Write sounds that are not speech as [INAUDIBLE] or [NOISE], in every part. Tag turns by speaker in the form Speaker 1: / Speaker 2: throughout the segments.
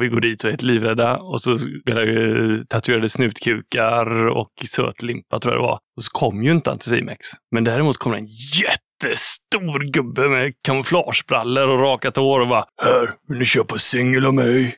Speaker 1: Och vi går dit och är helt livrädda och så spelar vi tatuerade snutkukar och söt limpa tror jag det var. Och så kom ju inte Anticimex. Men däremot kom en jättestor gubbe med kamouflagebrallor och rakat hår och bara Här, vill ni köpa singel av mig?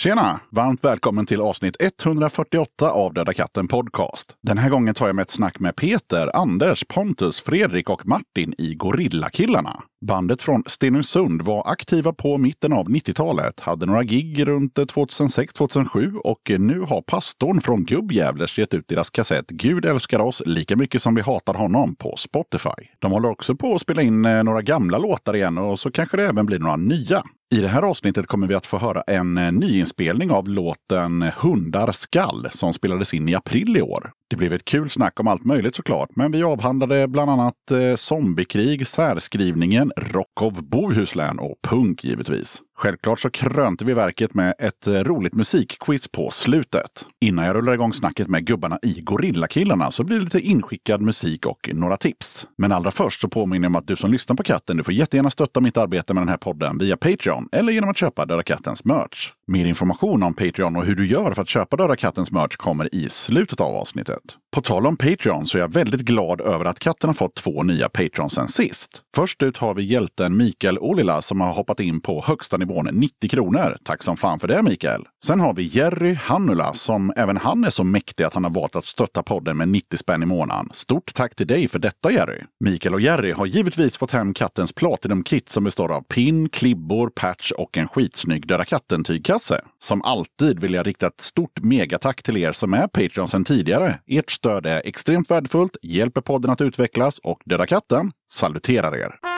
Speaker 2: Tjena! Varmt välkommen till avsnitt 148 av Döda katten Podcast. Den här gången tar jag med ett snack med Peter, Anders, Pontus, Fredrik och Martin i Gorillakillarna. Bandet från Stenungsund var aktiva på mitten av 90-talet, hade några gig runt 2006-2007 och nu har pastorn från Gubbjävlers gett ut deras kassett Gud älskar oss lika mycket som vi hatar honom på Spotify. De håller också på att spela in eh, några gamla låtar igen och så kanske det även blir några nya. I det här avsnittet kommer vi att få höra en eh, nyinspelning av låten Hundar skall som spelades in i april i år. Det blev ett kul snack om allt möjligt såklart, men vi avhandlade bland annat eh, zombiekrig, särskrivningen, rock of Bohuslän och punk givetvis. Självklart så krönte vi verket med ett eh, roligt musikquiz på slutet. Innan jag rullar igång snacket med gubbarna i Gorillakillarna så blir det lite inskickad musik och några tips. Men allra först så påminner jag om att du som lyssnar på katten, du får jättegärna stötta mitt arbete med den här podden via Patreon eller genom att köpa Döda Kattens merch. Mer information om Patreon och hur du gör för att köpa Döda Kattens merch kommer i slutet av avsnittet. På tal om Patreon så är jag väldigt glad över att katten har fått två nya Patreons sen sist. Först ut har vi hjälten Mikael Olila som har hoppat in på högsta nivån 90 kronor. Tack som fan för det Mikael! Sen har vi Jerry Hannula som även han är så mäktig att han har valt att stötta podden med 90 spänn i månaden. Stort tack till dig för detta Jerry! Mikael och Jerry har givetvis fått hem kattens Platinum-kit som består av pin, klibbor, patch och en skitsnygg Döda katten-tygkasse. Som alltid vill jag rikta ett stort megatack till er som är Patreon sedan tidigare. Ert stöd är extremt värdefullt, hjälper podden att utvecklas och Döda katten saluterar er.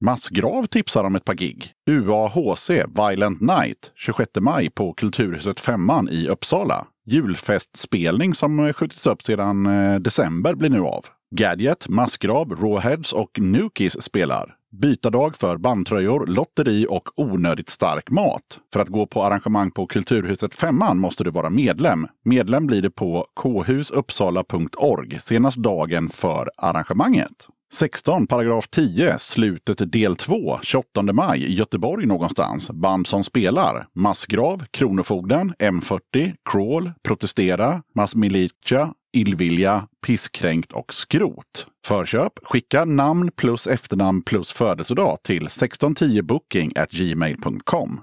Speaker 2: Massgrav tipsar om ett par gig. UAHC Violent Night 26 maj på Kulturhuset Femman i Uppsala. Julfestspelning som eh, skjutits upp sedan eh, december blir nu av. Gadget, Massgrav, Rawheads och Nukis spelar. Bytardag för bandtröjor, lotteri och onödigt stark mat. För att gå på arrangemang på Kulturhuset Femman måste du vara medlem. Medlem blir du på khusuppsala.org senast dagen för arrangemanget. 16, paragraf 10, slutet del 2, 28 maj, Göteborg någonstans. Band som spelar. Massgrav, Kronofogden, M40, Crawl, Protestera, Massmilitia, Illvilja, Pisskränkt och Skrot. Förköp. Skicka namn plus efternamn plus födelsedag till 1610booking gmail.com.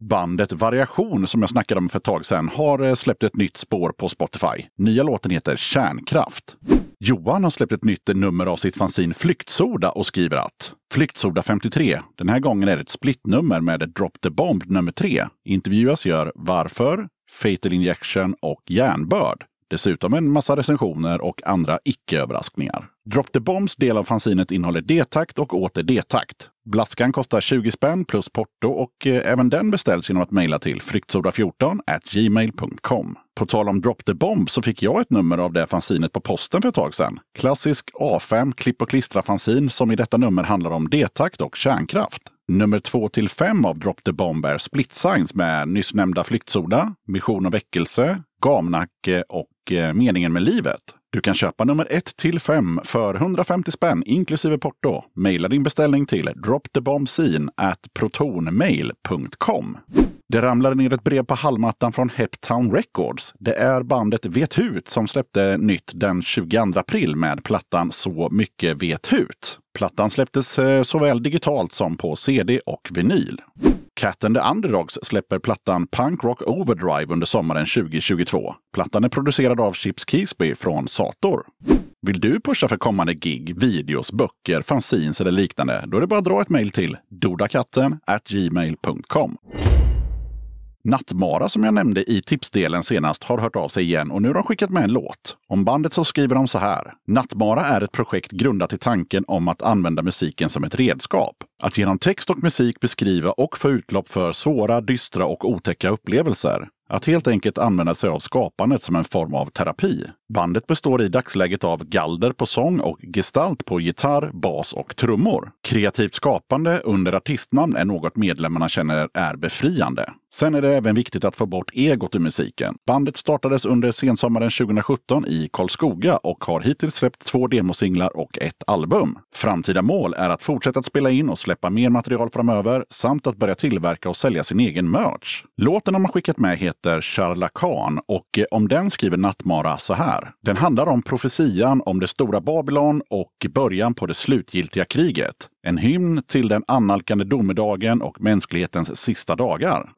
Speaker 2: Bandet Variation som jag snackade om för ett tag sedan har eh, släppt ett nytt spår på Spotify. Nya låten heter Kärnkraft. Johan har släppt ett nytt nummer av sitt fanzine Flyktsoda och skriver att Flyktsoda 53. Den här gången är det ett splittnummer med Drop the Bomb nummer 3. Intervjuas gör Varför, Fatal Injection och Järnbörd. Dessutom en massa recensioner och andra icke-överraskningar. Drop the Bombs del av fanzinet innehåller D-takt och åter D-takt. Blaskan kostar 20 spänn plus porto och eh, även den beställs genom att mejla till fryktsoda14 gmail.com. På tal om Drop the Bomb så fick jag ett nummer av det fanzinet på posten för ett tag sedan. Klassisk A5 klipp och klistra fanzin som i detta nummer handlar om D-takt och kärnkraft. Nummer 2 till 5 av Drop the Bomb är Split Science med nyss nämnda Flyktsoda, Mission och väckelse, Gamnacke och eh, Meningen med livet. Du kan köpa nummer 1 till 5 för 150 spänn inklusive porto. Maila din beställning till dropthebombscene at protonmail.com. Det ramlade ner ett brev på hallmattan från Heptown Records. Det är bandet Vet Hut som släppte nytt den 22 april med plattan Så mycket vet Hut. Plattan släpptes eh, såväl digitalt som på CD och vinyl. Cat and the Underdogs släpper plattan Punk Rock Overdrive under sommaren 2022. Plattan är producerad av Chips Keesby från Sator. Vill du pusha för kommande gig, videos, böcker, fanzines eller liknande? Då är det bara att dra ett mejl till dodakatten gmail.com. Nattmara som jag nämnde i tipsdelen senast har hört av sig igen och nu har de skickat med en låt. Om bandet så skriver de så här. Nattmara är ett projekt grundat i tanken om att använda musiken som ett redskap. Att genom text och musik beskriva och få utlopp för svåra, dystra och otäcka upplevelser. Att helt enkelt använda sig av skapandet som en form av terapi. Bandet består i dagsläget av Galder på sång och Gestalt på gitarr, bas och trummor. Kreativt skapande under artistnamn är något medlemmarna känner är befriande. Sen är det även viktigt att få bort egot i musiken. Bandet startades under sensommaren 2017 i Karlskoga och har hittills släppt två demosinglar och ett album. Framtida mål är att fortsätta att spela in och släppa mer material framöver samt att börja tillverka och sälja sin egen merch. Låten de har skickat med heter Charlakan och om den skriver Nattmara så här. Den handlar om profetian om det stora Babylon och början på det slutgiltiga kriget. En hymn till den annalkande domedagen och mänsklighetens sista dagar.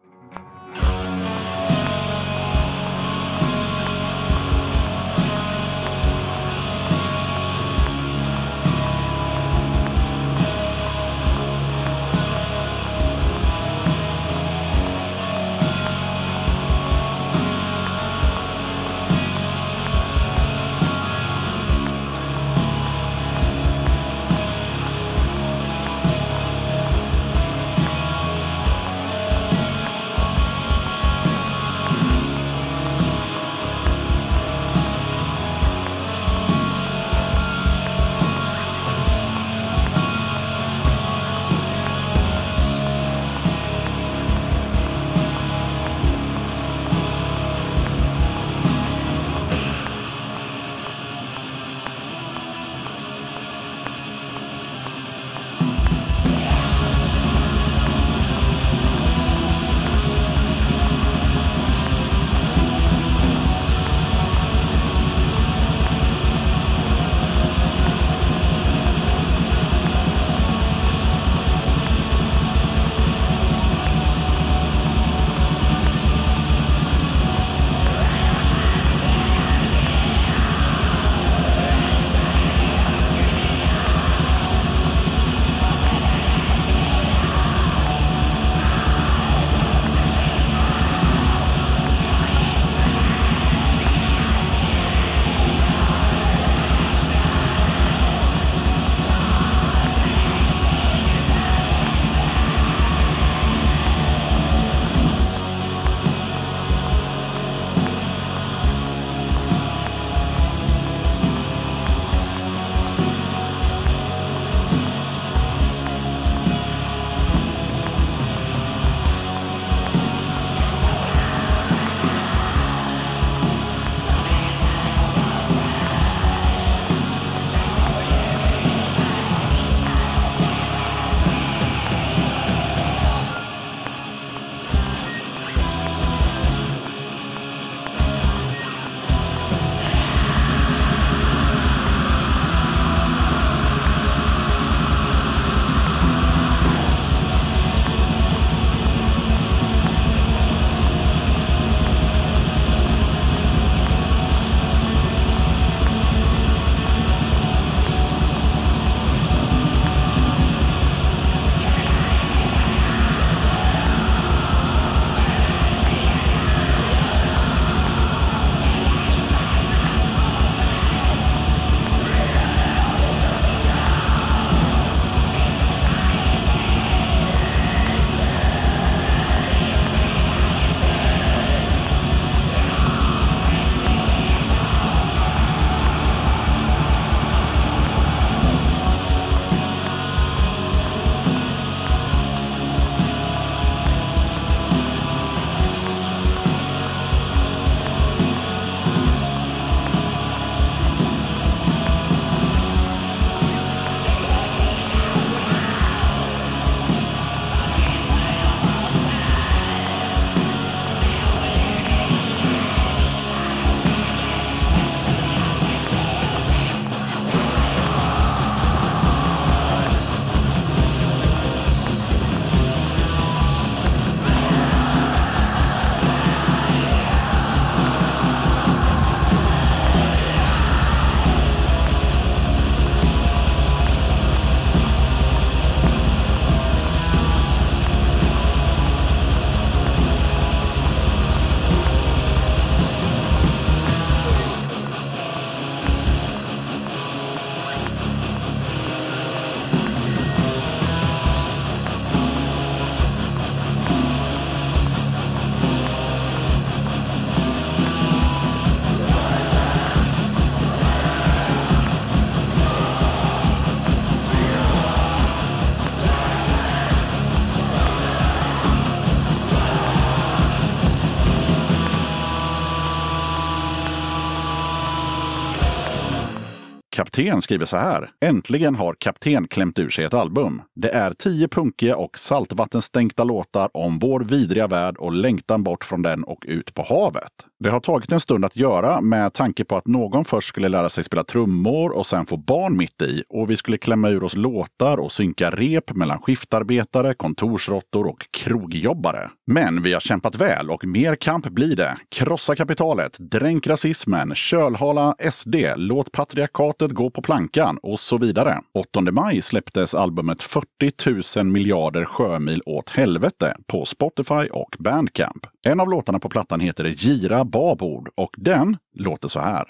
Speaker 2: Kapten skriver så här. Äntligen har Kapten klämt ur sig ett album. Det är tio punkiga och saltvattenstänkta låtar om vår vidriga värld och längtan bort från den och ut på havet. Det har tagit en stund att göra med tanke på att någon först skulle lära sig spela trummor och sen få barn mitt i och vi skulle klämma ur oss låtar och synka rep mellan skiftarbetare, kontorsråttor och krogjobbare. Men vi har kämpat väl och mer kamp blir det. Krossa kapitalet, dränk rasismen, kölhala SD, låt patriarkatet gå på plankan och så vidare. 8 maj släpptes albumet 40 000 miljarder sjömil åt helvete på Spotify och Bandcamp. En av låtarna på plattan heter Gira babord och den låter så här.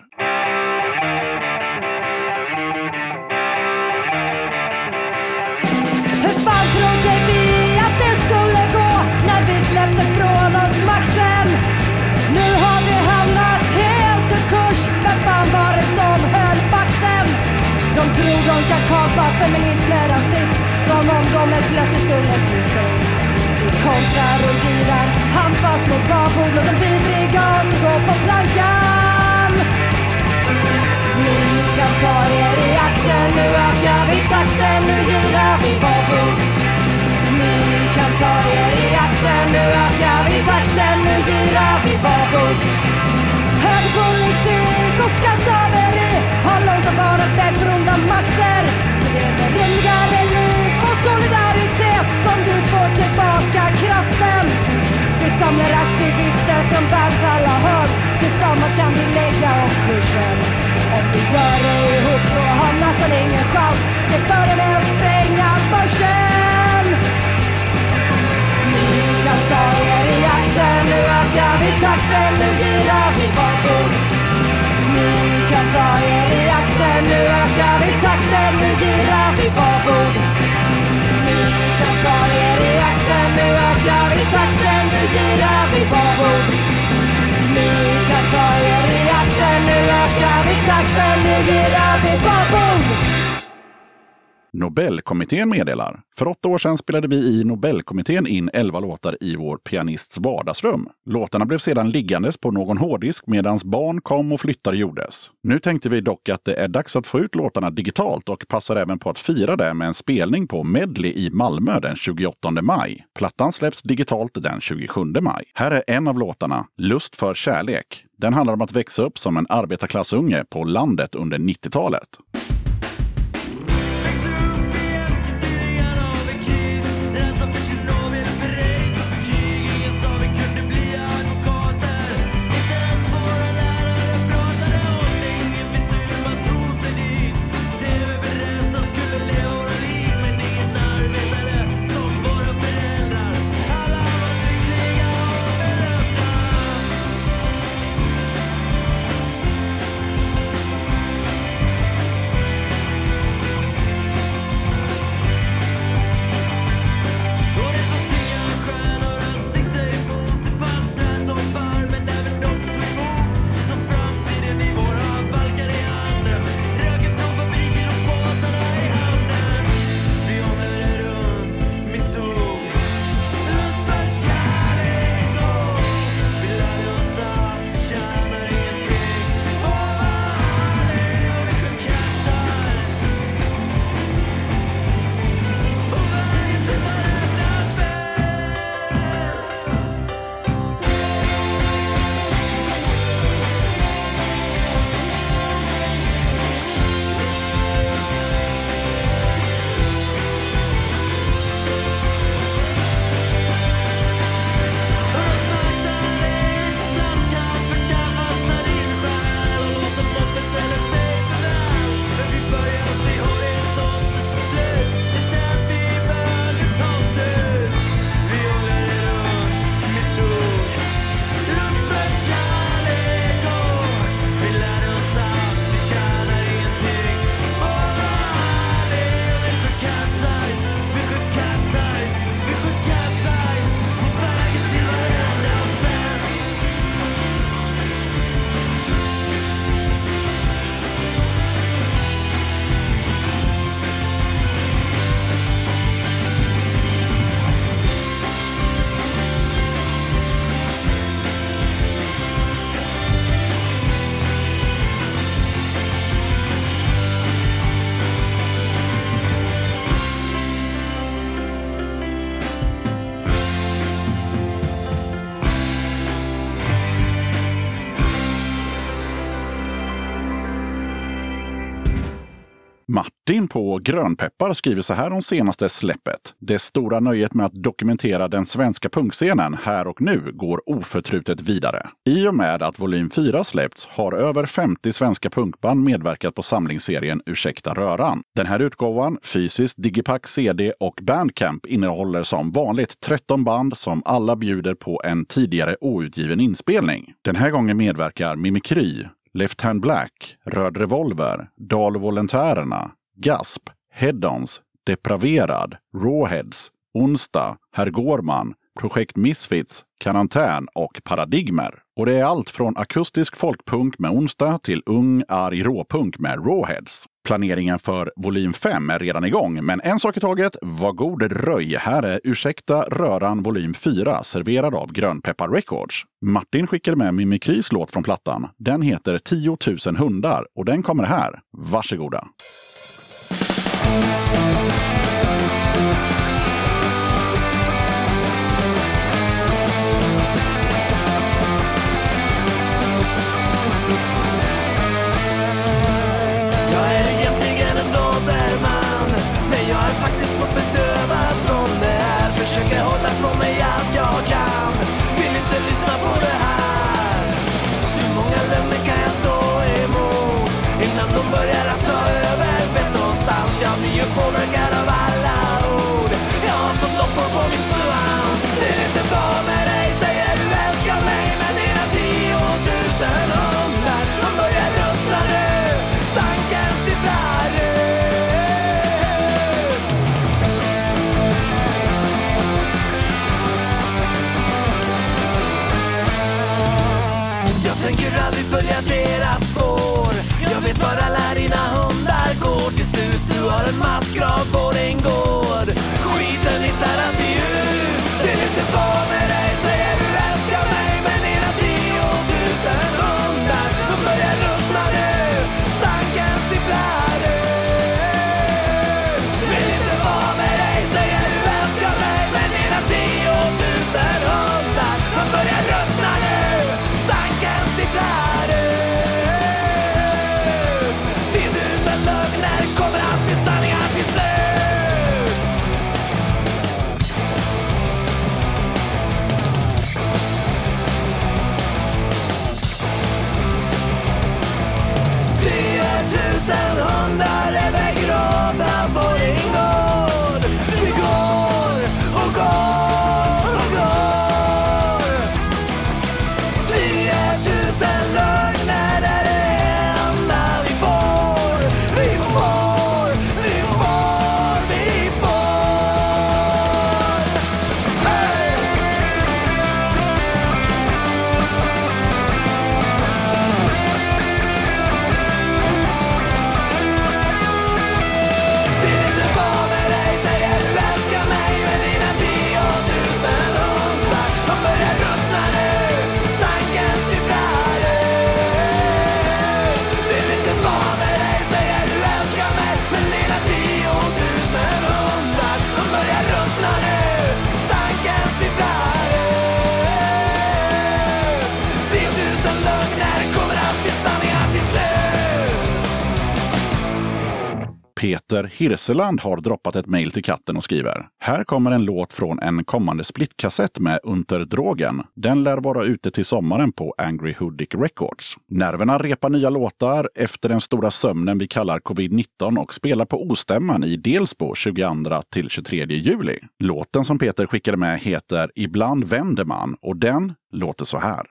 Speaker 3: Hur fan trodde vi att det skulle gå när vi släppte från oss makten? Nu har vi hamnat helt ur kurs. Vem fan var det som höll vakten? De tror de kan kapa feminism med rasism som om de är plötsligt skulle kontrar och girar handfast mot babord och en vidriga gas går på plankan. Ni kan ta er i akten, nu ökar vi takten, nu girar vi babord. Ni kan ta er i akten, nu ökar vi takten, nu girar vi babord. Samlar aktivister från världens alla hörn. Tillsammans kan vi lägga om kursen. Om vi gör det ihop så har massan ingen chans. Det börjar med att spränga börsen. Ni kan ta er i akten, nu ökar vi takten, nu girar vi bakåt. Ni kan ta er i akten, nu ökar vi takten, nu girar vi bakåt. Don't try to act like a celebrity, take the gear before go. Don't try to act like.
Speaker 2: Nobelkommittén meddelar. För åtta år sedan spelade vi i Nobelkommittén in elva låtar i vår pianists vardagsrum. Låtarna blev sedan liggandes på någon hårddisk medan barn kom och flyttar gjordes. Nu tänkte vi dock att det är dags att få ut låtarna digitalt och passar även på att fira det med en spelning på Medley i Malmö den 28 maj. Plattan släpps digitalt den 27 maj. Här är en av låtarna, Lust för kärlek. Den handlar om att växa upp som en arbetarklassunge på landet under 90-talet. Martin på Grönpeppar skriver så här om senaste släppet. Det stora nöjet med att dokumentera den svenska punkscenen här och nu går oförtrutet vidare. I och med att volym 4 släppts har över 50 svenska punkband medverkat på samlingsserien Ursäkta röran. Den här utgåvan, fysiskt, digipack, CD och bandcamp innehåller som vanligt 13 band som alla bjuder på en tidigare outgiven inspelning. Den här gången medverkar Mimikry, Left Hand Black, Röd Revolver, Dalvolontärerna, Gasp, Head-Ons, Depraverad, Rawheads, Onsdag, Herr Gårman, Projekt Misfits, Karantän och Paradigmer. Och det är allt från akustisk folkpunk med Onsdag till ung, arg råpunk med Rawheads. Planeringen för volym 5 är redan igång, men en sak i taget. Var god röj! Här är Ursäkta röran volym 4 serverad av Grönpeppar Records. Martin skickade med Mimikrys låt från plattan. Den heter 10 000 hundar och den kommer här. Varsågoda!
Speaker 4: Mm.
Speaker 2: Peter Hirseland har droppat ett mejl till katten och skriver. Här kommer en låt från en kommande splitkassett med Unterdrogen. Den lär vara ute till sommaren på Angry Hoodic Records. Nerverna repar nya låtar efter den stora sömnen vi kallar covid-19 och spelar på Ostämman i Delsbo 22 till 23 juli. Låten som Peter skickade med heter Ibland vänder man och den låter så här.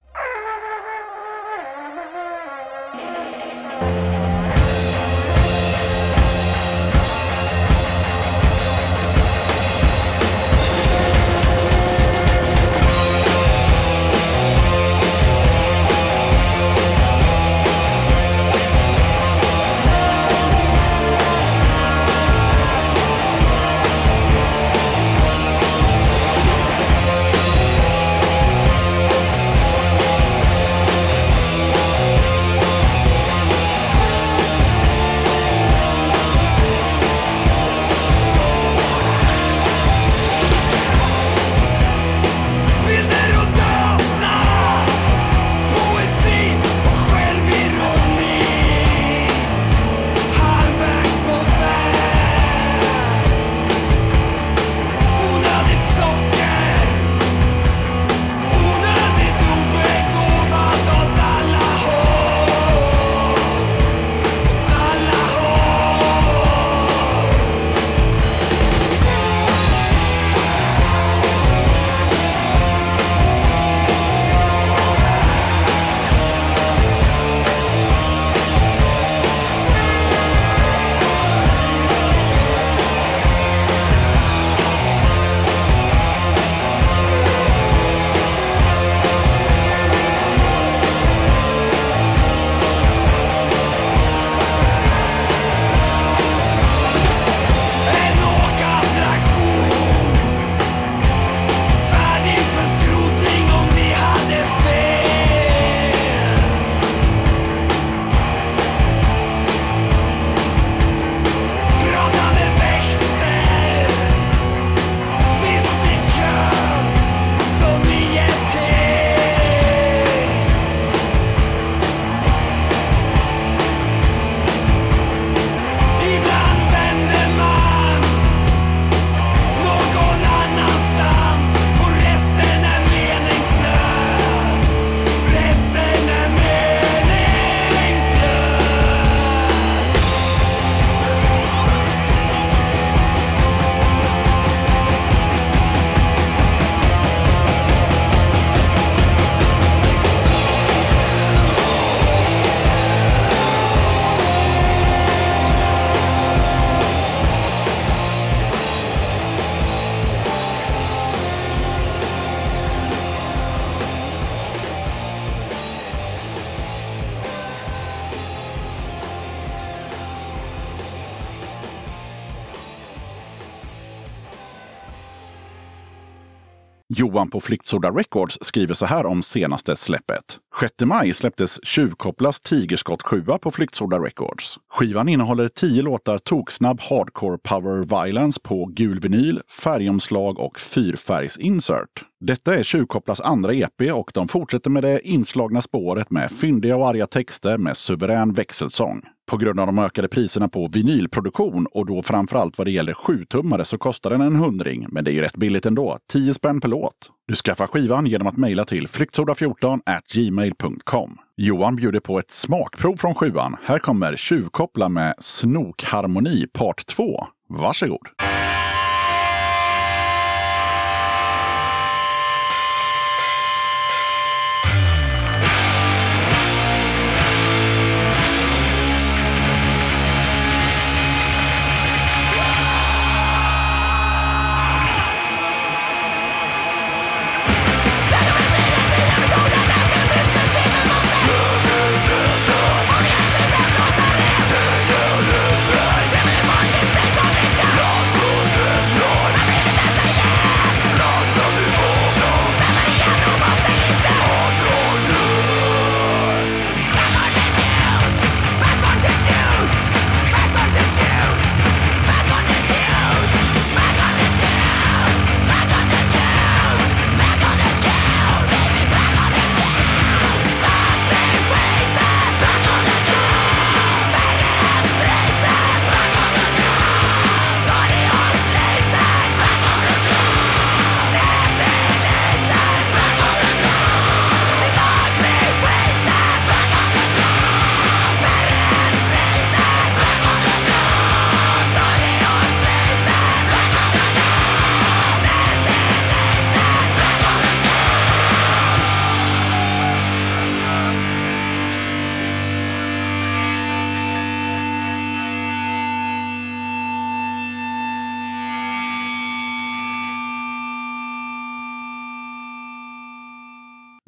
Speaker 2: På Flyktsoda Records skriver så här om senaste släppet. 6 maj släpptes Tjuvkopplas Tigerskott 7 på Flyktsoda Records. Skivan innehåller 10 låtar toksnabb hardcore power violence på gul vinyl, färgomslag och fyrfärgsinsert. Detta är Tjuvkopplas andra EP och de fortsätter med det inslagna spåret med fyndiga och arga texter med suverän växelsång. På grund av de ökade priserna på vinylproduktion och då framförallt vad det gäller 7-tummare så kostar den en hundring, men det är ju rätt billigt ändå. 10 spänn per låt. Du skaffar skivan genom att mejla till flyktsoda14 gmail.com. Johan bjuder på ett smakprov från sjuan. Här kommer Tjuvkoppla med Snokharmoni part 2. Varsågod!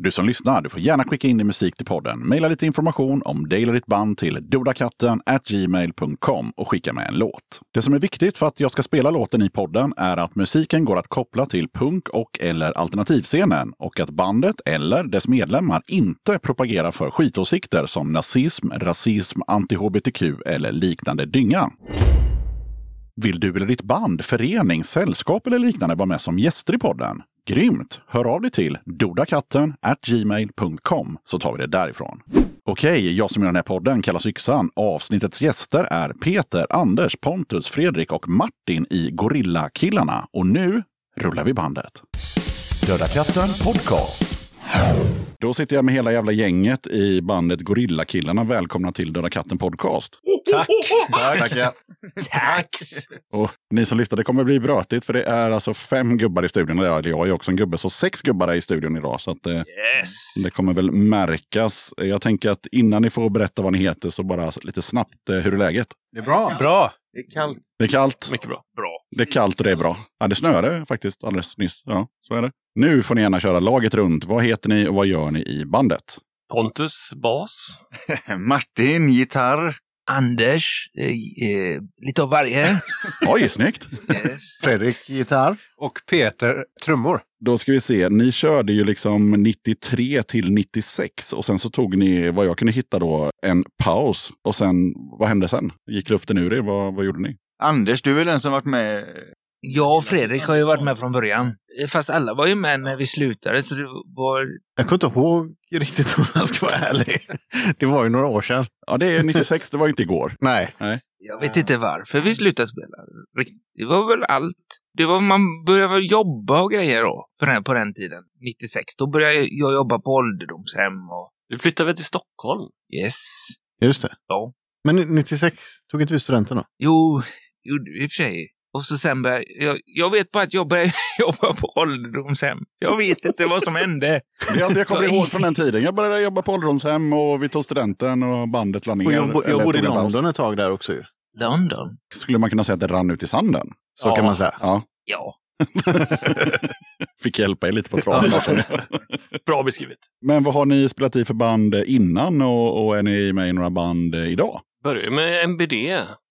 Speaker 2: Du som lyssnar, du får gärna skicka in din musik till podden. Maila lite information om dig eller ditt band till dodakatten gmail.com och skicka med en låt. Det som är viktigt för att jag ska spela låten i podden är att musiken går att koppla till punk och eller alternativscenen och att bandet eller dess medlemmar inte propagerar för skitåsikter som nazism, rasism, anti-hbtq eller liknande dynga. Vill du eller ditt band, förening, sällskap eller liknande vara med som gäster i podden? Grymt! Hör av dig till dodakatten gmail.com så tar vi det därifrån. Okej, jag som gör den här podden kallas Yxan. Avsnittets gäster är Peter, Anders, Pontus, Fredrik och Martin i Gorillakillarna. Och nu rullar vi bandet. Döda katten podcast. Då sitter jag med hela jävla gänget i bandet Gorilla-killarna. Välkomna till Döda katten podcast.
Speaker 5: Tack!
Speaker 2: Tackar.
Speaker 5: Tack!
Speaker 2: Och ni som lyssnar, det kommer bli brötigt för det är alltså fem gubbar i studion. Eller jag är också en gubbe, så sex gubbar är i studion idag. Så att, eh,
Speaker 5: Yes!
Speaker 2: det kommer väl märkas. Jag tänker att innan ni får berätta vad ni heter så bara lite snabbt, eh, hur är läget?
Speaker 5: Det är bra. Bra!
Speaker 6: Det är kallt.
Speaker 2: Det är kallt,
Speaker 1: Mycket bra.
Speaker 5: Bra.
Speaker 2: det är kallt och det är bra. Ja, det snöade faktiskt alldeles nyss. Ja, så är det. Nu får ni gärna köra laget runt. Vad heter ni och vad gör ni i bandet?
Speaker 1: Pontus, bas. [LAUGHS]
Speaker 6: Martin, gitarr.
Speaker 5: Anders, eh, eh, lite av varje. [LAUGHS]
Speaker 2: Oj, snyggt!
Speaker 5: Yes.
Speaker 7: Fredrik gitarr och Peter trummor.
Speaker 2: Då ska vi se, ni körde ju liksom 93 till 96 och sen så tog ni, vad jag kunde hitta då, en paus. Och sen, vad hände sen? Gick luften ur er? Vad, vad gjorde ni?
Speaker 6: Anders, du är den som varit med?
Speaker 5: Jag och Fredrik har ju varit med från början. Fast alla var ju med när vi slutade, så det var...
Speaker 7: Jag kommer inte ihåg riktigt om jag ska vara ärlig. Det var ju några år sedan.
Speaker 2: Ja, det är 96, det var inte igår.
Speaker 7: Nej.
Speaker 5: Jag vet inte varför vi slutade spela. Riktigt. Det var väl allt. Det var man började väl jobba och grejer då, på den, på den tiden. 96. Då började jag jobba på ålderdomshem och...
Speaker 1: Du flyttade väl till Stockholm?
Speaker 5: Yes.
Speaker 7: Just det.
Speaker 5: Ja.
Speaker 7: Men 96 tog inte vi studenten då?
Speaker 5: Jo, gjorde vi i och för sig. Och så sen började jag, jag vet bara att jag började [LAUGHS] jobba på ålderdomshem. Jag vet inte vad som hände.
Speaker 2: Det är allt jag kommer ihåg från den tiden. Jag började jobba på ålderdomshem och vi tog studenten och bandet la ner.
Speaker 7: Och jag, bo, jag bodde i. London ett tag där också ju.
Speaker 5: London?
Speaker 2: Skulle man kunna säga att det rann ut i sanden?
Speaker 7: Så
Speaker 5: Ja.
Speaker 7: kan man säga.
Speaker 2: Ja.
Speaker 5: Ja. [LAUGHS]
Speaker 2: Fick hjälpa er lite på traven. [LAUGHS]
Speaker 1: Bra beskrivet.
Speaker 2: Men vad har ni spelat i för band innan och, och är ni med i några band idag?
Speaker 1: Började med MBD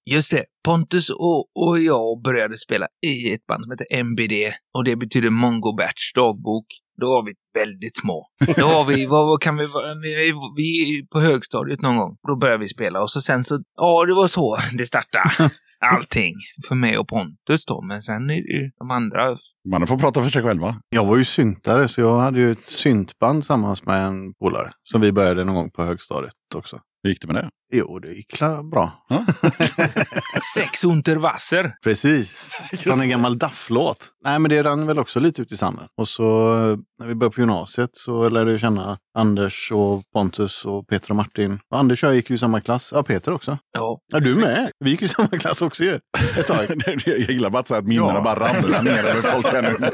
Speaker 5: Just det. Pontus och, och jag började spela i ett band som heter MBD och det betyder Mongo Batch dagbok. Då var vi väldigt små. Då var vi, vad, vad kan vi vara, vi, vi är på högstadiet någon gång. Då började vi spela och så sen så, ja det var så det startade. [LAUGHS] Allting för mig och Pontus då, men sen är det ju de andra.
Speaker 2: Man får prata för sig själva.
Speaker 7: Jag var ju syntare så jag hade ju ett syntband tillsammans med en polare. Som vi började någon gång på högstadiet också.
Speaker 2: Hur gick det med det?
Speaker 7: Jo, det gick bra. [LAUGHS]
Speaker 5: Sex Unterwasser.
Speaker 7: Precis. [LAUGHS] Från en gammal Duff-låt. Nej, men det rann väl också lite ut i sanden. Och så eh, när vi började på gymnasiet så lärde jag känna Anders och Pontus och Peter och Martin. Och Anders och jag gick ju i samma klass. Ja, Peter också.
Speaker 5: Ja,
Speaker 7: Ja, du med. Vi gick ju i samma klass också ju. [LAUGHS] Ett tag.
Speaker 2: jag gillar bara att, så att minnena bara ramlar ner över folk här nu.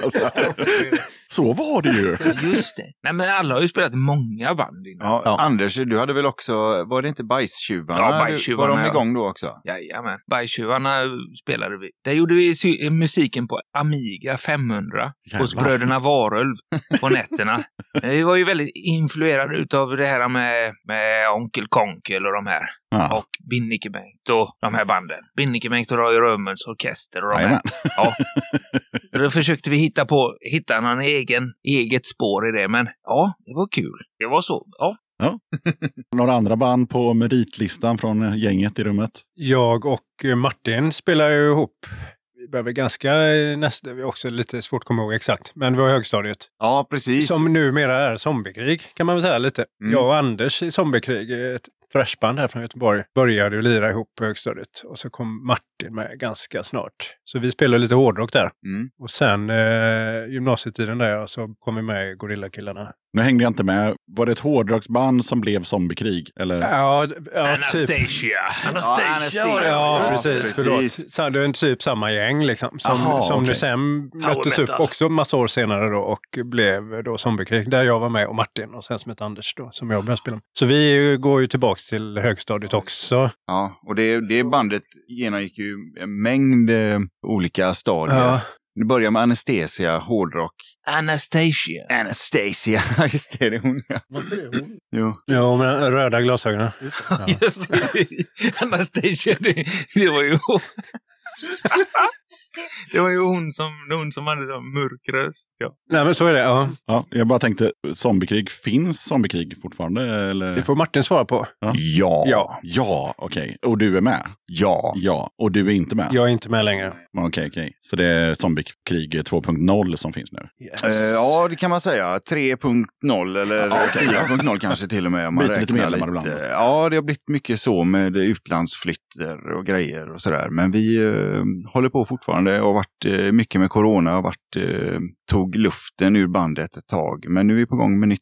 Speaker 2: Så var det ju. [LAUGHS]
Speaker 5: just det. Nej, men alla har ju spelat många band innan.
Speaker 6: Ja,
Speaker 7: Ja.
Speaker 6: Anders, du hade väl också, var det inte Bajstjuvarna?
Speaker 5: Ja, Bajstjuvarna,
Speaker 6: Var de igång då också?
Speaker 5: Jajamän. Bajstjuvarna spelade vi. Där gjorde vi musiken på Amiga 500 hos
Speaker 2: Jävlar.
Speaker 5: bröderna Varulv på nätterna. [LAUGHS] Vi var ju väldigt influerade utav det här med, med Onkel Konkel och de här.
Speaker 2: Ja.
Speaker 5: Och Binnikebengt och de här banden. Binnikebengt och Roy Römens orkester och de här.
Speaker 2: Jajamän.
Speaker 5: Ja. Så då försökte vi hitta på, hitta någon egen, eget spår i det. Men ja, det var kul. Det var så. Ja. [LAUGHS]
Speaker 2: Några andra band på meritlistan från gänget i rummet?
Speaker 8: Jag och eh, Martin spelar ju ihop. Vi började ganska eh, nästa, vi har också lite svårt att komma ihåg exakt, men det var högstadiet.
Speaker 6: Ja, precis.
Speaker 8: Som numera är Zombiekrig kan man väl säga lite.
Speaker 6: Mm.
Speaker 8: Jag och Anders i Zombiekrig, ett thrashband här från Göteborg, började ju lira ihop på högstadiet. Och så kom Martin med ganska snart. Så vi spelade lite hårdrock där.
Speaker 6: Mm.
Speaker 8: Och sen eh, gymnasietiden där så kom vi med i Gorillakillarna.
Speaker 2: Nu hängde jag inte med. Var det ett hårdrocksband som blev zombiekrig? Eller?
Speaker 8: Ja, d- ja typ.
Speaker 5: Anastasia.
Speaker 1: Anastasia.
Speaker 8: Ja,
Speaker 6: Ja,
Speaker 8: precis.
Speaker 6: precis.
Speaker 8: Så det är typ samma gäng liksom. Som,
Speaker 2: Aha,
Speaker 8: som nu
Speaker 2: okej.
Speaker 8: sen
Speaker 1: Power
Speaker 8: möttes upp också massa år senare då och blev då Zombiekrig. Där jag var med och Martin och sen som heter Anders då som jag började spela med. Så vi går ju tillbaks till högstadiet också.
Speaker 6: Ja, och det, det bandet genomgick ju en mängd eh, olika stadier.
Speaker 8: Ja.
Speaker 6: Det börjar med anestesia, hårdrock.
Speaker 5: Anastasia.
Speaker 6: Anastasia, [LAUGHS] just det, det är hon ja. Jo.
Speaker 8: Ja, med röda glasögonen. [LAUGHS]
Speaker 5: Just det. Anastasia, det, det var ju hon. [LAUGHS] [LAUGHS] Det var ju hon som, hon som hade så mörk röst. Ja.
Speaker 8: Nej men så är det. Ja.
Speaker 2: Ja, jag bara tänkte, zombiekrig, finns zombiekrig fortfarande? Eller?
Speaker 8: Det får Martin svara på.
Speaker 6: Ja.
Speaker 8: Ja.
Speaker 2: Ja, okej. Och du är med?
Speaker 6: Ja.
Speaker 2: Ja. Och du är inte med?
Speaker 8: Jag är inte med längre.
Speaker 2: Okej, okej. Så det är zombiekrig 2.0 som finns nu?
Speaker 6: Eh, ja, det kan man säga. 3.0 eller 4.0 kanske till och med. Om man
Speaker 2: lite medlemmar ibland också.
Speaker 6: Ja, det har blivit mycket så med utlandsflytter och grejer och sådär. Men vi eh, håller på fortfarande och har varit eh, mycket med corona och varit, eh, tog luften ur bandet ett tag. Men nu är vi på gång med nytt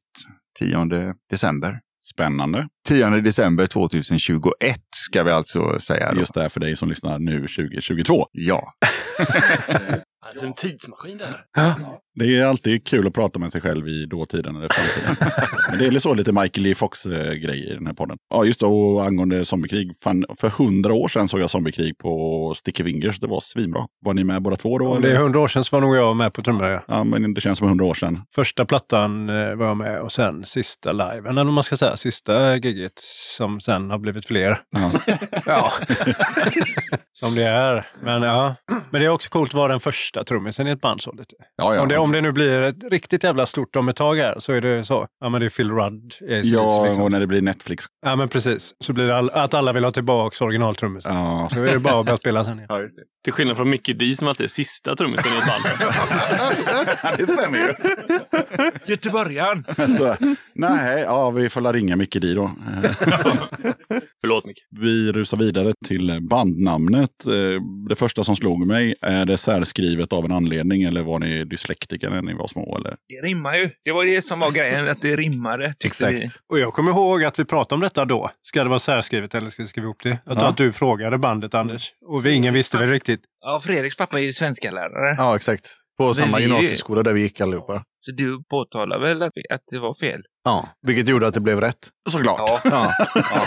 Speaker 6: 10 december.
Speaker 2: Spännande.
Speaker 6: 10 december 2021 ska vi alltså säga. Då.
Speaker 2: Just det här för dig som lyssnar nu 2022.
Speaker 6: Ja. [LAUGHS]
Speaker 1: Alltså en tidsmaskin där.
Speaker 2: Det är alltid kul att prata med sig själv i dåtiden eller framtiden. [LAUGHS] Men det är så lite Michael E. Fox-grej i den här podden. Ja, just det. Och angående zombiekrig. Fan, för hundra år sedan såg jag zombiekrig på Sticky Fingers. Det var svinbra. Var ni med båda två då?
Speaker 8: Om det är hundra år sedan så var nog jag med på trummor. Ja.
Speaker 2: Ja, men det känns som hundra år sedan.
Speaker 8: Första plattan eh, var jag med och sen sista liven, eller vad man ska säga, sista giget som sen har blivit fler.
Speaker 2: Ja. [LAUGHS]
Speaker 8: Ja, [LAUGHS] som det är. Men ja, men det är också coolt att vara den första trummisen i ett band. Så lite.
Speaker 2: Ja, ja.
Speaker 8: Om, det, nu blir ett riktigt jävla stort om ett tag här så är det så. Ja, men det är Phil Rudd. AC/DC,
Speaker 2: ja,
Speaker 8: liksom.
Speaker 2: och när det blir Netflix.
Speaker 8: ja men precis. Så blir det all, att alla vill ha tillbaka originaltrummisen.
Speaker 2: Ja.
Speaker 8: Så är det bara att börja spela sen igen. [LAUGHS]
Speaker 6: ja, just det.
Speaker 1: Till skillnad från Mickey D som alltid är sista trummisen i ett band. [LAUGHS]
Speaker 2: det stämmer ju. [LAUGHS]
Speaker 5: Göteborgaren.
Speaker 2: Så, nej, ja, vi får la ringa Micke Di då.
Speaker 1: Förlåt Micke.
Speaker 2: Vi rusar vidare till bandnamnet. Eh, Det första som slog mig, är det särskrivet av en anledning eller var ni dyslektiker när ni var små? Eller?
Speaker 5: Det rimmar ju. Det var det som var grejen, att det rimmade. Tyckte vi.
Speaker 8: Och jag kommer ihåg att vi pratade om detta då. Ska det vara särskrivet eller ska vi skriva ihop det? Jag tror
Speaker 2: Ja.
Speaker 8: att du frågade bandet Anders. Och vi, ingen visste väl riktigt.
Speaker 5: Ja, Fredriks pappa är ju svenska lärare.
Speaker 7: Ja, exakt. På samma gymnasieskola där vi gick allihopa.
Speaker 5: Så du påtalar väl att, att det var fel?
Speaker 7: Ja, vilket gjorde att det blev rätt.
Speaker 2: Såklart.
Speaker 5: Ja.
Speaker 7: Ja.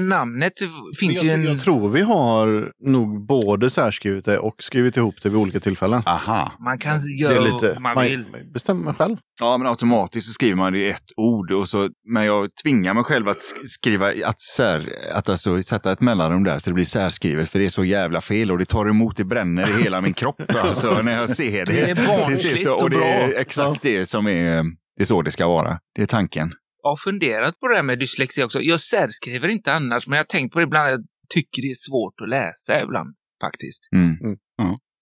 Speaker 5: Namnet finns ju
Speaker 7: Jag,
Speaker 5: en...
Speaker 7: jag tror vi har nog både särskrivit det och skrivit ihop det vid olika tillfällen.
Speaker 2: Aha.
Speaker 5: Man kan
Speaker 7: Det
Speaker 5: göra
Speaker 7: är lite,
Speaker 5: man vill.
Speaker 7: man bestämmer själv.
Speaker 6: Ja, men automatiskt så skriver man det i ett ord. Och så, men jag tvingar mig själv att sk- skriva, att, sär, att alltså sätta ett mellanrum där så det blir särskrivet. För det är så jävla fel och det tar emot, det bränner i hela min kropp [LAUGHS] alltså, när jag ser det.
Speaker 5: Det är barnsligt och
Speaker 6: och det är
Speaker 5: bra.
Speaker 6: Exakt det som är, det är så det ska vara. Det är tanken.
Speaker 5: Jag har funderat på det här med dyslexi också. Jag särskriver inte annars, men jag har tänkt på det ibland. Jag tycker det är svårt att läsa ibland, faktiskt.
Speaker 6: Mm.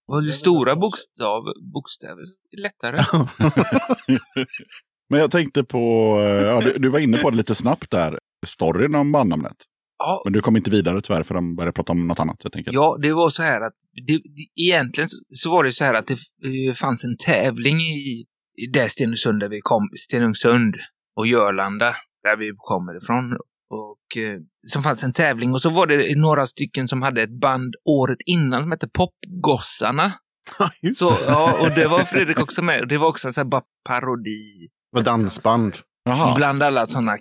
Speaker 5: Och det stora bokstav, bokstäver är lättare. [LAUGHS]
Speaker 2: Men jag tänkte på, eh, ja, du, du var inne på det lite snabbt där, storyn om bandnamnet.
Speaker 5: Ja,
Speaker 2: Men du kom inte vidare tyvärr för de började prata om något annat. Jag tänker.
Speaker 5: Ja, det var så här att det, egentligen så- var det så här att det eh, fanns en tävling i, i där Stenungsund där vi kom, Stenungsund och Jörlanda där vi kommer ifrån. Och eh, som fanns en tävling och så var det några stycken som hade ett band året innan som hette Popgossarna. Så, ja, och det var Fredrik också med. Och Det var också så här bara parodi
Speaker 7: Det var dansband.
Speaker 2: Jaha.
Speaker 5: bland alla sådana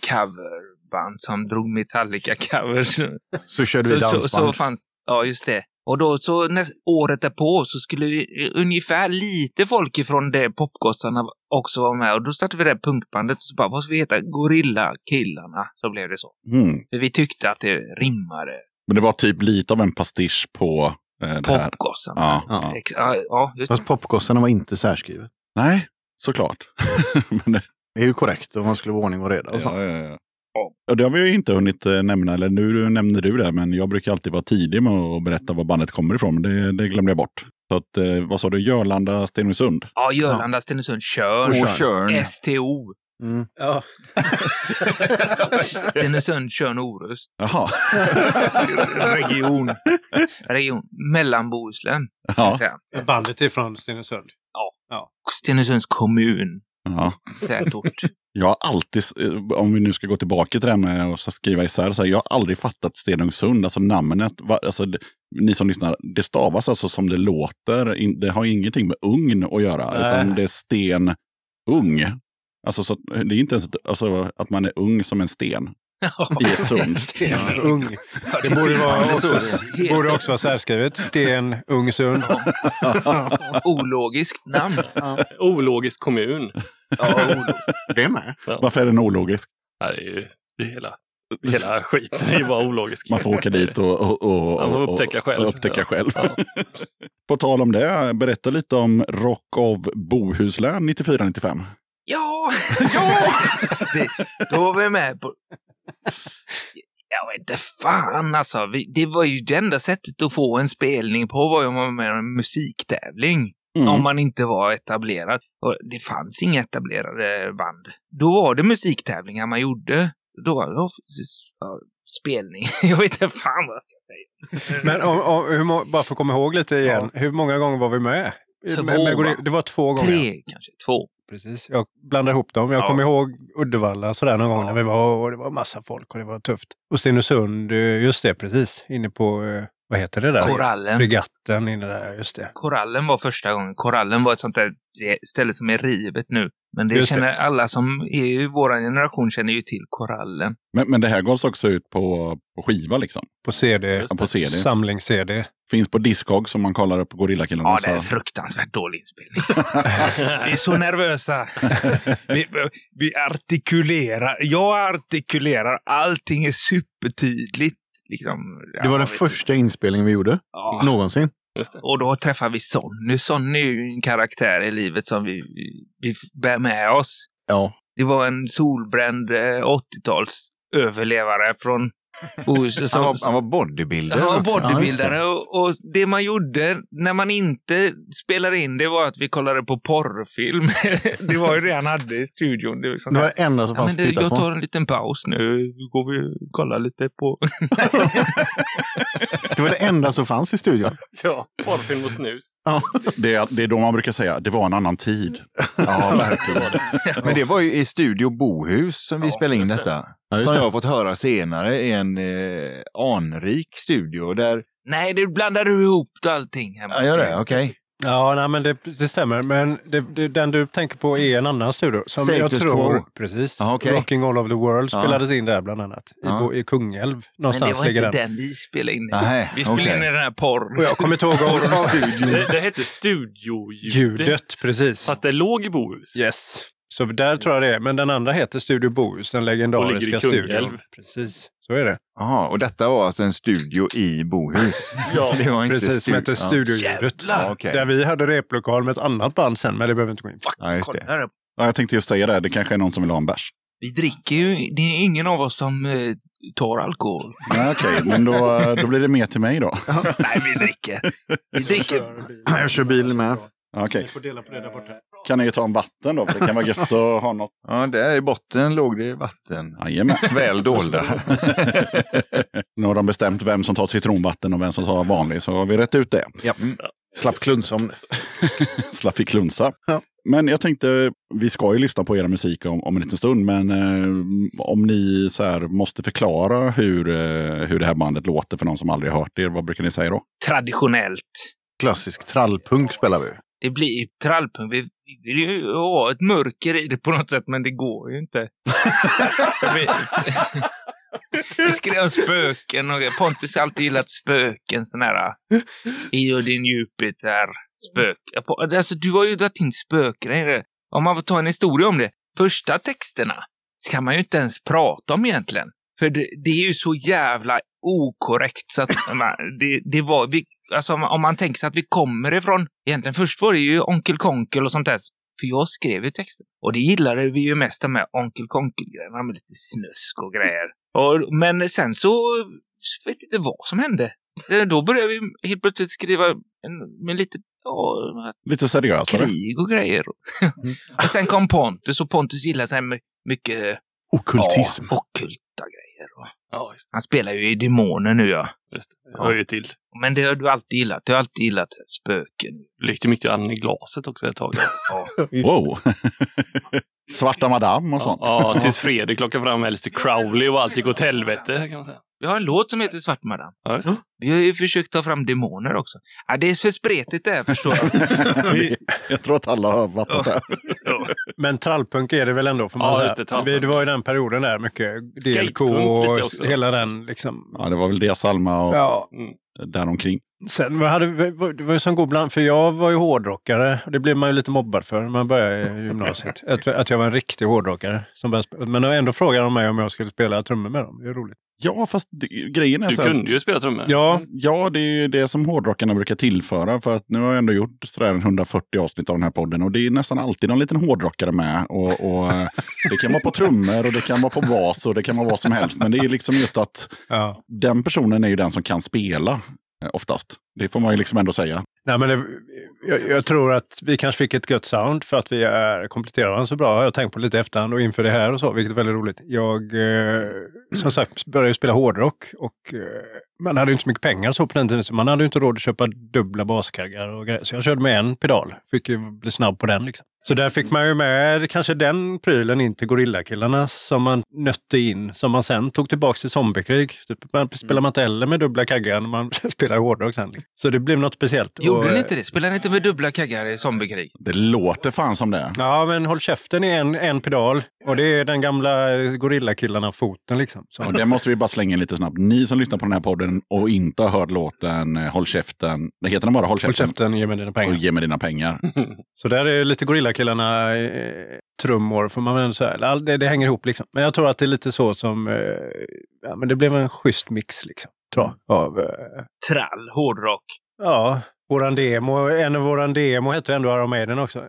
Speaker 5: coverband som drog Metallica-covers.
Speaker 7: Så körde
Speaker 5: Så,
Speaker 7: vi
Speaker 5: så,
Speaker 7: dansband.
Speaker 5: så fanns, ja just det. Och då så näst, året därpå så skulle vi, eh, ungefär lite folk ifrån det popgossarna också vara med. Och då startade vi det punkbandet och så bara, vad ska vi heta? Gorilla-killarna. Så blev det så.
Speaker 2: Mm.
Speaker 5: För vi tyckte att det rimmade.
Speaker 2: Men det var typ lite av en pastisch på eh, det här.
Speaker 5: Popgossarna.
Speaker 2: Ja,
Speaker 7: ja.
Speaker 5: Ex- ja, ja, just.
Speaker 7: Fast popgossarna var inte särskrivet.
Speaker 2: Nej, såklart. [LAUGHS] Men det,
Speaker 7: Det är ju korrekt om man skulle vara ordning och reda och så.
Speaker 2: ja, ja, ja. Ja, det har vi ju inte hunnit eh, nämna, eller nu nämner du det, men jag brukar alltid vara tidig med att berätta var bandet kommer ifrån, men det, det glömde jag bort. Så att, eh, vad sa du, Jörlanda, Stenungsund?
Speaker 5: Ja, Jörlanda, Stenungsund, Tjörn.
Speaker 6: Och Tjörn.
Speaker 5: STO.
Speaker 7: Mm.
Speaker 8: Ja. [LAUGHS]
Speaker 5: Stenungsund, Tjörn, Orust.
Speaker 2: Jaha, [LAUGHS]
Speaker 5: Region. Region. Mellanbohuslän.
Speaker 2: ja.
Speaker 8: Bandet är från Stenungsund.
Speaker 5: Stenungsunds kommun.
Speaker 2: ja.
Speaker 5: Tätort.
Speaker 2: Jag har alltid, eh, om vi nu ska gå tillbaka till det här med att skriva isär, så här, jag har aldrig fattat Stenungsund, alltså namnet. Alltså, ni som lyssnar, det stavas alltså som det låter. Det har ingenting med ugn att göra,
Speaker 8: Nej.
Speaker 2: utan det är sten, ung. Alltså, så, att- det är inte ens alltså, att man är ung som en sten i ett sund. [LAUGHS]
Speaker 8: Sten Ung. Det borde, vara också, borde också vara särskrivet. Sten Ungsund. [LAUGHS]
Speaker 5: Ologiskt namn.
Speaker 1: Ologisk kommun.
Speaker 5: Ja,
Speaker 7: Det med.
Speaker 2: Varför är den ologisk?
Speaker 1: Det här är ju det är hela, hela skiten är ju bara ologisk.
Speaker 2: Man får åka dit och, och, och,
Speaker 1: Ja,
Speaker 2: och-
Speaker 1: upptäcka själv.
Speaker 2: och upptäcka själv.
Speaker 1: Ja. [LAUGHS]
Speaker 2: På tal om det, berätta lite om Rock of Bohuslän 94-95.
Speaker 5: ja! ja! Det, då var vi med på... Jag vet inte fan alltså. Vi, det var ju det enda sättet att få en spelning på var ju om man var med i en musiktävling.
Speaker 2: Mm.
Speaker 5: Om man inte var etablerad. Och det fanns inga etablerade band. Då var det musiktävlingar man gjorde. Då var det ja, ja, spelning. [LAUGHS] Jag vet inte fan vad jag ska säga.
Speaker 8: Men om, om, hur, bara för att komma ihåg lite igen. Hur många gånger var vi med?
Speaker 5: Två,
Speaker 8: med Gorilla-
Speaker 5: va?
Speaker 8: det var två gånger.
Speaker 5: Tre, kanske två.
Speaker 8: Precis. Jag blandar ihop dem. Jag
Speaker 5: Ja.
Speaker 8: kommer ihåg Uddevalla sådär någon gång
Speaker 5: Ja.
Speaker 8: när vi var och det var massa folk och det var tufft. Och Stenungsund, eh, just det precis. Inne på, eh, vad heter det där?
Speaker 5: Korallen.
Speaker 8: Fregatten inne där, just det.
Speaker 5: Korallen var första gången. Korallen var ett sånt där ställe som är rivet nu. Men det
Speaker 8: Just det.
Speaker 5: känner alla som är i vår generation känner ju till Korallen.
Speaker 2: Men, men det här gavs också ut på, på skiva liksom.
Speaker 8: På CD.
Speaker 2: Ja, på CD.
Speaker 8: Samlings-CD.
Speaker 2: Finns på Discog som man kollar upp på Gorillakillarna.
Speaker 5: Ja, det är fruktansvärt dålig inspelning. vi är så nervösa. vi, vi artikulerar. Jag artikulerar. Allting är supertydligt. Liksom.
Speaker 7: Det var
Speaker 5: Ja,
Speaker 7: den första inspelningen vi gjorde.
Speaker 5: Ja.
Speaker 7: Någonsin.
Speaker 1: Just det.
Speaker 5: Och då träffar vi Sonny. Sonny är ju en karaktär i livet som vi, vi, bär med oss.
Speaker 7: Ja.
Speaker 5: Det var en solbränd eh, 80-tals överlevare från Bohuslän. [LAUGHS]
Speaker 6: Han var, han var bodybuilder.
Speaker 5: Han var bodybuildare och, och det man gjorde när man inte spelade in det var att vi kollade på porrfilm. [LAUGHS] det var ju det han hade i studion. Det var, sånt
Speaker 7: Det var det enda som
Speaker 5: ja,
Speaker 7: fanns
Speaker 5: men
Speaker 7: att
Speaker 5: det,
Speaker 7: titta
Speaker 5: jag
Speaker 7: på.
Speaker 5: tar en liten paus nu. Går vi och kollar lite på... [LAUGHS]
Speaker 7: Det var det enda som fanns i studion.
Speaker 1: Ja, porrfilm och snus.
Speaker 2: Det, är, det är då man brukar säga, det var en annan tid. Ja, verkligen.
Speaker 6: Men det var ju i Studio Bohus som vi
Speaker 5: Ja,
Speaker 6: spelade in
Speaker 5: det.
Speaker 6: detta.
Speaker 7: Ja,
Speaker 6: som jag har fått höra senare i en eh, anrik studio. Där,
Speaker 5: Nej, du blandar du ihop allting. Här
Speaker 6: ja, gör det? Okej.
Speaker 8: Ja, nej, men det, det stämmer. Men det, det, den du tänker på är en annan studio. Som jag
Speaker 6: Status
Speaker 8: tror,
Speaker 6: Quo.
Speaker 8: precis.
Speaker 6: Ja, okej.
Speaker 8: Rocking All Over the World
Speaker 6: Ja.
Speaker 8: spelades in där bland annat. I,
Speaker 6: Ja.
Speaker 8: Bo, i Kungälv.
Speaker 5: Men det
Speaker 8: Någonstans
Speaker 5: var inte den.
Speaker 8: den.
Speaker 5: vi spelade in. i.
Speaker 6: Nej,
Speaker 5: vi spelade
Speaker 6: okej.
Speaker 5: in i den här porr.
Speaker 8: Och jag kommer inte ihåg om [LAUGHS]
Speaker 1: Det, det hette studioljudet.
Speaker 8: ljudet. Precis.
Speaker 1: Fast det låg i Bohus.
Speaker 8: Yes. Så där tror jag det är. Men den andra heter Studio Bohus, den
Speaker 1: Och ligger
Speaker 8: legendariska
Speaker 1: i Kungälv.
Speaker 8: studion. Precis, så är det.
Speaker 6: Jaha, och detta var alltså en studio i Bohus? [LAUGHS]
Speaker 1: Ja,
Speaker 6: det var inte
Speaker 8: Precis, som
Speaker 6: ja.
Speaker 8: Studioljudet.
Speaker 6: Ja, okej.
Speaker 8: Där vi hade replokal med ett annat band sen, men det behöver vi inte gå in på.
Speaker 6: Ja, just det.
Speaker 2: Ja, jag tänkte just säga det, det kanske är någon som vill ha en bärs.
Speaker 5: Vi dricker ju, det är ingen av oss som eh, tar alkohol.
Speaker 2: Nej, Okej, men då, då blir det mer till mig då.
Speaker 5: Nej, vi dricker. Vi dricker.
Speaker 7: Jag kör bil med.
Speaker 2: Okej,
Speaker 8: Ni
Speaker 2: kan ni ta en vatten då? För det kan vara gött att ha något.
Speaker 6: Ja, där i botten låg det vatten.
Speaker 2: Jajamän.
Speaker 6: Väl dolda. [LAUGHS]
Speaker 2: nu har de bestämt vem som tar citronvatten och vem som tar vanlig, så har vi rätt ut det.
Speaker 7: Ja. Slapp klunsa om det. [LAUGHS]
Speaker 2: Slapp fick klunsa.
Speaker 7: Ja.
Speaker 2: Men jag tänkte, vi ska ju lyssna på era musik om, om en liten stund, men eh, om ni så här, måste förklara hur, eh, hur det här bandet låter för någon som aldrig har hört er, vad brukar ni säga då?
Speaker 5: Traditionellt.
Speaker 7: Klassisk trallpunk spelar vi.
Speaker 5: Det blir trallpunk. Vi, vi vill ju ha ett mörker i det på något sätt, men det går ju inte. [LAUGHS] vi, skrev om spöken och Pontus har alltid gillat spöken. Sån här i och din Jupiter. Spök. Alltså, du har ju dragit in spökgrejer. Om man får ta en historia om det. Första texterna ska man ju inte ens prata om egentligen. För det, det är ju så jävla okorrekt så att det, det var, vi, alltså om man, tänker sig att vi kommer ifrån, egentligen först var det ju Onkel Konkel och sånt där. För jag skrev ju texten. Och det gillade vi ju mest med Onkel Konkel-grejerna med lite snusk och grejer. Och, men sen så, så vet jag inte vad som hände. Eh, Då började vi helt plötsligt skriva en, med lite ja,
Speaker 2: Lite seriösare.
Speaker 5: krig och grejer. [LAUGHS] och sen kom Pontus och Pontus gillade så här my- mycket
Speaker 7: Okultism.
Speaker 5: ja, grejer. Och
Speaker 1: Ja, just,
Speaker 5: han spelar ju i Demoner nu ja.
Speaker 1: just det. Det hör ju till.
Speaker 5: Men det har du alltid gillat. Du har alltid gillat spöken.
Speaker 1: Lekte mycket Annie Glaset också ett tag. [LAUGHS]
Speaker 2: Wow! [LAUGHS] Svarta madam och sånt.
Speaker 1: Ja, [LAUGHS] tills Fredrik lockade fram Alistair Crowley och allt gick åt helvete kan man säga.
Speaker 5: Vi har en låt som heter Svart Madam.
Speaker 1: Ja.
Speaker 5: Vi har ju försökt ta fram demoner också. Ja, det är för spretigt det här förstår jag.
Speaker 2: jag tror att alla har fattat det.
Speaker 5: Ja.
Speaker 8: Men trallpunk är det väl ändå, får man
Speaker 1: Ja,
Speaker 8: säga.
Speaker 1: just det,
Speaker 8: det var ju den perioden där, mycket DLK och
Speaker 1: också.
Speaker 8: hela den liksom.
Speaker 2: Ja, det var väl det Salma och
Speaker 8: Ja,
Speaker 2: däromkring.
Speaker 8: sen vad hade, det var ju som god bland, för jag var ju hårdrockare. Och det blev man ju lite mobbad för när man började i gymnasiet. [LAUGHS] att, att jag var en riktig hårdrockare. Som började, men ändå frågade de mig om jag skulle spela trummor med dem. Det är roligt.
Speaker 2: Ja, fast det, grejen är
Speaker 1: Du
Speaker 2: så här,
Speaker 1: kunde ju spela trummor.
Speaker 8: Ja,
Speaker 2: Ja, det är ju det som hårdrockarna brukar tillföra. För att nu har jag ändå gjort sådär en 140 avsnitt av den här podden. Och det är nästan alltid någon liten hårdrockare med. Och, och eh, det kan vara på trummor och det kan vara på bas och det kan vara vad som helst. Men det är liksom just att
Speaker 8: ja.
Speaker 2: den personen är ju den som kan spela eh, oftast. Det får man ju liksom ändå säga.
Speaker 8: Nej, men det, jag, jag tror att vi kanske fick ett gött sound för att vi är, kompletterar varandra så bra. Jag har tänkt på lite efterhand och inför det här och så, vilket är väldigt roligt. Jag, eh, som sagt, började spela hårdrock och eh, man hade inte så mycket pengar så på den tiden, så man hade inte råd att köpa dubbla baskaggar och grejer. Så jag körde med en pedal, fick ju bli snabb på den liksom. Så där fick man ju med kanske den prylen in till Gorillakillarna som man nötte in, som man sen tog tillbaka till Zombiekrig. Typ, man spelar man inte heller med dubbla kaggar när man [LAUGHS] spelar hårdrock sen. Liksom. Så det blev något speciellt.
Speaker 5: Gjorde
Speaker 8: Och,
Speaker 5: ni
Speaker 8: eh,
Speaker 5: inte det? Spelade ni inte med dubbla kaggar i Zombiekrig?
Speaker 2: Det låter fan som det.
Speaker 8: Ja, men håll käften är en, en pedal. Och det är den gamla Gorillakillarna-foten liksom. Så.
Speaker 2: Och det måste vi bara slänga in lite snabbt. Ni som lyssnar på den här podden och inte har hört låten eh, Håll käften. Det heter den bara Håll
Speaker 8: Håll
Speaker 2: käften.
Speaker 8: käften, ge mig dina
Speaker 2: Och
Speaker 8: pengar.
Speaker 2: ge mig dina pengar. [LAUGHS]
Speaker 8: Så där är lite Gorillakillarna eh, trummor, får man väl ändå säga. Det, det hänger ihop liksom. Men jag tror att det är lite så som, eh, ja men det blev en schysst mix liksom. Tror jag. Av, eh,
Speaker 5: Trall, hårdrock.
Speaker 8: ja, våran demo, en av våran demo hette ändå Iron Maiden också.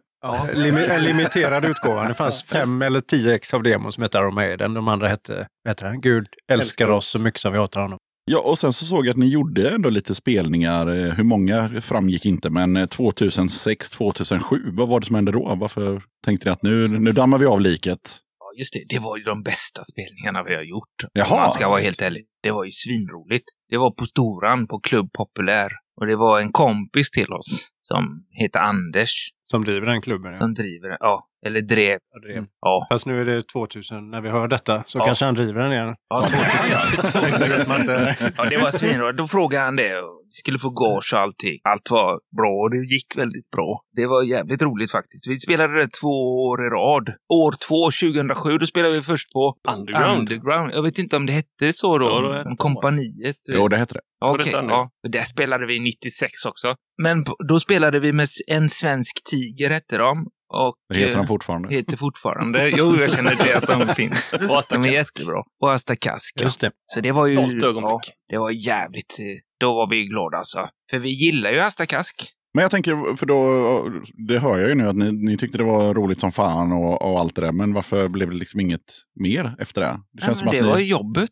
Speaker 8: Limi- en limiterad utgåva. Det fanns fem eller tio ex av demon som hette Iron Maiden. De andra hette, vad heter den? Gud älskar oss så mycket som vi hatar honom.
Speaker 2: Ja, och sen så såg jag att ni gjorde ändå lite spelningar. Eh, Hur många framgick inte, men eh, 2006, 2007, vad var det som hände då? Varför tänkte ni att nu, nu dammar vi av liket?
Speaker 5: Ja, just det. Det var ju de bästa spelningarna vi har gjort.
Speaker 2: Jaha.
Speaker 5: Om man ska vara helt ärlig. Det var ju svinroligt. Det var på Storan, på Klubb Populär. Och det var en kompis till oss som heter Anders
Speaker 8: Som driver den klubben. Ja.
Speaker 5: som driver det. Ja, Eller drev.
Speaker 8: Jag drev.
Speaker 5: Ja.
Speaker 8: Fast nu är det 2000 när vi hör detta, så
Speaker 5: Ja.
Speaker 8: kanske han driver den igen.
Speaker 5: Ja, 2022. [LAUGHS] det vet man inte. Ja, det var svinbra. Då frågade han det. och Vi skulle få gage och allting. Allt var bra och det gick väldigt bra. Det var jävligt roligt faktiskt. Vi spelade det två år i rad. År två, 2007, då spelade vi först på
Speaker 1: Underground.
Speaker 5: Underground. Jag vet inte om det hette så då.
Speaker 1: Ja, det hette det.
Speaker 5: Kompaniet.
Speaker 2: Jo, det heter det.
Speaker 5: Okej,
Speaker 1: stämmer.
Speaker 5: ja. Där spelade vi 96 också. Men då spelade vi med en svensk tiger hette de. Och,
Speaker 2: Det heter
Speaker 5: eh,
Speaker 2: han fortfarande.
Speaker 5: heter fortfarande. Jo, jag känner det att de [LAUGHS] finns.
Speaker 1: Och Asta
Speaker 5: De är
Speaker 1: Kask.
Speaker 5: jättebra. Och Asta Kask. ja.
Speaker 8: Just det.
Speaker 5: Så det var ju...
Speaker 1: Stolt ögonblick.
Speaker 5: Ja, det var jävligt... eh, Då var vi glada alltså. För vi gillar ju Asta Kask.
Speaker 2: Men jag tänker, för då, det hör jag ju nu att ni, ni tyckte det var roligt som fan och, och allt det där. Men varför blev det liksom inget mer efter det? Det
Speaker 5: Nej,
Speaker 2: känns
Speaker 5: men det
Speaker 2: som
Speaker 5: var
Speaker 2: att
Speaker 5: ju jobbet.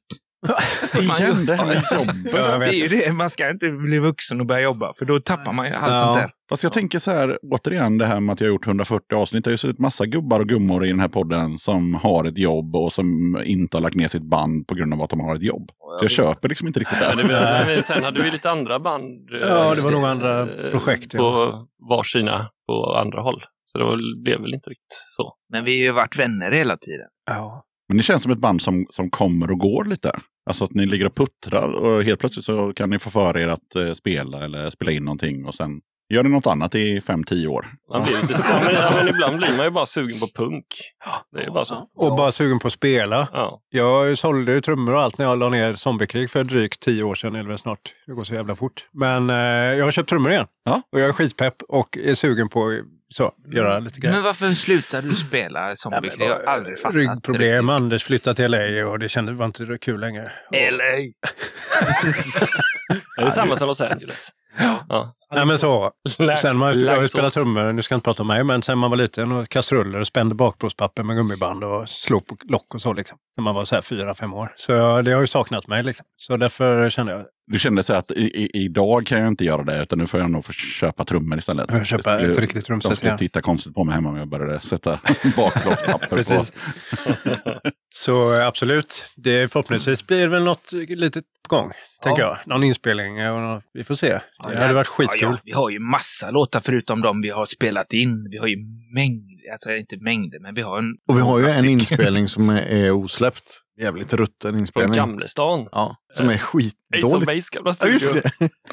Speaker 2: Igen, det här med
Speaker 5: Ja,
Speaker 2: jobbet.
Speaker 5: det är ju det. Man ska inte bli vuxen och börja jobba, för då tappar man ju allt
Speaker 8: Ja.
Speaker 5: sånt där.
Speaker 2: Fast jag tänker så här, återigen det här med att jag har gjort 140 avsnitt. Det har ju suttit massa gubbar och gummor i den här podden som har ett jobb och som inte har lagt ner sitt band på grund av att de har ett jobb. Så jag köper liksom inte riktigt
Speaker 1: Men
Speaker 2: det.
Speaker 1: det var, men sen hade vi lite andra band. eh,
Speaker 8: Ja, det
Speaker 1: just
Speaker 8: var nog andra
Speaker 1: eh,
Speaker 8: projekt, ja.
Speaker 1: På varsina, på andra håll. Så det var, blev väl inte riktigt så.
Speaker 5: Men vi har ju varit vänner hela tiden.
Speaker 8: Ja.
Speaker 2: Men det känns som ett band som, som kommer och går lite. Alltså att ni ligger och puttrar och helt plötsligt så kan ni få för er att eh, spela eller spela in någonting och sen gör ni något annat i 5-10 år.
Speaker 1: Man blir lite, ja, men, ja, men ibland blir man ju bara sugen på punk. Det är bara så.
Speaker 8: Och bara sugen på att spela.
Speaker 1: Ja.
Speaker 8: Jag sålde ju trummor och allt när jag la ner Zombiekrig för drygt tio år sedan, eller väl snart. Det går så jävla fort. Men eh, jag har köpt trummor igen.
Speaker 2: Ja.
Speaker 8: Och jag är skitpepp och är sugen på så, göra lite grejer.
Speaker 5: Men varför slutade du spela Zombie? det har jag aldrig fattat.
Speaker 8: Ryggproblem,
Speaker 5: riktigt.
Speaker 8: Anders flyttade till LA och det kändes, var inte kul längre. Och,
Speaker 5: LA! [LAUGHS]
Speaker 1: Det är samma som Los Angeles. Ja.
Speaker 8: Nej men så. Sen man, jag har ju spelat trummor, nu ska jag inte prata om mig, men sen man var liten och kastruller och spände bakplåtspapper med gummiband och slog på lock och så liksom. När man var så här fyra, fem år. Så ja, det har ju saknat mig liksom. Så därför kände jag,
Speaker 2: Du kände så att i, i, idag kan jag inte göra det utan nu får jag nog få köpa trummor istället.
Speaker 8: Jag köpa
Speaker 2: Det skulle-
Speaker 8: ett riktigt
Speaker 2: De
Speaker 8: trumset
Speaker 2: skulle
Speaker 8: igen.
Speaker 2: titta konstigt på mig hemma om jag började sätta [LAUGHS] bakplåtspapper på.
Speaker 8: Precis. [LAUGHS] Så eh, absolut, det förhoppningsvis blir väl något litet på gång, tänker jag. Någon inspelning och nå- vi får se. Det
Speaker 5: Ja,
Speaker 8: hade varit skitkul.
Speaker 5: Ja, ja. Vi har ju massa låtar förutom de vi har spelat in. Vi har ju mängder, alltså inte mängder, men vi har en...
Speaker 7: Och vi har ju en inspelning som är, är osläppt. [LAUGHS] Jävligt rutten
Speaker 1: Från
Speaker 7: inspelning.
Speaker 1: Gamlestan.
Speaker 7: Ja, som är [LAUGHS]
Speaker 1: Ace of. Base gamla
Speaker 7: Ja,
Speaker 1: studio.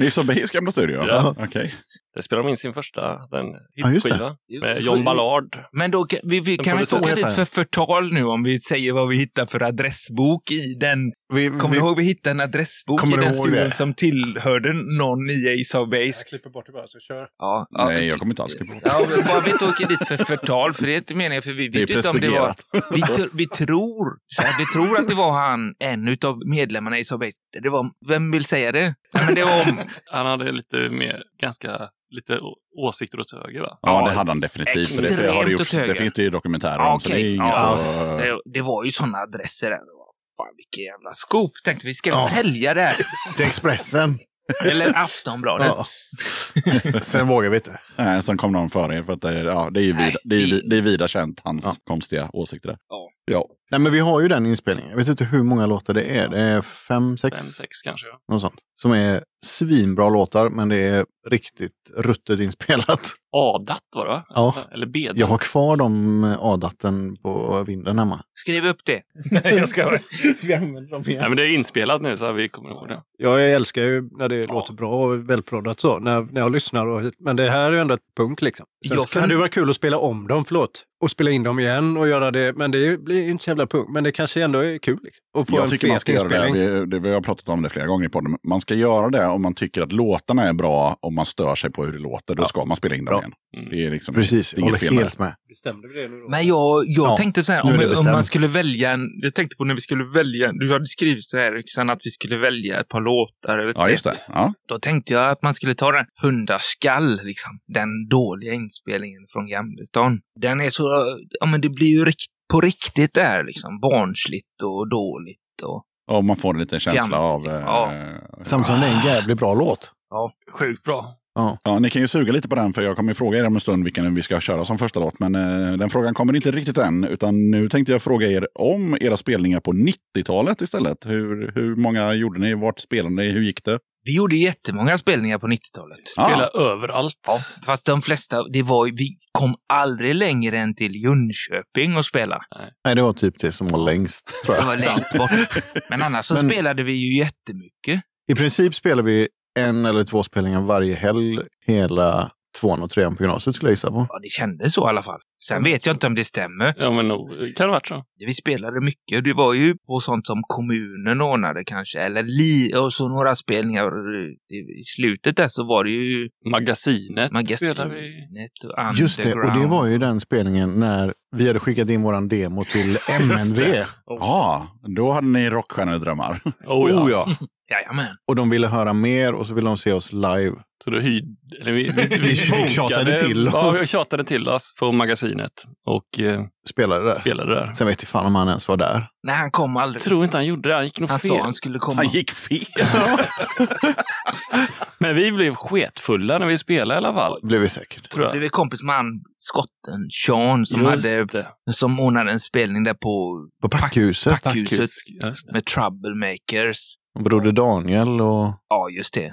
Speaker 2: är så Base gamla studio?
Speaker 1: Ja.
Speaker 2: Okej.
Speaker 1: Där spelar de in sin första den
Speaker 7: Ja,
Speaker 1: hitskiva. Med John Ballard.
Speaker 5: Men då kan vi, vi kan väl
Speaker 1: producerar
Speaker 5: åka dit för förtal nu om vi säger vad vi hittar för adressbok i den.
Speaker 7: Vi,
Speaker 5: Kommer
Speaker 7: vi,
Speaker 5: du ihåg vi hittade en adressbok i den studion som tillhörde någon i Ace of Base?
Speaker 8: Jag klipper bort det bara, så kör.
Speaker 5: Ja,
Speaker 2: Nej, jag kommer inte alls klippa bort det.
Speaker 5: Ja, bara vi inte åker dit för förtal, för det är inte meningen, för vi
Speaker 2: Det är
Speaker 5: vet inte om det var... Vi, vi tror, så här, vi tror att det var han, en utav medlemmarna i Ace of Base. Det var, vem vill säga det? Ja, men det var om, [LAUGHS]
Speaker 1: Han hade lite mer, ganska, lite åsikter åt höger va?
Speaker 2: Ja, det hade han definitivt. För det, det, har det, gjort, det finns det ju dokumentärer om. Så det är inget
Speaker 5: Ja.
Speaker 2: att-
Speaker 5: så det, det var ju sådana adresser där. Fan vilken jävla scoop. Tänkte vi ska
Speaker 7: Ja.
Speaker 5: sälja det här. [LAUGHS]
Speaker 7: till Expressen.
Speaker 5: Eller Aftonbladet.
Speaker 7: Ja. [LAUGHS] Sen vågar vi inte.
Speaker 2: Nej, sen kom någon före er för att det, är- ja, det är ju
Speaker 5: Nej,
Speaker 2: vida, det är,
Speaker 5: det-
Speaker 2: det är vida känt, hans
Speaker 7: Ja.
Speaker 2: konstiga åsikter. Där.
Speaker 5: Ja.
Speaker 2: Ja.
Speaker 7: Nej, men vi har ju den inspelningen. Jag vet inte hur många låtar det är. Det är fem, sex,
Speaker 1: Fem, sex kanske. Ja.
Speaker 7: något sånt. Som är svinbra låtar, men det är riktigt ruttet inspelat.
Speaker 1: Adat var det va?
Speaker 7: Ja.
Speaker 1: Eller Bedat.
Speaker 7: Jag har kvar de A-datten på vinden hemma.
Speaker 5: Skriv upp det. [LAUGHS] Nej, jag ska... Så vi använder dem
Speaker 1: Nej,
Speaker 5: igen.
Speaker 1: men det är inspelat nu så vi kommer ihåg det.
Speaker 8: Jag älskar ju när det låter bra och välproddat så, när, när jag lyssnar. Och, men det här är ju ändå ett punk liksom. Sen
Speaker 5: Jag
Speaker 8: kan
Speaker 5: fun-
Speaker 8: det vara kul att spela om dem, förlåt. Och spela in dem igen och göra det. Men det blir ju inte så jävla punk. Men det kanske ändå är kul. Liksom. Och få
Speaker 2: Jag
Speaker 8: en
Speaker 2: tycker man ska göra det. Vi, det. Vi har pratat om det flera gånger i podden. Man ska göra det om man tycker att låtarna är bra och man stör sig på hur det låter. Då
Speaker 8: Ja.
Speaker 2: ska man spela in dem
Speaker 8: Bra.
Speaker 2: igen.
Speaker 1: Mm.
Speaker 2: Det är liksom
Speaker 7: Precis,
Speaker 2: det
Speaker 7: jag
Speaker 2: är inget
Speaker 7: håller
Speaker 2: fel med
Speaker 7: helt med.
Speaker 8: Bestämde vi det nu då?
Speaker 5: Men jag, jag
Speaker 7: Ja,
Speaker 5: tänkte så här, om, om man skulle välja en... Jag tänkte på när vi skulle välja... Du hade skrivit så här, Yxan, att vi skulle välja ett par låtar. Eller
Speaker 2: Ja, just det. Ja.
Speaker 5: Då tänkte jag att man skulle ta den Hundarskall, liksom. Den dåliga inspelningen från Gamlestan. Den är så... Ja, men det blir ju rikt, på riktigt där, liksom. Barnsligt och dåligt och...
Speaker 2: Och man får en liten känsla
Speaker 5: Fjant.
Speaker 2: av... Eh,
Speaker 5: Ja.
Speaker 7: Samtidigt som det är en jävligt bra låt.
Speaker 1: Sjukt bra.
Speaker 2: Ja, ni kan ju suga lite på den för jag kommer ju fråga er om en stund vilken vi ska köra som första låt. Men eh, den frågan kommer inte riktigt än. Utan nu tänkte jag fråga er om era spelningar på 90-talet istället. Hur, hur många gjorde ni? Vart spelade ni? Hur gick det?
Speaker 5: Vi gjorde jättemånga spelningar på 90-talet.
Speaker 1: Spela överallt.
Speaker 5: Ja, fast de flesta, det var vi kom aldrig längre än till Jönköping och spela.
Speaker 7: Nej, det var typ det som var längst. Tror
Speaker 5: Det
Speaker 7: jag.
Speaker 5: var längst bort. Men annars så [LAUGHS]
Speaker 7: Men-
Speaker 5: spelade vi ju jättemycket.
Speaker 7: I princip spelar vi en eller två spelningar varje helg hela tvåan och trean på gymnasiet skulle jag gissa på.
Speaker 5: Ja, det kändes så i alla fall. Sen vet jag inte om det stämmer.
Speaker 1: Ja, men nog kan det ha varit så.
Speaker 5: Vi spelade mycket. Det var ju på sånt som kommunen ordnade kanske. Eller li och så några spelningar. I slutet där så var det ju
Speaker 1: Magasinet, vi.
Speaker 5: Magasinet och Underground.
Speaker 7: Just det, och det var ju den spelningen när vi hade skickat in våran demo till [LAUGHS] MNV.
Speaker 2: Ja, då hade ni rockstjärnedrömmar.
Speaker 1: Oh, ja.
Speaker 7: Oh, ja.
Speaker 5: Jajamän.
Speaker 7: Och de ville höra mer och så ville de se oss live.
Speaker 1: Så då hyrde... Eller vi, vi, vi, [LAUGHS]
Speaker 7: Vi tjatade till
Speaker 1: Ja,
Speaker 7: oss.
Speaker 1: vi tjatade till oss på magasinet och eh,
Speaker 7: Spelade där.
Speaker 1: spelade där.
Speaker 7: Sen vet jag fan om han ens var där.
Speaker 5: Nej, han kom aldrig.
Speaker 1: Jag tror inte han gjorde det. Han gick nog
Speaker 5: han
Speaker 1: fel.
Speaker 5: sa han skulle komma.
Speaker 2: Han gick fel. [LAUGHS]
Speaker 1: Men vi blev sketfulla när vi spelade i alla fall.
Speaker 7: Blev vi säkert.
Speaker 1: Tror
Speaker 5: Det
Speaker 1: jag.
Speaker 5: blev kompis med han skotten Sean som,
Speaker 1: Just
Speaker 5: hade,
Speaker 1: det.
Speaker 5: som ordnade en spelning där på
Speaker 7: På packhuset.
Speaker 5: Packhuset
Speaker 1: Just det.
Speaker 5: med Troublemakers.
Speaker 7: Broder Daniel och...
Speaker 5: Ja, just det.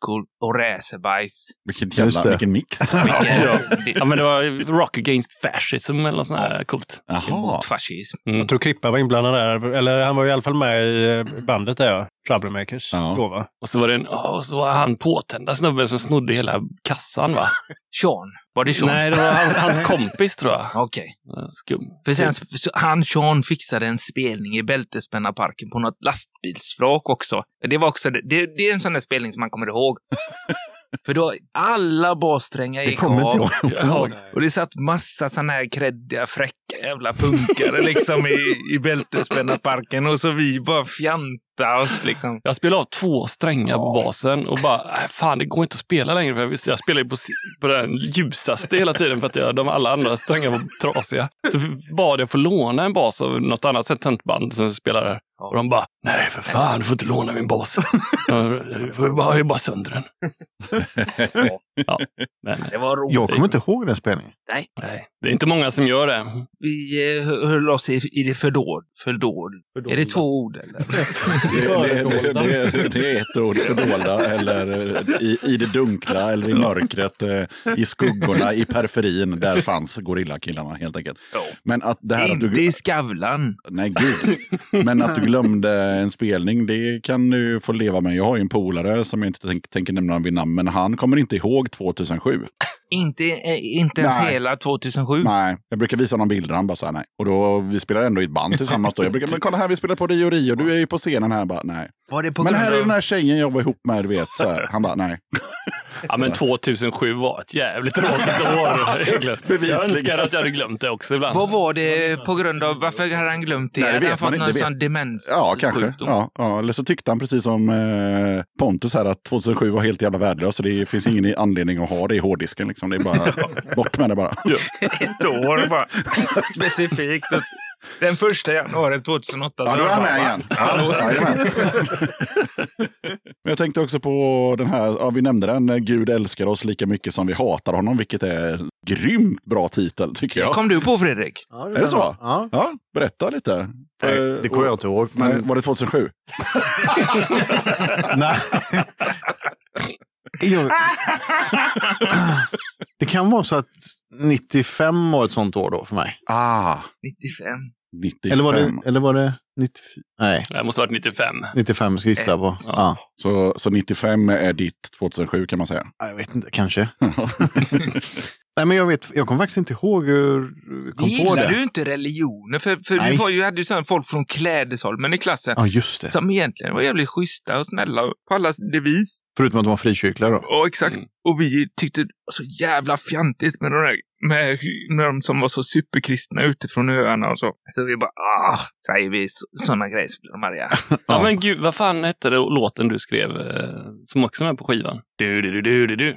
Speaker 5: School och Racerbajs.
Speaker 2: Vilken
Speaker 7: Just
Speaker 2: jävla, vilken mix. [LAUGHS]
Speaker 1: Ja.
Speaker 5: Det-
Speaker 1: ja, men det var Rock Against Fascism eller något sånt här coolt.
Speaker 2: Jaha.
Speaker 5: Mot fascism.
Speaker 8: Jag tror Krippa var inblandad där. Eller han var i alla fall med i eh, bandet där, ja. Troublemakers.
Speaker 2: Ja.
Speaker 8: Då, va?
Speaker 1: Och så var det en, oh, så var han påtända snubben som snodde hela kassan va? [LAUGHS]
Speaker 5: Sean. Var det Sean?
Speaker 1: Nej, det var han, hans kompis tror jag. [LAUGHS]
Speaker 5: Okej.
Speaker 1: Skum.
Speaker 5: För sen, så han Sean fixade en spelning i Bältespännarparken på något lastbilsflak också. Det var också, det, det det är en sån där spelning som man kommer ihåg. [LAUGHS] För då, alla bassträngar
Speaker 7: Det
Speaker 5: gick
Speaker 7: kommer inte
Speaker 5: av.
Speaker 7: jag ihåg.
Speaker 5: Och det satt massa såna här kreddiga, fräcka jävla punkare liksom i, i Bältespännarparken. Och så vi bara fjanta oss liksom.
Speaker 1: Jag spelade av två strängar på basen och bara, äh, fan det går inte att spela längre. För jag, jag ju på, på den ljusaste hela tiden för att jag, de alla andra strängar var trasiga. Så bad jag få låna en bas av något annat sätt tentband som spelar där. Och de bara, nej för fan, du får inte låna min bas. [LAUGHS] Du får ju jag bara sönder den. [LAUGHS] ja, men,
Speaker 5: Det var roligt.
Speaker 7: Jag kommer inte ihåg den spelningen.
Speaker 1: nej, det är inte många som gör det.
Speaker 5: Vi eh, hö- höll oss i, i det fördåd. Fördåd. Är det två ord eller? [LAUGHS]
Speaker 2: Det, det, det, det, det är ett ord, fördolda, eller i, i det dunkla, eller i mörkret, eh, i skuggorna, i periferin. Där fanns gorillakillarna helt enkelt. Men att det här att
Speaker 5: Inte
Speaker 2: du...
Speaker 5: i Skavlan.
Speaker 2: Nej, gud. Men att du glömde en spelning, det kan du få leva med. Jag har ju en polare som jag inte tänk, tänker nämna vid namn, men han kommer inte ihåg 2007.
Speaker 5: Inte, eh, inte ens
Speaker 2: Nej.
Speaker 5: hela 2007.
Speaker 2: Nej, jag brukar visa honom bilder, han bara så här, nej. Och då, vi spelar ändå i ett band tillsammans då. Jag brukar, men kolla här, vi spelar på Rio Rio, du är ju på scenen här. Bara, nej.
Speaker 5: Var det på
Speaker 2: Men här är
Speaker 5: av...
Speaker 2: den här tjejen jag var ihop med, du vet. Så här. Han bara, nej. [LAUGHS]
Speaker 1: Ja, men 2007 var ett jävligt tråkigt år. [LAUGHS] egentligen. Jag
Speaker 2: Bevisligen.
Speaker 1: önskar att jag hade glömt det också ibland.
Speaker 5: Vad var det på grund av, varför hade han glömt det?
Speaker 2: Nej, det
Speaker 5: hade han fått någon sån demens?
Speaker 2: Ja, kanske. Ja, ja. Eller så tyckte han precis som eh, Pontus här att 2007 var helt jävla värdelöst. Så det finns ingen anledning att ha det i hårddisken. Liksom. Det är bara [LAUGHS] bort med det bara.
Speaker 5: Ett år bara. Specifikt. Den första januari 2008.
Speaker 2: Ja, då är han med igen. Ja. Men jag tänkte också på den här, ja, vi nämnde den, eh, Gud älskar oss lika mycket som vi hatar honom, vilket är grymt bra titel tycker
Speaker 5: Det
Speaker 2: jag.
Speaker 5: kom du på Fredrik?
Speaker 7: Ja,
Speaker 2: Är det så?
Speaker 7: Ja.
Speaker 2: Ja, berätta lite.
Speaker 7: Nej,
Speaker 2: Eh,
Speaker 7: det kommer jag inte ihåg.
Speaker 2: Men
Speaker 7: Men
Speaker 2: var det 2007? [LAUGHS]
Speaker 7: Nej. [LAUGHS] [LAUGHS] Det kan vara så att 95 var ett sånt år då för mig.
Speaker 2: Ah,
Speaker 5: 95.
Speaker 2: 95.
Speaker 7: Eller var det, eller var det 94? Nej,
Speaker 1: Det måste ha varit 95.
Speaker 7: 95 ska jag gissa på.
Speaker 1: Ja.
Speaker 7: Ja.
Speaker 2: Så, så 95 är ditt 2007 kan man säga.
Speaker 7: Ja, Jag vet inte, kanske. [LAUGHS] [LAUGHS] Nej, men jag, vet, jag kommer faktiskt inte ihåg hur jag
Speaker 5: Det
Speaker 7: kom på
Speaker 5: gillar
Speaker 7: det.
Speaker 5: du inte religioner, för, för
Speaker 7: Nej.
Speaker 5: du var ju, hade ju sådana folk från Klädesholmen i klassen.
Speaker 7: Ja, just det.
Speaker 5: Som egentligen var jävligt schyssta och snälla på alla devis.
Speaker 7: Förutom att de var frikyrkliga då.
Speaker 5: Ja, exakt.
Speaker 1: Mm.
Speaker 5: Och vi tyckte det var så jävla fjantigt med de där med, med de som var så superkristna utifrån öarna och så. Så vi bara, ah, säger vi sådana grejer så blir de arga. [LAUGHS]
Speaker 1: Ja, men gud, vad fan hette det låten du skrev eh, som också är med på skivan? Du, du, du, du, du, du.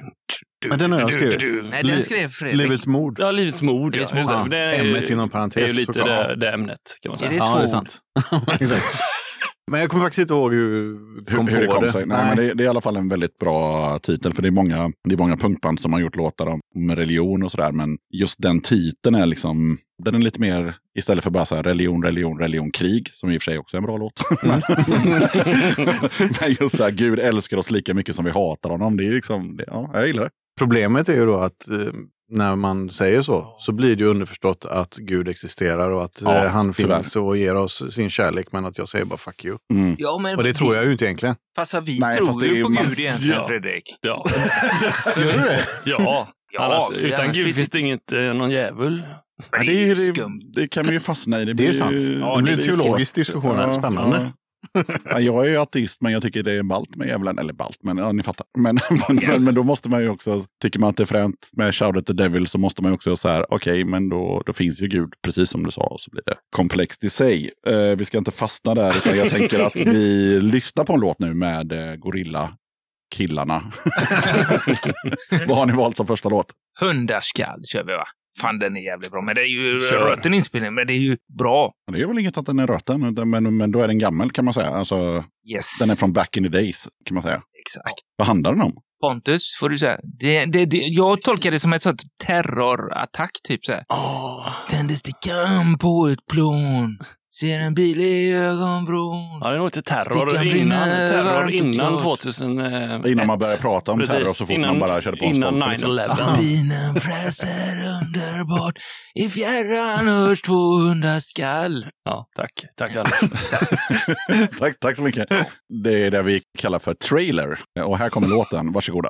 Speaker 1: Du,
Speaker 7: Ja, den har jag skrivit.
Speaker 1: du, du.
Speaker 5: Nej, den skrev Fredrik.
Speaker 7: Livets mord.
Speaker 1: Ja, Livets mod.
Speaker 5: Livets
Speaker 1: ja,
Speaker 5: mod.
Speaker 1: det.
Speaker 7: Ja,
Speaker 1: Det är ju-
Speaker 7: ämnet inom
Speaker 1: Det är
Speaker 7: parentes.
Speaker 1: ju lite det, det ämnet, kan man
Speaker 5: Är
Speaker 1: säga.
Speaker 5: det
Speaker 7: Ja,
Speaker 5: två
Speaker 7: det är sant. [LAUGHS] Men jag kommer faktiskt inte ihåg hur
Speaker 2: Hur,
Speaker 7: kom
Speaker 2: hur det
Speaker 7: på
Speaker 2: kom
Speaker 7: det.
Speaker 2: sig. Nej, Men det, det är i alla fall en väldigt bra titel. För det är många, det är många punkband som har gjort låtar om om religion och sådär. Men just den titeln är liksom, den är lite mer, istället för bara så här religion, religion, religion, krig. Som i och för sig också är en bra låt. [LAUGHS] men just så här, Gud älskar oss lika mycket som vi hatar honom. Det är liksom, det, ja, jag gillar det.
Speaker 7: Problemet är ju då att eh, när man säger så, så blir det ju underförstått att Gud existerar och att
Speaker 2: Ja,
Speaker 7: eh, han
Speaker 2: tyvärr.
Speaker 7: finns och ger oss sin kärlek, men att jag säger bara fuck you.
Speaker 2: Mm.
Speaker 5: Ja, men
Speaker 7: Och det tror jag ju inte egentligen.
Speaker 5: Fast vi
Speaker 2: Nej,
Speaker 5: tror ju på
Speaker 2: man-
Speaker 5: Gud egentligen,
Speaker 1: Ja.
Speaker 5: Fredrik.
Speaker 1: Ja. [LAUGHS]
Speaker 5: Gör du det?
Speaker 1: Ja.
Speaker 5: Ja,
Speaker 1: Annars,
Speaker 5: det-
Speaker 1: utan Gud
Speaker 5: finns
Speaker 1: det inget, eh, någon djävul.
Speaker 2: Ja, det, är, det, det kan man ju fastna i. Det,
Speaker 7: Det är
Speaker 2: blir
Speaker 7: sant.
Speaker 2: ju-
Speaker 7: Ja, det blir en teologisk diskussion här. Spännande.
Speaker 2: Ja. [LAUGHS] Ja, jag är ju ateist, men jag tycker det är ballt med djävulen. Eller ballt, men ja, ni fattar. Men, men, [LAUGHS] men, men då måste man ju också, tycker man att det är fränt med Shout at the Devil så måste man ju också så här, okej, men då, då finns ju Gud, precis som du sa, och så blir det komplext i sig. Eh, vi ska inte fastna där, utan jag tänker att vi [LAUGHS] lyssnar på en låt nu med eh, Gorilla killarna. Vad har ni valt som första låt?
Speaker 5: Hundarskall kör vi va? Fan den är jävligt bra. Men det är ju
Speaker 1: Kör.
Speaker 5: röten inspelning, men det är ju bra.
Speaker 2: Det är väl inget att den är röten, men, men då är den gammal kan man säga. Alltså,
Speaker 5: Yes.
Speaker 2: den är från back in the days, kan man säga.
Speaker 5: Exakt.
Speaker 2: Vad handlar den om?
Speaker 5: Pontus, får du säga. Det, det, det, jag tolkar det som ett sånt terrorattack, typ så här.
Speaker 1: Oh.
Speaker 5: Tände stickan på ett plån. Ser en bil i ögonvrån.
Speaker 1: Ja, det är nog inte terror innan, terror innan
Speaker 5: klart.
Speaker 1: 2000. Eh,
Speaker 2: Innan man börjar prata om
Speaker 1: Precis.
Speaker 2: terror så fort
Speaker 1: Innan-
Speaker 2: man bara körde på en
Speaker 1: innan
Speaker 2: stolpe, liksom.
Speaker 1: 9/11.
Speaker 5: Turbinen fräser underbart. I fjärran hörs två hundar skall.
Speaker 1: Ja, tack. Tack Anders. [LAUGHS] [LAUGHS]
Speaker 2: tack, tack så mycket. Det är det vi kallar för trailer. Och här kommer låten. Varsågoda.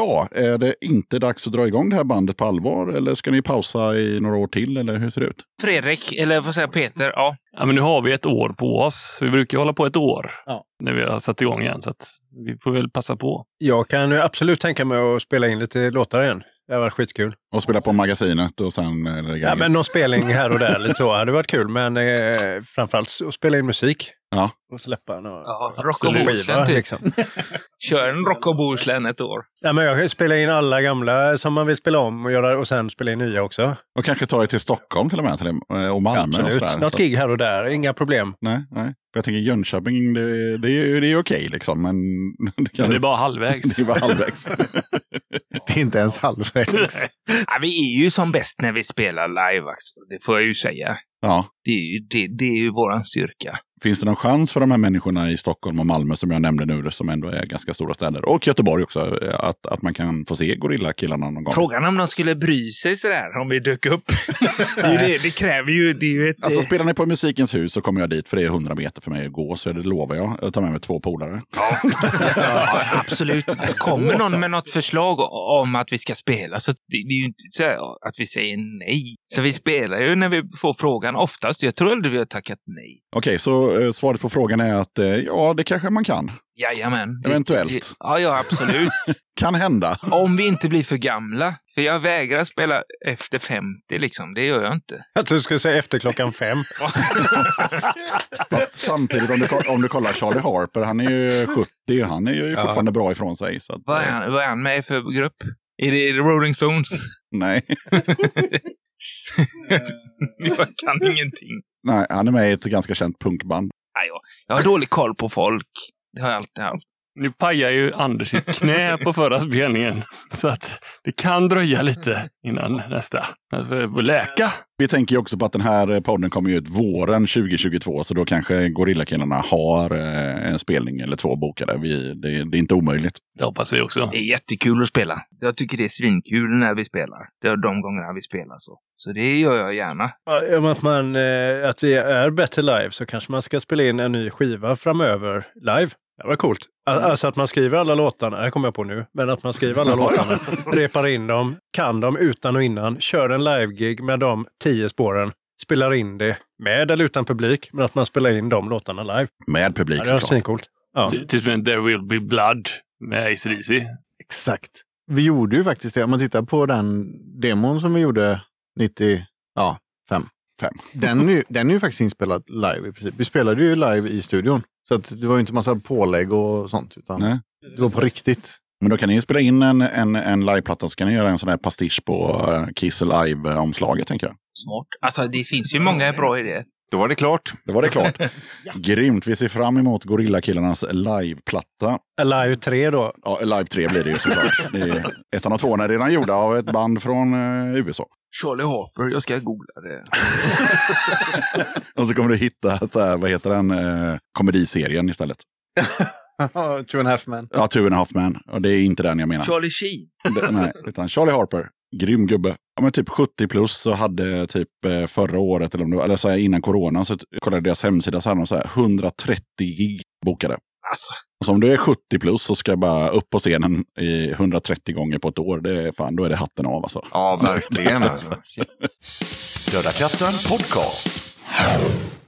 Speaker 2: Ja, är det inte dags att dra igång det här bandet på allvar? Eller ska ni pausa i några år till? Eller hur ser det ut?
Speaker 5: Fredrik, eller vad säger jag, Peter? Ja.
Speaker 1: Ja, men nu har vi ett år på oss. Vi brukar hålla på ett år
Speaker 8: Ja.
Speaker 1: när vi har satt igång igen. Så att vi får väl passa på.
Speaker 8: Jag kan ju absolut tänka mig att spela in lite låtar igen. Det har varit skitkul.
Speaker 2: Och spela på magasinet och sen... eh, lägga
Speaker 8: Ja, men någon spelning här och där lite så hade varit kul. Men eh, framförallt att spela in musik.
Speaker 2: Ja.
Speaker 8: Och släppa någon
Speaker 5: Ja, Rock och Bohuslän
Speaker 8: skiva,
Speaker 5: typ.
Speaker 8: liksom.
Speaker 5: Kör en Rock och Bohuslän ett år.
Speaker 8: Ja, men jag kan ju spela in alla gamla som man vill spela om och, göra, och sen spela in nya också.
Speaker 2: Och kanske ta er till Stockholm till och med. Till, eh, och Malmö och
Speaker 8: Absolut.
Speaker 2: sådär.
Speaker 8: Något
Speaker 2: Så-
Speaker 8: gig här och där, inga problem.
Speaker 2: Nej, nej. För jag tänker Jönköping, det, det är det är okej liksom. Men det, kan,
Speaker 1: Men det är bara halvvägs. [LAUGHS]
Speaker 2: det är bara halvvägs. [LAUGHS]
Speaker 7: Det är inte ens halvvägs. [LAUGHS]
Speaker 5: Ja, vi är ju som bäst när vi spelar live, alltså. det får jag ju säga.
Speaker 2: ja.
Speaker 5: Det är ju, det, det är ju våran styrka.
Speaker 2: Finns det någon chans för de här människorna i Stockholm och Malmö som jag nämnde nu, som ändå är ganska stora städer, och Göteborg också, att, att man kan få se Gorilla-killarna någon gång?
Speaker 5: Frågan om de skulle bry sig sådär om vi dök upp. [LAUGHS] det, det, det kräver ju, det är ju ett...
Speaker 2: Alltså
Speaker 5: eh,
Speaker 2: spelar ni på Musikens hus så kommer jag dit, för det är 100 meter för mig att gå, så det lovar jag. Jag tar med mig två polare.
Speaker 5: Ja, absolut. Kommer någon med något förslag om att vi ska spela så det, är ju inte så att vi säger nej. Så vi spelar ju när vi får frågan oftast. Jag tror aldrig vi har tackat nej.
Speaker 2: Okej, så eh, svaret på frågan är att eh, ja, det kanske man kan.
Speaker 5: Jajamän.
Speaker 2: Eventuellt.
Speaker 5: Ja, ja, absolut. [LAUGHS]
Speaker 2: Kan hända.
Speaker 5: om vi inte blir för gamla. För jag vägrar spela efter 50 liksom. Det gör jag inte.
Speaker 8: Jag tror du skulle säga efter klockan fem. [LAUGHS]
Speaker 2: Fast samtidigt, om du, om du kollar Charlie Harper, han är ju 70, han är ju fortfarande bra ifrån sig. Så att,
Speaker 5: Vad är
Speaker 2: eh,
Speaker 5: han, vad är han med för grupp? Är det, är det Rolling Stones?
Speaker 2: Nej. [LAUGHS]
Speaker 5: jag kan ingenting.
Speaker 2: Nej, han är med i ett ganska känt punkband.
Speaker 5: Nej, jag, jag har dålig koll på folk. Det har jag alltid haft.
Speaker 1: Nu pajar ju Anders sitt knä på förra spelningen. Så att det kan dröja lite innan nästa. Får läka.
Speaker 2: Vi tänker ju också på att den här podden kommer ut våren 2022, så då kanske Gorillakillarna har eh, en spelning eller två bokade. Vi, det, det är inte omöjligt.
Speaker 1: Det hoppas vi också.
Speaker 5: Det är jättekul att spela. Jag tycker det är svinkul när vi spelar. Det är de gångerna vi spelar så. Så det gör jag gärna.
Speaker 8: Ja, Om att, man, eh, att vi är bättre live så kanske man ska spela in en ny skiva framöver live. Det var coolt. Al- Alltså att man skriver alla låtarna, det kommer jag på nu, men att man skriver alla låtarna, repar in dem, kan dem utan och innan, kör en live-gig med de tio spåren, spelar in det med eller utan publik, men att man spelar in de låtarna live.
Speaker 2: Med publik
Speaker 8: Ja, det
Speaker 2: såklart.
Speaker 8: svincoolt. Ja.
Speaker 1: Ty- Typ som There will be blood med ACDC.
Speaker 7: Exakt. Vi gjorde ju faktiskt det. Om man tittar på den demon som vi gjorde 90, ja, fem.
Speaker 2: Fem.
Speaker 7: Den är, ju, den är ju faktiskt inspelad live i princip. Vi spelade ju live i studion. Så att det var ju inte massa pålägg och sånt. Utan
Speaker 2: Nej.
Speaker 7: det var på riktigt.
Speaker 2: Men då kan ni ju spela in en, en, en liveplatta så kan ni göra en sån här pastisch på uh, Kiss Live-omslaget, tänker jag.
Speaker 5: Smart. Alltså det finns ju många bra idéer.
Speaker 6: Då var det klart.
Speaker 2: Då var det klart. [LAUGHS] Grymt. Vi ser fram emot Gorillakillarnas liveplatta.
Speaker 8: Live 3 då.
Speaker 2: Ja, Live 3 blir det ju såklart. Ettan och tvåan är redan gjorda av ett band från eh, USA.
Speaker 5: Charlie Harper, jag ska googla det. [LAUGHS]
Speaker 2: Och så kommer du hitta, så här, vad heter den, eh, komediserien istället. [LAUGHS]
Speaker 7: Two and a half men.
Speaker 2: Ja, Two and a half man. Och det är inte den jag menar.
Speaker 5: Charlie Sheen.
Speaker 2: Det, nej, utan Charlie Harper. Grym gubbe. Ja, men typ 70 plus så hade typ eh, förra året, eller, om det var, eller så här, innan corona, så kollade jag deras hemsida så hade de så här 130 gig bokade.
Speaker 5: Alltså,
Speaker 2: Och så om du är 70 plus så ska jag bara upp på scenen i 130 gånger på ett år. Det är fan, då är det hatten av alltså.
Speaker 6: Ja, verkligen alltså.
Speaker 2: Döda katten podcast.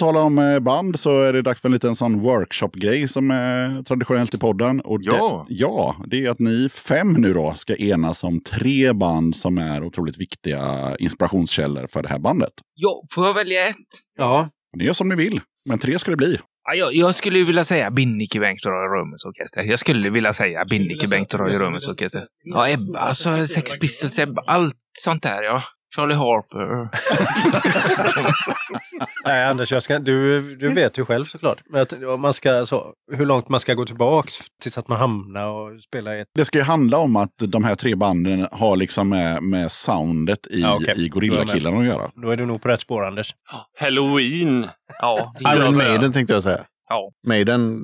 Speaker 2: Tala om eh, band så är det dags för en liten sån workshop-grej som är traditionellt i podden. Och
Speaker 6: Ja.
Speaker 2: Det, ja, det är att ni fem nu då ska enas om tre band som är otroligt viktiga inspirationskällor för det här bandet.
Speaker 5: Ja, får jag välja ett?
Speaker 8: Ja,
Speaker 2: Ni gör som ni vill, men tre ska det bli.
Speaker 5: Ja, jag, jag skulle vilja säga Binnike Bengt och Roy Rummels orkester. Jag skulle vilja säga Binnike Bengt och Roy Rummels orkester. Ja, Ebba, alltså Sex Pistols, Ebba, allt sånt där ja. Charlie Harper. [LAUGHS]
Speaker 8: nej Anders, jag ska, du, du vet ju själv såklart. Men att, man ska, så, hur långt man ska gå tillbaks tills att man hamnar och spelar i ett...
Speaker 2: Det ska ju handla om att de här tre banden har liksom med, med soundet i,
Speaker 8: Ja, okej.
Speaker 2: i Gorillakillarna att göra.
Speaker 8: Då är du nog på rätt spår Anders.
Speaker 1: Halloween.
Speaker 5: Ja,
Speaker 7: Iron. Maiden tänkte jag säga.
Speaker 5: Ja.
Speaker 7: Maiden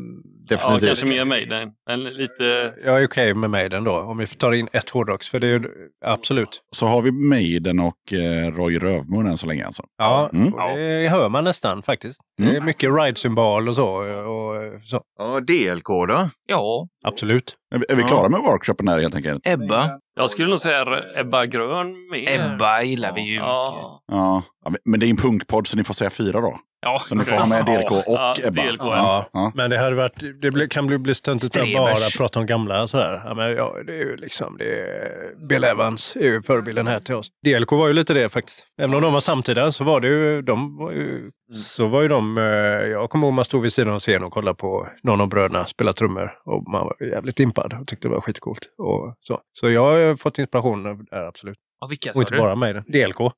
Speaker 1: Ja,
Speaker 7: definitivt.
Speaker 1: kanske mer Maiden. Men lite...
Speaker 8: Jag är okej med mig den då, om vi tar in ett hårdrocks. För det är ju absolut.
Speaker 2: Så har vi Maiden och eh, Roy Rövmun än så länge alltså.
Speaker 8: Ja,
Speaker 2: Mm.
Speaker 8: det hör man nästan faktiskt. Det är
Speaker 2: Mm.
Speaker 8: mycket ride-symbol och så. Och så.
Speaker 6: Ja, DLK då?
Speaker 5: Ja,
Speaker 8: Absolut.
Speaker 2: Är vi, är vi
Speaker 6: Ja.
Speaker 2: klara med workshopen här helt enkelt?
Speaker 5: Ebba.
Speaker 1: Jag skulle nog säga Ebba Grön mer.
Speaker 5: Ebba gillar vi ju mycket.
Speaker 1: Ja.
Speaker 2: Ja, ja, men- men det är en punkpodd så ni får säga fyra då.
Speaker 5: Ja,
Speaker 2: Så ni får ha med DLK och
Speaker 1: Ja,
Speaker 2: Ebba.
Speaker 1: DLK,
Speaker 8: Ja.
Speaker 2: Ja.
Speaker 8: Men det hade varit, det kan bli, bli stöntigt att bara prata om gamla sådär. Ja, men ja, det är ju liksom, det är, Bill Evans är ju förebilden här till oss. DLK var ju lite det faktiskt. Även om de var samtida så var det ju, de var ju, så var ju de, eh, jag kommer ihåg man stod vid sidan av scenen och kollade på någon av bröderna spela trummor och man var jävligt impad och tyckte det var skitcoolt. Och så. så jag har fått inspiration av det här, absolut.
Speaker 5: ja vilka
Speaker 8: Och inte
Speaker 5: du?
Speaker 8: bara mig. DLK.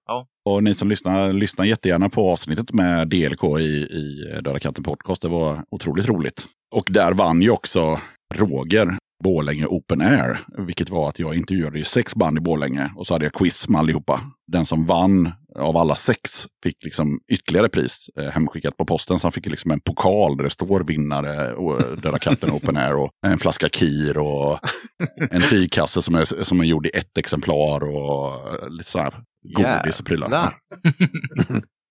Speaker 2: Och ni som lyssnar, lyssna jättegärna på avsnittet med DLK i, i Döda katten podcast. Det var otroligt roligt. Och där vann ju också Roger Borlänge Open Air. Vilket var att jag intervjuade ju sex band i Borlänge och så hade jag quiz med allihopa. Den som vann av alla sex fick liksom ytterligare pris eh, hemskickat på posten. Så han fick liksom en pokal där det står vinnare och Döda katten [LAUGHS] Open Air och en flaska Kir och en tygkasse som är, som är gjord i ett exemplar och eh, lite så här godis och prylar. [LAUGHS]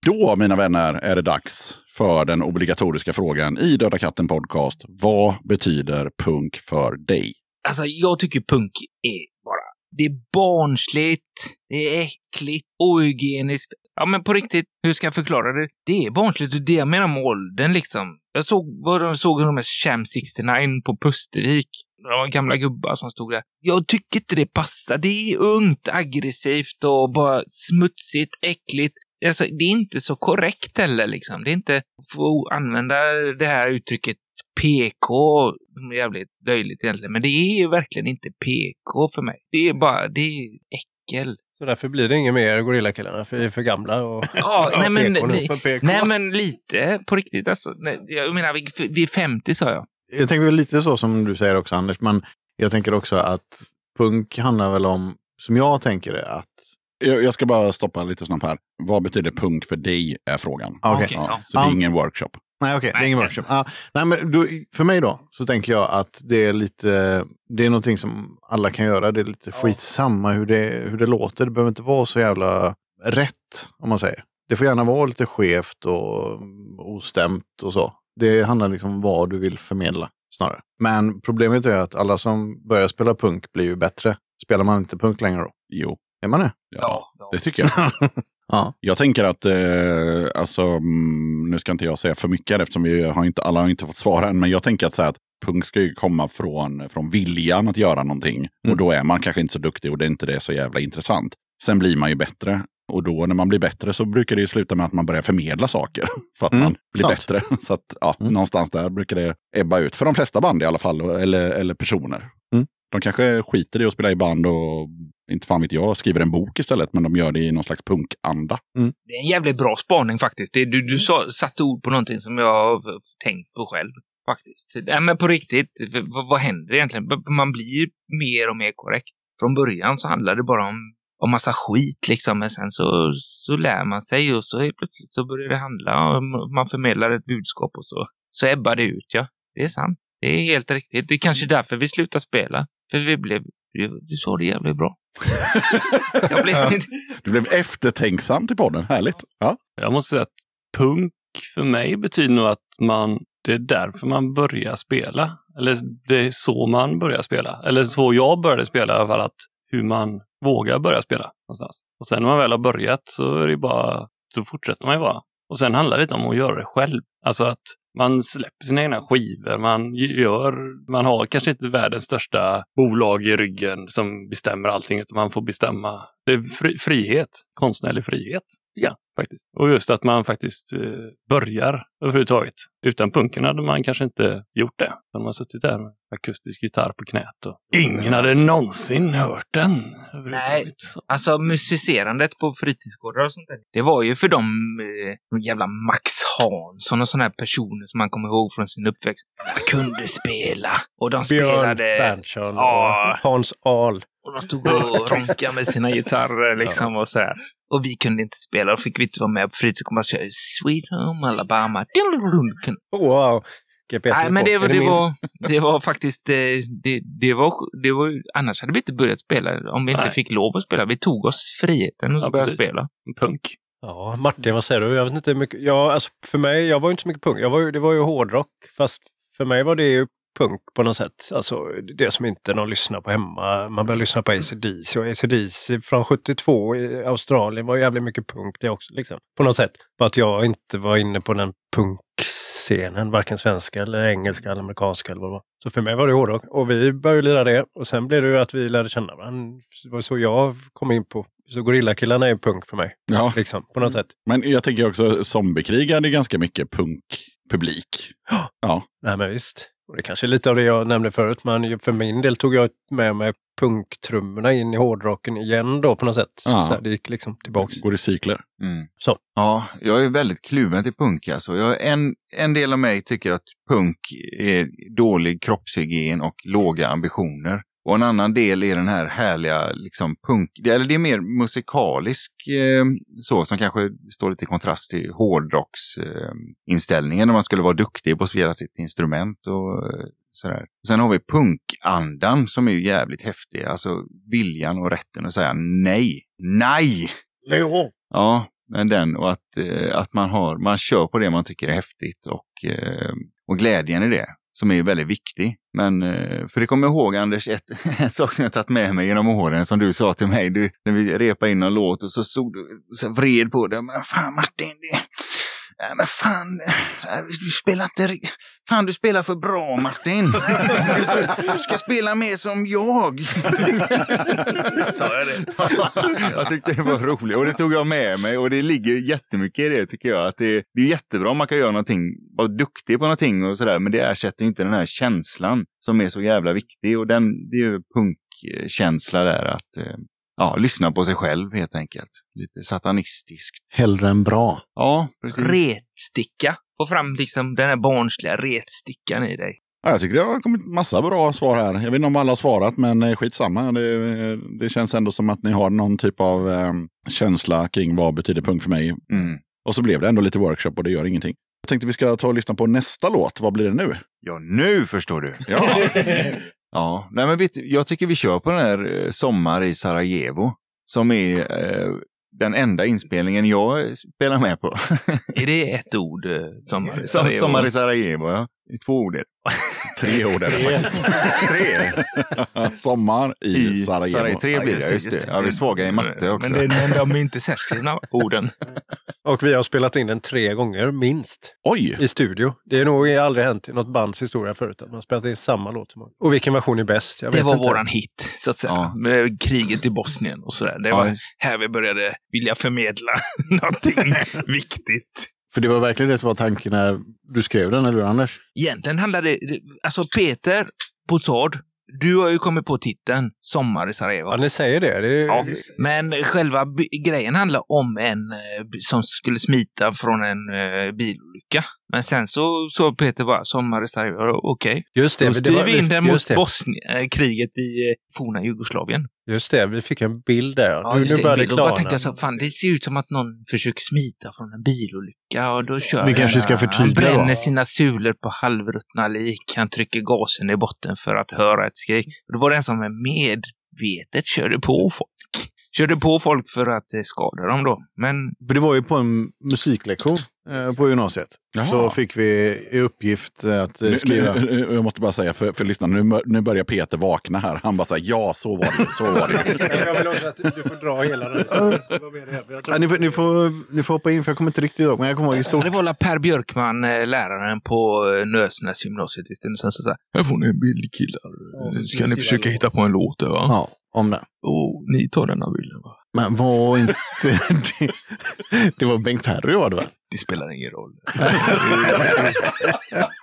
Speaker 2: Då, mina vänner, är det dags för den obligatoriska frågan i Döda katten podcast. Vad betyder punk för dig?
Speaker 5: Alltså, jag tycker punk är bara... Det är barnsligt, det är äckligt, ohygieniskt. Ja, men på riktigt, hur ska jag förklara det? Det är barnsligt och det jag menar med åldern liksom. Jag såg, vad de såg de här Sham 69 på Pustervik. De var gamla gubbar som stod där. Jag tycker inte det passar. Det är ungt, aggressivt och bara smutsigt, äckligt. Alltså, det är inte så korrekt heller liksom. Det är inte, få använda det här uttrycket PK, jävligt löjligt egentligen, men det är verkligen inte PK för mig. Det är bara, det är äckel.
Speaker 8: Så därför blir det inget mer Gorillakillarna, för vi är för gamla. Och... [LAUGHS]
Speaker 5: Ja, nej men,
Speaker 8: PK nu.
Speaker 7: För PK.
Speaker 5: nej men lite på riktigt alltså. Nej, Jag menar, vi, vi är 50 sa jag.
Speaker 7: Jag tänker väl lite så som du säger också Anders, men jag tänker också att punk handlar väl om, som jag tänker det, att...
Speaker 2: Jag, jag ska bara stoppa lite snabbt här. Vad betyder punk för dig? Är frågan.
Speaker 7: Ah. Okej,
Speaker 2: Ja, så det är ingen workshop.
Speaker 7: Nej, okej, det är ingen workshop. Ja, nej, men då, för mig då, så tänker jag att det är lite, det är någonting som alla kan göra. Det är lite skitsamma hur det, hur det låter. Det behöver inte vara så jävla rätt, om man säger. Det får gärna vara lite skevt och ostämt och så. Det handlar liksom om vad du vill förmedla snarare. Men problemet är att alla som börjar spela punk blir ju bättre. Spelar man inte punk längre då?
Speaker 2: Jo,
Speaker 7: Är man det?
Speaker 2: ja, det tycker jag. [LAUGHS]
Speaker 7: Ja.
Speaker 2: Jag tänker att, eh, alltså, mm, nu ska inte jag säga för mycket eftersom vi har inte, alla har inte fått svara än, men jag tänker att, så här, att punk ska ju komma från, från viljan att göra någonting. Och
Speaker 7: Mm.
Speaker 2: då är man kanske inte så duktig och det är inte det så jävla intressant. Sen blir man ju bättre. Och då när man blir bättre så brukar det ju sluta med att man börjar förmedla saker. [LAUGHS] För att
Speaker 7: Mm,
Speaker 2: man blir
Speaker 7: sant.
Speaker 2: bättre. [LAUGHS] Så att ja,
Speaker 7: Mm.
Speaker 2: någonstans där brukar det ebba ut. För de flesta band i alla fall, eller, eller personer.
Speaker 7: Mm.
Speaker 2: De kanske skiter i att spela i band och, inte fan vet jag, skriver en bok istället. Men de gör det i någon slags punkanda.
Speaker 5: Det är en jävligt bra spaning faktiskt. Det, du du sa, satte ord på någonting som jag har tänkt på själv. Faktiskt. Nej, men på riktigt, vad, vad händer egentligen? Man blir mer och mer korrekt. Från början så handlar det bara om, om massa skit liksom, men sen så, så lär man sig och så helt plötsligt så börjar det handla om, man förmedlar ett budskap och så, så ebbar det ut, ja. Det är sant. Det är helt riktigt. Det är kanske därför vi slutar spela. För vi blev, du sa det jävligt bra. [LAUGHS] Jag blev,
Speaker 2: Du blev eftertänksam till podden, härligt. Ja.
Speaker 1: Jag måste säga att punk för mig betyder nog att man, det är därför man börjar spela. Eller det är så man börjar spela. Eller så jag började spela i alla fall, att hur man vågar börja spela någonstans. Och sen när man väl har börjat så är det bara, så fortsätter man ju bara. Och sen handlar det lite om att göra det själv. Alltså att man släpper sina egna skivor, man gör, man har kanske inte världens största bolag i ryggen som bestämmer allting, utan man får bestämma. Det är fri, frihet, konstnärlig frihet, ja, faktiskt. Och just att man faktiskt eh, börjar överhuvudtaget. Utan punken hade man kanske inte gjort det. Man har suttit där med akustisk gitarr på knät och ingen hade någonsin hört den. Så.
Speaker 5: Alltså musicerandet på fritidsgårdar och sånt där. Det var ju för de, eh, de jävla Max Hansson och såna här personer som man kommer ihåg från sin uppväxt. De kunde spela. Och de
Speaker 8: Björn
Speaker 5: spelade...
Speaker 8: Berntson
Speaker 5: Ja.
Speaker 8: och Hans Ahl.
Speaker 5: Och de stod och [LAUGHS] ronkade med sina gitarrer liksom och så här. Och vi kunde inte spela och fick vi inte vara med på fritidsgården. Bara köra Sweet Home Alabama.
Speaker 8: Wow! GPS
Speaker 5: Nej, men det, var- det,
Speaker 8: min?
Speaker 5: var, det var faktiskt... eh, Det, det, var, det var... Annars hade vi inte börjat spela om vi inte
Speaker 1: Nej.
Speaker 5: fick lov att spela. Vi tog oss friheten
Speaker 1: Ja,
Speaker 5: att börja
Speaker 1: precis.
Speaker 5: spela.
Speaker 1: Punk.
Speaker 8: Ja, Martin, vad säger du? Jag vet inte hur mycket. Ja, alltså för mig, jag var ju inte så mycket punk. Jag var det var ju hårdrock, fast för mig var det ju punk på något sätt. Alltså det som inte någon lyssnar på hemma. Man började lyssna på AC/DC och AC/DC från 72 i Australien var ju jävligt mycket punk det också. Liksom. På något sätt. Bara att jag inte var inne på den punkscenen, varken svenska eller engelska eller amerikanska eller vad det var. Så för mig var det hårdrock. Och vi började lira det och sen blev det ju att vi lärde känna varandra. Det var så jag kom in på. Så Gorillakillarna är punk för mig.
Speaker 2: Ja.
Speaker 8: Liksom, på något sätt.
Speaker 2: Men jag tänker också, Zombiekrig hade ganska mycket punkpublik. Ja,
Speaker 8: Nej men visst. Och det kanske är lite av det jag nämnde förut, men för min del tog jag med mig punktrummorna in i hårdrocken igen då på något sätt. Så,
Speaker 2: Ja.
Speaker 8: så här, det gick liksom tillbaks.
Speaker 2: går i cykler.
Speaker 6: Mm.
Speaker 8: Så.
Speaker 6: Ja, jag är väldigt kluven till punk. Alltså. Jag, en, en del av mig tycker att punk är dålig kroppshygien och låga ambitioner. Och en annan del är den här härliga liksom, punk, eller det är mer musikalisk eh, så som kanske står lite i kontrast till hårdrocksinställningen eh, när man skulle vara duktig på att spela sitt instrument och eh, sådär. Sen har vi punkandan som är ju jävligt häftig, alltså viljan och rätten att säga nej, nej! Ja, men den och att, eh, att man, har, man kör på det man tycker är häftigt och, eh, och glädjen i det som är väldigt viktig. Men, eh, för det kommer jag ihåg Anders, ett, [LAUGHS] en sak som jag tagit med mig genom åren som du sa till mig du, när vi repade in en låt och så stod du så vred på det. Men fan Martin, det, nej, men fan, eh, du spelar inte Fan, du spelar för bra Martin. Du, du ska spela mer som jag. Sa jag det? jag tyckte det var roligt och det tog jag med mig och det ligger jättemycket i det tycker jag. Att det, det är jättebra om man kan göra någonting, vara duktig på någonting och sådär, men det ersätter inte den här känslan som är så jävla viktig och den, det är ju punkkänsla där att eh, ja, lyssna på sig själv helt enkelt. Lite satanistiskt.
Speaker 7: Hellre än bra.
Speaker 6: Ja, precis.
Speaker 5: Retsticka. Få fram liksom den här barnsliga retstickan i dig.
Speaker 2: Ja, jag tycker det har kommit massa bra svar här. Jag vet inte om alla har svarat, men eh, skitsamma. Det, det känns ändå som att ni har någon typ av eh, känsla kring vad betyder punk för mig.
Speaker 6: Mm.
Speaker 2: Och så blev det ändå lite workshop och det gör ingenting. Jag tänkte vi ska ta och lyssna på nästa låt. Vad blir det nu?
Speaker 6: Ja, nu förstår du.
Speaker 2: Ja, [LAUGHS]
Speaker 6: Ja, nej men vet, jag tycker vi kör på den här eh, Sommar i Sarajevo. Som är eh, den enda inspelningen jag spelar med på.
Speaker 5: Är det [LAUGHS] ett ord eh, som...
Speaker 6: Som, Sommar i Sarajevo, ja. I två ord är det. [LAUGHS]
Speaker 2: tre ord är det faktiskt.
Speaker 6: Tre. [LAUGHS]
Speaker 2: Sommar i, Sarajevo.
Speaker 6: Tre blir det, just det. Ja, vi är svaga i matte också.
Speaker 5: Men, det, men de är inte särskrivna orden.
Speaker 8: Och vi har spelat in den tre gånger minst
Speaker 2: Oj!
Speaker 8: i studio. Det är nog aldrig hänt i något bands historia förut att man spelat in samma låt. Och vilken version är bäst? Jag
Speaker 5: Det var
Speaker 8: inte.
Speaker 5: våran hit, så att säga.
Speaker 6: Ja.
Speaker 5: Med kriget i Bosnien och sådär. Det
Speaker 6: Ja,
Speaker 5: var
Speaker 6: just-
Speaker 5: här vi började vilja förmedla [LAUGHS] någonting viktigt.
Speaker 7: För det var verkligen det som var tanken när du skrev den, eller hur Anders?
Speaker 5: Egentligen handlade det... Alltså Peter Posard, du har ju kommit på titeln Sommar i Sarajevo.
Speaker 8: Ja, ni säger det. det är...
Speaker 5: Ja, men själva grejen handlar om en eh, som skulle smita från en eh, bilolycka. Men sen så sa Peter bara sommar i Sarajevo, okej.
Speaker 8: Just det.
Speaker 5: Då
Speaker 8: det
Speaker 5: styr
Speaker 8: var-
Speaker 5: vi in den mot
Speaker 8: det.
Speaker 5: Bosnien, eh, kriget i eh, forna Jugoslavien.
Speaker 8: Just det, vi fick en bild där.
Speaker 5: Ja,
Speaker 8: nu,
Speaker 5: det.
Speaker 8: börjar det
Speaker 5: Då
Speaker 8: klarna.
Speaker 5: tänkte jag så, fan det ser ut som att någon försöker smita från en bilolycka och då kör
Speaker 7: Vi kanske ska.
Speaker 5: Han
Speaker 7: förtydliga då.
Speaker 5: bränner sina sulor på halvruttna lik. Han trycker gasen i botten för att höra ett skrik. Då var det en som medvetet körde på folk. Körde på folk för att eh, skada dem då. Men
Speaker 7: För det var ju på en musiklektion eh, på gymnasiet.
Speaker 2: Jaha.
Speaker 7: Så fick vi i uppgift att eh,
Speaker 2: Nu,
Speaker 7: skriva.
Speaker 2: nu, nu, jag måste bara säga för, för lyssnarna, nu, nu börjar Peter vakna här. Han bara säger ja, så var det, så var det. [LAUGHS]
Speaker 8: Jag vill också att du får dra hela den.
Speaker 7: Ja, ni, får, ni, får, ni får hoppa in för jag kommer inte riktigt ihåg. Men jag kommer ihåg i stort.
Speaker 5: det var alla Per Björkman, eh, läraren på eh, Nösnäs gymnasiet i Stenungsund, som sa Här får ni en bild killar. Nu ska ni försöka hitta på en låt. Va?
Speaker 7: Ja, om det.
Speaker 5: Och ni tar denna bilden. Va?
Speaker 7: Men var inte [LAUGHS] det... Det var Bengt Perry var det väl?
Speaker 5: Det spelar ingen roll. [LAUGHS]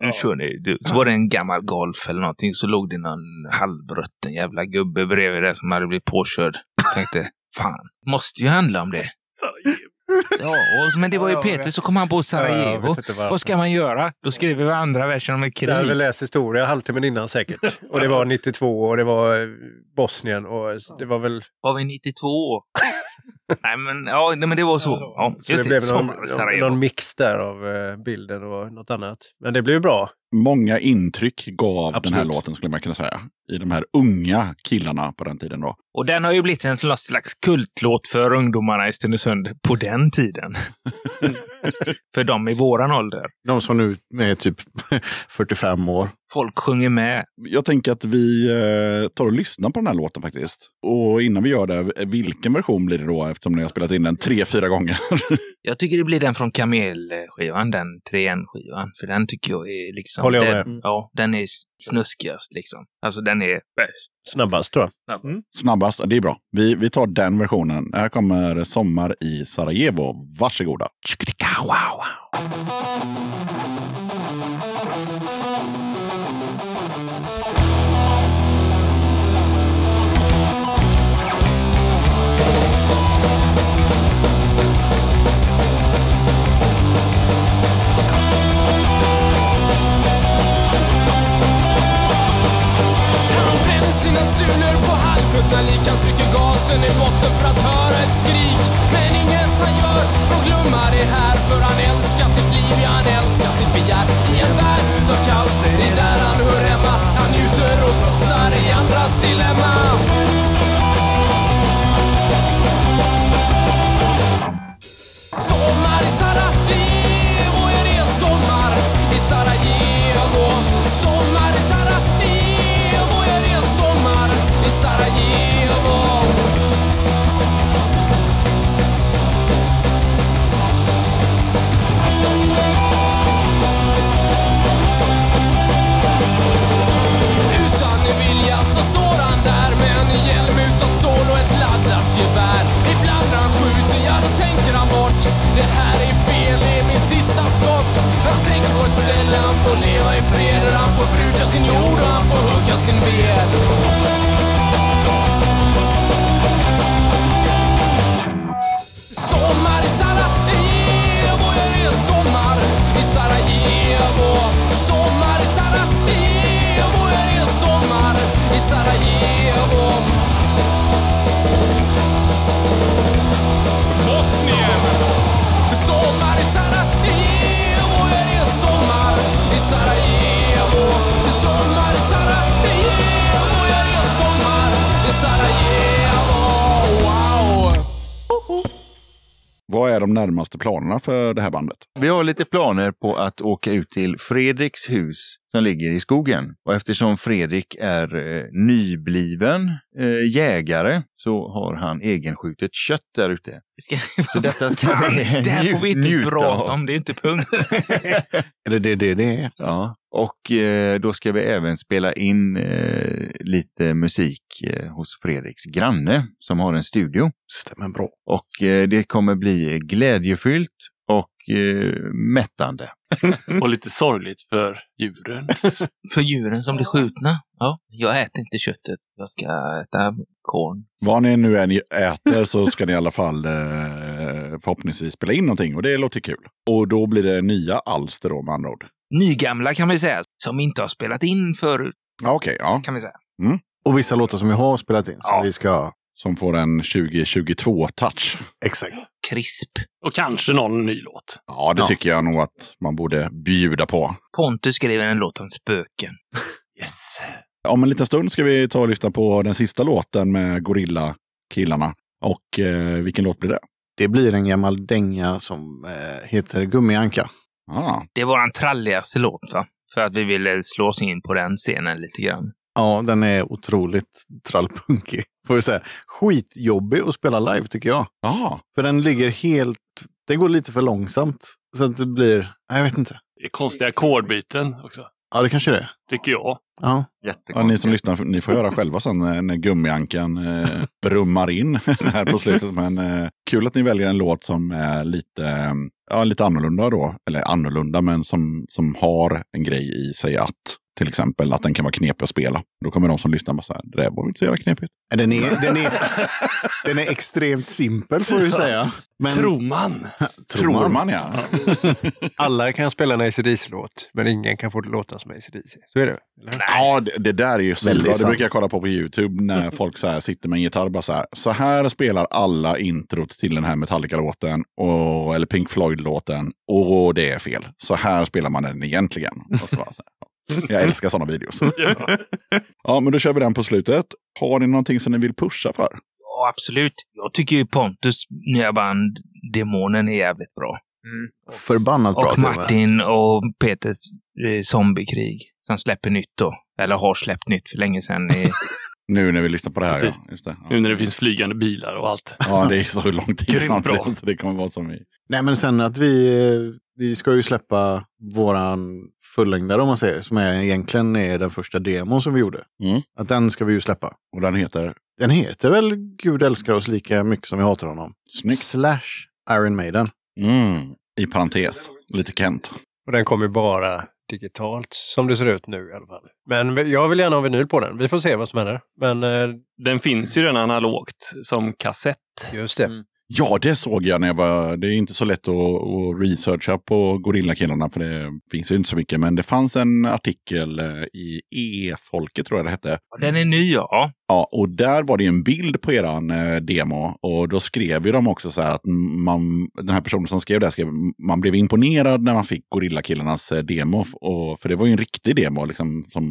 Speaker 5: Nu kör ni. Du, Så var det en gammal golf eller någonting, så låg det någon halvrutten jävla gubbe bredvid där som hade blivit påkörd. Tänkte, fan, måste ju handla om det. Ja, och, men det var ju Peter, så kom han på Sarajevo.
Speaker 8: Ja.
Speaker 5: Vad ska man göra? Då skriver vi andra versen om ett
Speaker 8: Jag hade
Speaker 5: krig.
Speaker 8: läst historia halvtimmen innan säkert. Och det var 92 och det var eh, Bosnien och det var väl...
Speaker 5: Var vi 92? [LAUGHS] nej, men, ja, nej, men det var så. Ja,
Speaker 8: Så det
Speaker 5: det,
Speaker 8: blev någon, någon mix där av eh, bilden och något annat. Men det blev bra.
Speaker 2: Många intryck gav den här
Speaker 8: Absolut.
Speaker 2: låten skulle man kunna säga. I de här unga killarna på den tiden då.
Speaker 5: Och den har ju blivit en slags kultlåt för ungdomarna i Stenungsund på den tiden. [LAUGHS] för de i våran ålder.
Speaker 7: De som nu är typ [LAUGHS] 45 år.
Speaker 5: Folk sjunger med.
Speaker 2: Jag tänker att vi eh, tar och lyssnar på den här låten faktiskt. Och innan vi gör det, vilken version blir det då? Eftersom ni har spelat in den tre, fyra gånger. [LAUGHS]
Speaker 5: Jag tycker det blir den från Kamel-skivan, den 3N-skivan. För den tycker jag är liksom...
Speaker 8: Håller jag
Speaker 5: den,
Speaker 8: med.
Speaker 5: Ja, den är snuskigast liksom. Alltså den är bäst.
Speaker 8: Snabbast tror jag.
Speaker 2: Snabbast, det är bra. Vi, vi tar den versionen. Här kommer Sommar i Sarajevo. Varsågoda.
Speaker 9: Han bränner sina sulor på halvruttna lik Han trycker gasen i botten för att höra ett skrik. Men inget han gör får glömma det här. För han älskar sitt liv, ja han älskar sitt begär. I en värld utav kaos, det är där han hör hugga sin ved. Sommar i Sarajevo, är det sommar i Sarajevo? Sommar i Sarajevo, är det sommar i Sarajevo? Bosnien! Sommar i Sarajevo,
Speaker 2: Vad är de närmaste planerna för det här bandet?
Speaker 6: Vi har lite planer på att åka ut till Fredriks hus som ligger i skogen. Och eftersom Fredrik är eh, nybliven eh, jägare så har han egenskjutet kött där ute.
Speaker 5: Ska,
Speaker 6: Så detta ska [LAUGHS] vi
Speaker 5: det här får vi inte prata om, det är inte punkt. [LAUGHS]
Speaker 7: Är det det det, det är?
Speaker 6: Ja, och eh, då ska vi även spela in eh, lite musik eh, hos Fredriks granne som har en studio.
Speaker 7: Stämmer bra.
Speaker 6: Och eh, det kommer bli glädjefyllt och eh, mättande. [LAUGHS]
Speaker 1: Och lite sorgligt för djuren. [LAUGHS]
Speaker 5: För djuren som blir skjutna. Ja, jag äter inte köttet. Jag ska äta korn.
Speaker 2: Vad ni nu än äter så ska ni i alla fall eh, förhoppningsvis spela in någonting och det låter kul. Och då blir det nya alster då med andra ord.
Speaker 5: Nygamla kan vi säga, som inte har spelat in förut,
Speaker 2: Ja, Okej, ja.
Speaker 5: kan vi säga.
Speaker 7: Och vissa låtar som vi har spelat in. Som
Speaker 5: Ja.
Speaker 7: vi ska...
Speaker 2: Som får en 2022-touch.
Speaker 7: Exakt.
Speaker 5: Krisp.
Speaker 1: Och kanske någon ny låt.
Speaker 2: Ja, det
Speaker 7: Ja.
Speaker 2: tycker jag nog att man borde bjuda på.
Speaker 5: Pontus skriver en låt om spöken. [LAUGHS]
Speaker 1: Yes.
Speaker 2: Om en liten stund ska vi ta och lyssna på den sista låten med Gorilla killarna. Och eh, vilken låt blir det?
Speaker 7: Det blir en gammal dänga som eh, heter Gummianka.
Speaker 2: Ah,
Speaker 5: Det är vår tralligaste låt, va? För att vi ville slå oss in på den scenen lite grann.
Speaker 7: Ja, den är otroligt trallpunkig. Får vi säga. Skitjobbig att spela live tycker jag.
Speaker 2: ah,
Speaker 7: För den ligger helt... Den går lite för långsamt. Så att det blir... Nej, jag vet inte.
Speaker 1: Det är konstiga ackordbyten också,
Speaker 7: Ja, det kanske det är.
Speaker 1: tycker jag.
Speaker 7: Ja.
Speaker 2: ja, ni som lyssnar, ni får höra själva sen när, när gummiankan eh, brummar in [LAUGHS] här på slutet. Men eh, kul att ni väljer en låt som är lite, eh, ja, lite annorlunda då. Eller annorlunda, men som, som har en grej i sig att till exempel att den kan vara knepig att spela. Då kommer de som lyssnar bara så här, det där var inte så jävla knepigt.
Speaker 7: Den är, den är, [LAUGHS] den är extremt simpel får vi säga. Men,
Speaker 1: Tror man.
Speaker 2: Tror man ja.
Speaker 8: Alla kan spela en ACDC-låt, men ingen kan få det låta som ACDC. Så är det eller?
Speaker 2: Ja, det, det där är ju så bra. Det brukar jag kolla på på YouTube när folk så här sitter med en gitarr. Bara så, här, så här spelar alla introt till den här Metallica-låten och, eller Pink Floyd-låten. Och det är fel. Så här spelar man den egentligen. Och så bara så här. Jag älskar sådana videos. [LAUGHS]
Speaker 1: Ja.
Speaker 2: Ja, men då kör vi den på slutet. Har ni någonting som ni vill pusha för?
Speaker 5: Ja, absolut. Jag tycker ju Pontus nya band Demonen är jävligt bra.
Speaker 7: Förbannat bra
Speaker 5: Och. Martin och Peters eh, Zombiekrig som släpper nytt då. Eller har släppt nytt för länge sedan. I, [LAUGHS]
Speaker 2: Nu när vi lyssnar på det här. Ja, just det.
Speaker 1: Nu
Speaker 2: Ja.
Speaker 1: när det finns flygande bilar och allt.
Speaker 2: ja, det är så lång tid
Speaker 1: Grymt bra.
Speaker 2: det, så det kommer vara som vi...
Speaker 7: Nej, men sen att vi, vi ska ju släppa våran fullängdare om man säger, som är egentligen är den första demon som vi gjorde.
Speaker 2: Mm.
Speaker 7: Att den ska vi ju släppa.
Speaker 2: Och den heter
Speaker 7: Den heter väl Gud älskar oss lika mycket som vi hatar honom.
Speaker 2: Snyggt.
Speaker 7: Slash Iron Maiden.
Speaker 2: Mm. I parentes, lite Kent.
Speaker 8: Och den kommer bara digitalt som det ser ut nu i alla fall. Men jag vill gärna ha vinyl på den. Vi får se vad som händer. Men eh,
Speaker 1: Den finns ju redan analogt som kassett.
Speaker 8: just det.
Speaker 7: Mm.
Speaker 2: Ja, det såg jag när jag var... Det är inte så lätt att, att researcha på Gorilla-killarna för det finns ju inte så mycket. Men det fanns en artikel eh, i E-folket tror jag det hette.
Speaker 5: den är ny, ja.
Speaker 2: Ja, och där var det en bild på eran eh, demo och då skrev ju de också så här att man, den här personen som skrev det skrev man blev imponerad när man fick Gorilla-killarnas eh, demo. Och, för det var ju en riktig demo liksom, som,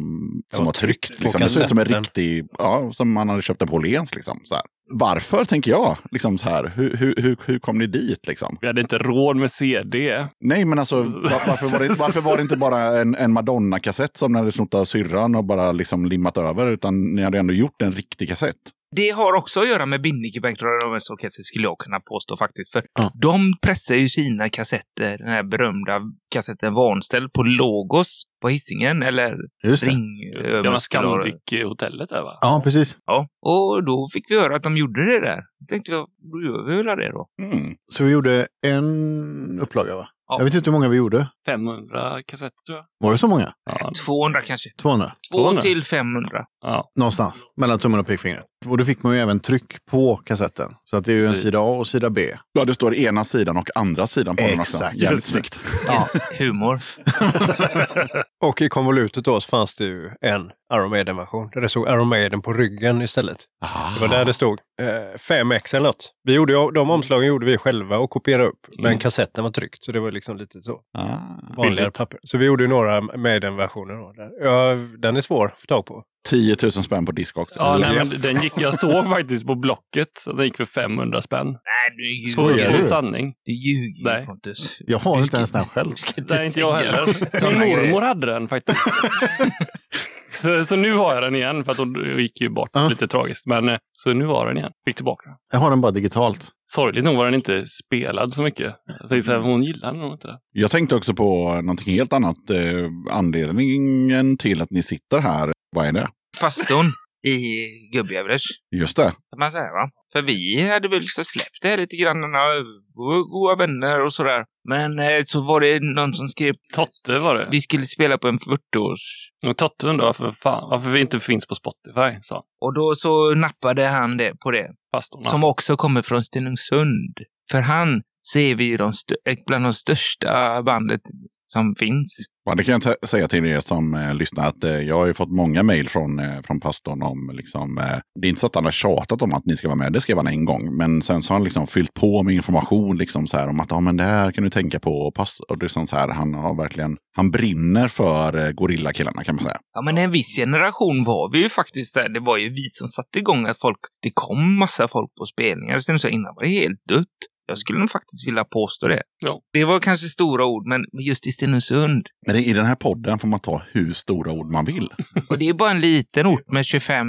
Speaker 2: som
Speaker 8: var
Speaker 2: var tryckt. Liksom. Det såg ut som en riktig, ja, som man hade köpt den på Åhléns. Liksom, så här. Varför, tänker jag. Liksom så här. Hur, hur, hur, hur kom ni dit? Liksom?
Speaker 1: Vi hade inte råd med CD.
Speaker 2: Nej, men alltså var, varför, var det, varför var det inte bara en, en Madonna-kassett som ni hade snott av syrran och bara liksom limmat över? Utan ni hade ändå gjort en riktig kassett.
Speaker 5: Det har också att göra med Binnicke Bank Orkester skulle jag kunna påstå faktiskt. För
Speaker 7: Ja.
Speaker 5: de pressar ju sina kassetter, den här berömda kassetten Vanställd på Logos på Hisingen eller. Ring.
Speaker 1: Gamla. Scandic-hotellet där va?
Speaker 7: Ja, precis.
Speaker 5: Ja, och då fick vi höra att de gjorde det där. Då tänkte jag, då gör vi väl det då.
Speaker 2: Mm.
Speaker 7: Så vi gjorde en upplaga va?
Speaker 5: Ja.
Speaker 7: Jag vet inte hur många vi gjorde.
Speaker 1: 500 kassetter tror jag.
Speaker 7: Var det så många?
Speaker 1: Ja.
Speaker 5: 200 kanske.
Speaker 7: 200?
Speaker 5: 2
Speaker 1: 200.
Speaker 5: till 500.
Speaker 1: Ja.
Speaker 7: Någonstans. Mellan tummen och pekfingret. Och då fick man ju även tryck på kassetten. Så att det är ju en
Speaker 1: Precis.
Speaker 7: sida A och sida B.
Speaker 2: Ja, det står ena sidan och andra sidan på den också.
Speaker 7: Exakt.
Speaker 2: Jävligt snyggt.
Speaker 7: Ja. [LAUGHS]
Speaker 5: Humor. [LAUGHS]
Speaker 8: Och i konvolutet då så fanns det ju en Iron Maiden-version. Där det stod Iron Maiden på ryggen istället. Det var där det stod eh, 5X eller något. Vi gjorde, ju- de omslagen gjorde vi själva och kopierade upp. Men
Speaker 2: Mm.
Speaker 8: kassetten var tryckt så det var liksom lite så.
Speaker 2: Ah.
Speaker 8: Vanligare
Speaker 1: Billigt.
Speaker 8: papper. Så vi gjorde ju några Maiden-versioner. Då, där. Ja, den är svår att få tag på.
Speaker 2: 10 000 spänn på disk också.
Speaker 1: Ja, nej, men den gick, jag såg [LAUGHS] faktiskt på Blocket, så den gick för 500 spänn.
Speaker 5: Nej, du
Speaker 1: Skojar
Speaker 5: ljuger.
Speaker 1: du?
Speaker 7: du?
Speaker 1: sanning.
Speaker 5: Du ljuger
Speaker 1: Nej.
Speaker 5: Pontus.
Speaker 7: Jag har inte ens den själv.
Speaker 1: Nej, inte jag heller. [LAUGHS] Min mormor hade den faktiskt. [LAUGHS] så, så nu har jag den igen, för att hon gick ju bort
Speaker 7: Ja.
Speaker 1: lite tragiskt. Men eh, så nu har jag den igen. Fick tillbaka den.
Speaker 7: Jag har den bara digitalt.
Speaker 1: Sorgligt nog var den inte spelad så mycket. Jag tänkte så här, hon gillar den nog inte.
Speaker 2: Jag tänkte också på någonting helt annat. Eh, anledningen till att ni sitter här, vad är det?
Speaker 5: Pastorn i Gubbjävlers.
Speaker 2: Just det.
Speaker 5: kan man säga va? För vi hade väl så släppt det här lite grann, goda, vänner och sådär. Men eh, så var det någon som skrev
Speaker 1: Totte var det.
Speaker 5: vi skulle spela på en 40-års...
Speaker 1: Och Totte undrade varför, fan, varför vi inte finns på Spotify, sa.
Speaker 5: Och då så nappade han det på det.
Speaker 1: pastorn.
Speaker 5: Som också kommer från Stenungsund. För han så är vi ju de bland de största bandet som finns.
Speaker 2: Ja, det kan jag säga till er som eh, lyssnar att eh, jag har ju fått många mejl från, eh, från pastorn om liksom, eh, det är inte så att han har tjatat om att ni ska vara med, det skrev han en gång. Men sen så har han liksom fyllt på med information liksom så här om att ja, men det här kan du tänka på. Och, pass, och det är sånt här, han har verkligen, han brinner för eh, gorillakillarna kan man säga.
Speaker 5: Ja, men en viss generation var vi ju faktiskt där. Det var ju vi som satte igång att folk, det kom massa folk på spelningar. Sen så innan var det helt dött. Jag skulle nog faktiskt vilja påstå det.
Speaker 1: Ja.
Speaker 5: Det var kanske stora ord, men just i Stenungsund.
Speaker 2: Men i den här podden får man ta hur stora ord man vill. [LAUGHS]
Speaker 5: Och det är bara en liten ort med 25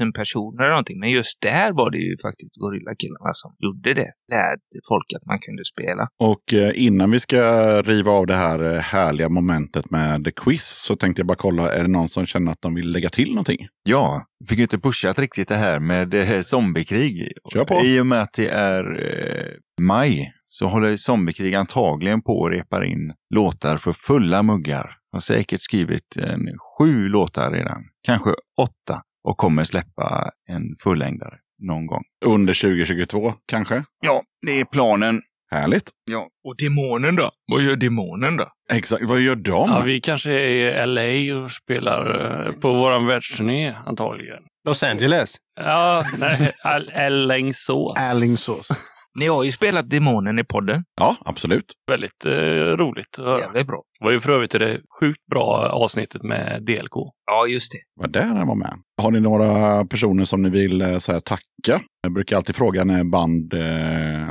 Speaker 5: 000 personer eller någonting. Men just där var det ju faktiskt Gorillakillarna som gjorde det. Lärde folk att man kunde spela.
Speaker 2: Och eh, innan vi ska riva av det här eh, härliga momentet med quiz så tänkte jag bara kolla, är det någon som känner att de vill lägga till någonting?
Speaker 6: Ja, fick ju inte pushat riktigt det här med eh, zombiekrig.
Speaker 2: Kör på.
Speaker 6: I och med att det är eh, maj så håller zombiekrig antagligen på att repa in låtar för fulla muggar. Har säkert skrivit en sju låtar redan, kanske åtta och kommer släppa en fullängdare någon gång.
Speaker 2: Under 2022 kanske?
Speaker 6: Ja, det är planen.
Speaker 2: Härligt.
Speaker 6: Ja,
Speaker 5: Och demonen då? Vad gör demonen då?
Speaker 2: Exakt, vad gör de?
Speaker 1: Ja, vi kanske är i LA och spelar eh, på våran världsturné antagligen.
Speaker 8: Los Angeles.
Speaker 1: Ja, nej, Al- Alingsås.
Speaker 7: Alingsås.
Speaker 5: Ni har ju spelat demonen i podden.
Speaker 2: Ja, absolut.
Speaker 1: Väldigt eh, roligt. att höra.
Speaker 5: Jävligt bra.
Speaker 1: Det var ju för övrigt det sjukt bra avsnittet med DLK.
Speaker 5: Ja, just det.
Speaker 2: Vad där han var med. Har ni några personer som ni vill eh, så här, tacka? Jag brukar alltid fråga när band eh,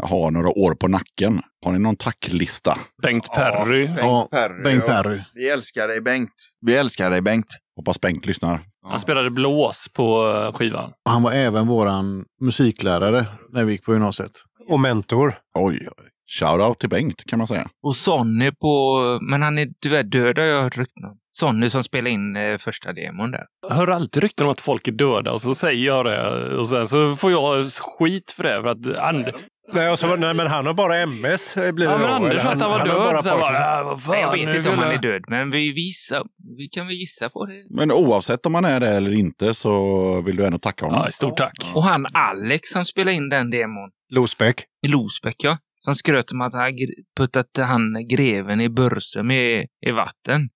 Speaker 2: har några år på nacken. Har ni någon tacklista?
Speaker 1: Bengt Perry.
Speaker 6: Bengt
Speaker 7: Ja,
Speaker 6: Perry.
Speaker 7: Bengt
Speaker 6: ja.
Speaker 7: Perry.
Speaker 6: Vi älskar dig Bengt. Vi älskar dig Bengt.
Speaker 2: Hoppas Bengt lyssnar.
Speaker 1: Han spelade blås på eh, skivan.
Speaker 7: Han var även våran musiklärare när vi gick på gymnasiet.
Speaker 8: Och mentor.
Speaker 2: Oj, oj. Shoutout till Bengt kan man säga.
Speaker 5: Och Sonny på... Men han är tyvärr död har jag hört rykten om. Sonny som spelade in eh, första demon där.
Speaker 1: Jag hör alltid rykten om att folk är döda och så säger jag det. Och sen så får jag skit för det. För att And
Speaker 8: Nej, och så, var- nej, men han har bara MS. eh, Blir
Speaker 1: ja, men Anders sa att han var
Speaker 8: har
Speaker 1: död. Så jag bara, äh, vad fan,
Speaker 5: Nej, jag vet inte om han är död, men vi gissar. Vi kan väl gissa på det.
Speaker 2: Men oavsett om man är det eller inte så vill du ändå tacka honom.
Speaker 1: Ja, stort tack.
Speaker 5: Och han Alex som spelade in den demon
Speaker 8: Losbäck.
Speaker 5: i Losbäck, ja. Som skröt om att han puttat han greven i Bursum i, i vatten.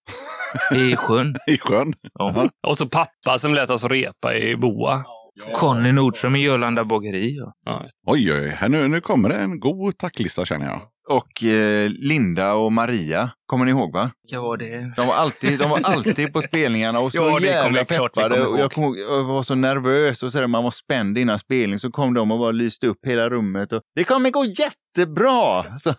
Speaker 5: [LAUGHS] I sjön.
Speaker 2: I sjön.
Speaker 5: Ja.
Speaker 1: Och så pappa som lät oss repa i Boa.
Speaker 5: Conny Nordström i Jörlanda bageri. Ja.
Speaker 1: Ja.
Speaker 2: Oj, oj, här nu, nu kommer det en god tacklista känner jag.
Speaker 6: Och eh, Linda och Maria, kommer ni ihåg va?
Speaker 5: Var det?
Speaker 6: De var alltid, de var alltid på spelningarna och så
Speaker 5: Ja,
Speaker 6: jävla
Speaker 5: jag
Speaker 6: peppade. Och jag, kom, jag var så nervös och så där, man var spänd innan spelning. Så kom de och bara lyste upp hela rummet. Och, det kommer gå jättebra! [LAUGHS] Så,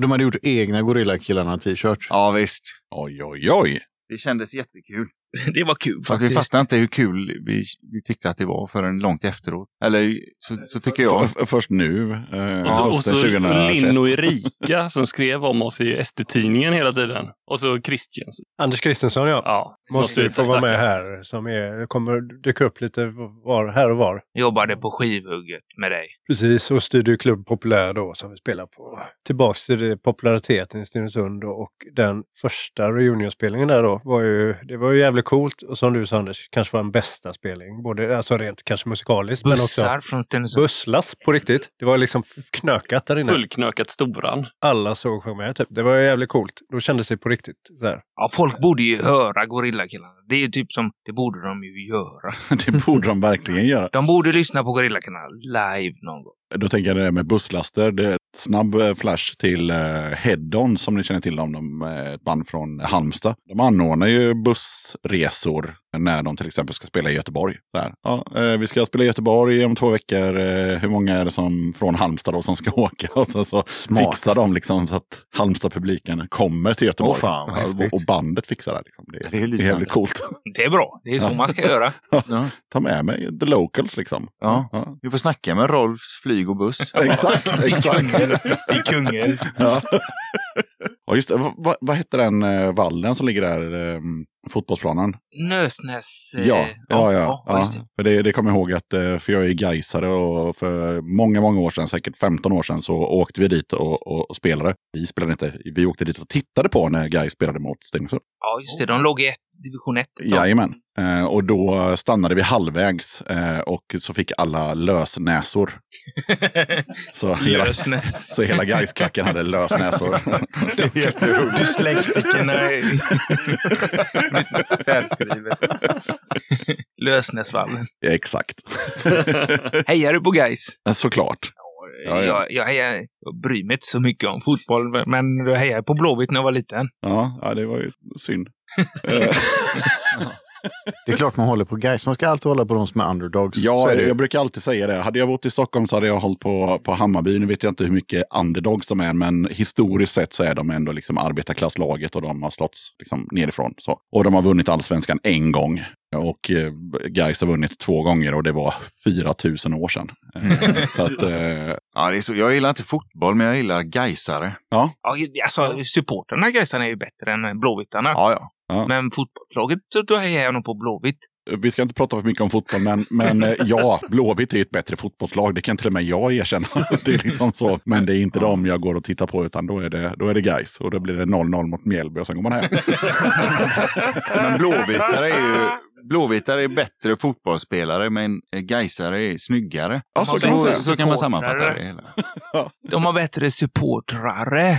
Speaker 7: de hade gjort egna Gorillakillarna t-shirts.
Speaker 6: ja visst,
Speaker 2: Oj, oj, oj.
Speaker 6: det kändes jättekul. [LAUGHS]
Speaker 5: Det var kul
Speaker 6: Fast vi
Speaker 5: faktiskt.
Speaker 6: fattade inte hur kul vi, vi tyckte att det var förrän långt efteråt. Eller så, så tycker jag.
Speaker 2: F- först nu, eh,
Speaker 1: Och så, och så
Speaker 2: 2021.
Speaker 1: Linn och Erika som skrev om oss i SD-tidningen hela tiden. Och så Christians.
Speaker 8: Anders Kristensson, ja.
Speaker 1: Ja,
Speaker 8: Måste ju få vara med här. Som är, kommer dyka upp lite var, här och var.
Speaker 5: Jobbade på skivhugget med dig.
Speaker 8: Precis, och Studio Club Populär då som vi spelar på. Tillbaks till det, populariteten i Stenungsund och den första reunionspelningen där då var ju, det var ju jävligt coolt. Och som du sa Anders, kanske var en bästa spelning. Både, alltså rent kanske musikaliskt men
Speaker 5: Bussar
Speaker 8: också
Speaker 5: från Stenungsund.
Speaker 8: busslass på riktigt. Det var liksom knökat där inne.
Speaker 1: Fullknökat Storan.
Speaker 8: Alla såg sjunga med typ. Det var jävligt coolt. Då kändes det på riktigt. Så här.
Speaker 5: Ja, folk borde ju höra Gorillakillarna. Det är ju typ som, det borde de ju göra. [LAUGHS]
Speaker 2: det borde de verkligen göra.
Speaker 5: De borde lyssna på Gorillakillarna live någon gång.
Speaker 2: Då tänker jag det där med busslaster. Det är ett snabb eh, flash till Heddon Head-On som ni känner till om. De är eh, ett band från Halmstad. De anordnar ju bussresor när de till exempel ska spela i Göteborg. Så här, ja, eh, vi ska spela i Göteborg om två veckor. Eh, hur många är det som från Halmstad då som ska [LAUGHS] åka? Och så, så fixar de liksom så att Halmstad-publiken kommer till Göteborg.
Speaker 6: Åh, fan, vad
Speaker 2: och, och bandet fixar det. Liksom. Det,
Speaker 6: Det är
Speaker 2: det är jävligt coolt. [LAUGHS]
Speaker 5: Det är bra. Det är så man ska göra. [LAUGHS]
Speaker 6: Ja,
Speaker 2: Ta med mig the locals liksom.
Speaker 6: ja.
Speaker 2: Ja.
Speaker 6: Vi får snacka med Rolfs flyg och buss.
Speaker 2: Exakt, exakt.
Speaker 5: Är kungen.
Speaker 2: Ja. ja, just det. Va- va- vad hette den eh, vallen som ligger där? Fotbollsplanen?
Speaker 5: Nösnäs... eh,
Speaker 2: Ja, ja, ja.
Speaker 5: ja, det.
Speaker 2: För det, det kommer jag ihåg att, eh, för jag är gaisare och för många, många år sedan, säkert 15 år sedan, så åkte vi dit och, och, och spelade. Vi spelade inte, vi åkte dit och tittade på när Gais spelade mot Stenungsund.
Speaker 5: Ja, just det. De låg i ett, division 1.
Speaker 2: Jajamän. Eh, och då stannade vi halvvägs eh, och så fick alla lösnäsor. [LAUGHS] Så hela,
Speaker 5: Lösnäs. [LAUGHS]
Speaker 2: så hela Gaisklacken hade lösnäsor. [LAUGHS]
Speaker 5: Dyslektikerna [LAUGHS] särskrivet. Lösnäsvallen. [LAUGHS]
Speaker 2: Exakt. [LAUGHS]
Speaker 5: Hejar du på guys?
Speaker 2: Såklart. Ja, ja.
Speaker 5: Jag, jag, hejar, jag bryr mig inte så mycket om fotboll, men jag hejade på Blåvitt när jag var liten.
Speaker 2: Ja, ja det var ju synd.
Speaker 7: Det är klart man håller på guys. Man ska alltid hålla på de som är underdogs.
Speaker 2: Ja, jag brukar alltid säga det. Hade jag bott i Stockholm så hade jag hållit på, på Hammarby. Nu vet jag inte hur mycket underdogs de är, men historiskt sett så är de ändå liksom arbetarklasslaget och de har slått liksom nerifrån. Så. Och de har vunnit allsvenskan en gång. Och eh, Gais har vunnit två gånger och det var 4 000 år sedan. Eh, så att, eh,
Speaker 6: Ja, det är så, jag gillar inte fotboll, men jag gillar Gaisare.
Speaker 5: Ja, alltså, supportrarna i Gaisarna är ju bättre än Blåvittarna.
Speaker 6: Ja, ja
Speaker 2: ja.
Speaker 5: Men fotbollslaget, då hejar jag nog på Blåvitt.
Speaker 2: Vi ska inte prata för mycket om fotboll, men, men eh, ja, Blåvitt är ett bättre fotbollslag. Det kan till och med jag erkänna. [LAUGHS] Det är liksom så. Men det är inte dem jag går och tittar på, utan då är det, då är det Gais Och då blir det 0-0 mot Mjällby och sen går man hem. [LAUGHS]
Speaker 6: Men blåvitare är ju blåvitare är bättre fotbollsspelare, men Gaisare är snyggare.
Speaker 2: Ja, så kan man
Speaker 6: Så, kan man sammanfatta det hela. [LAUGHS]
Speaker 5: De har bättre supportrare.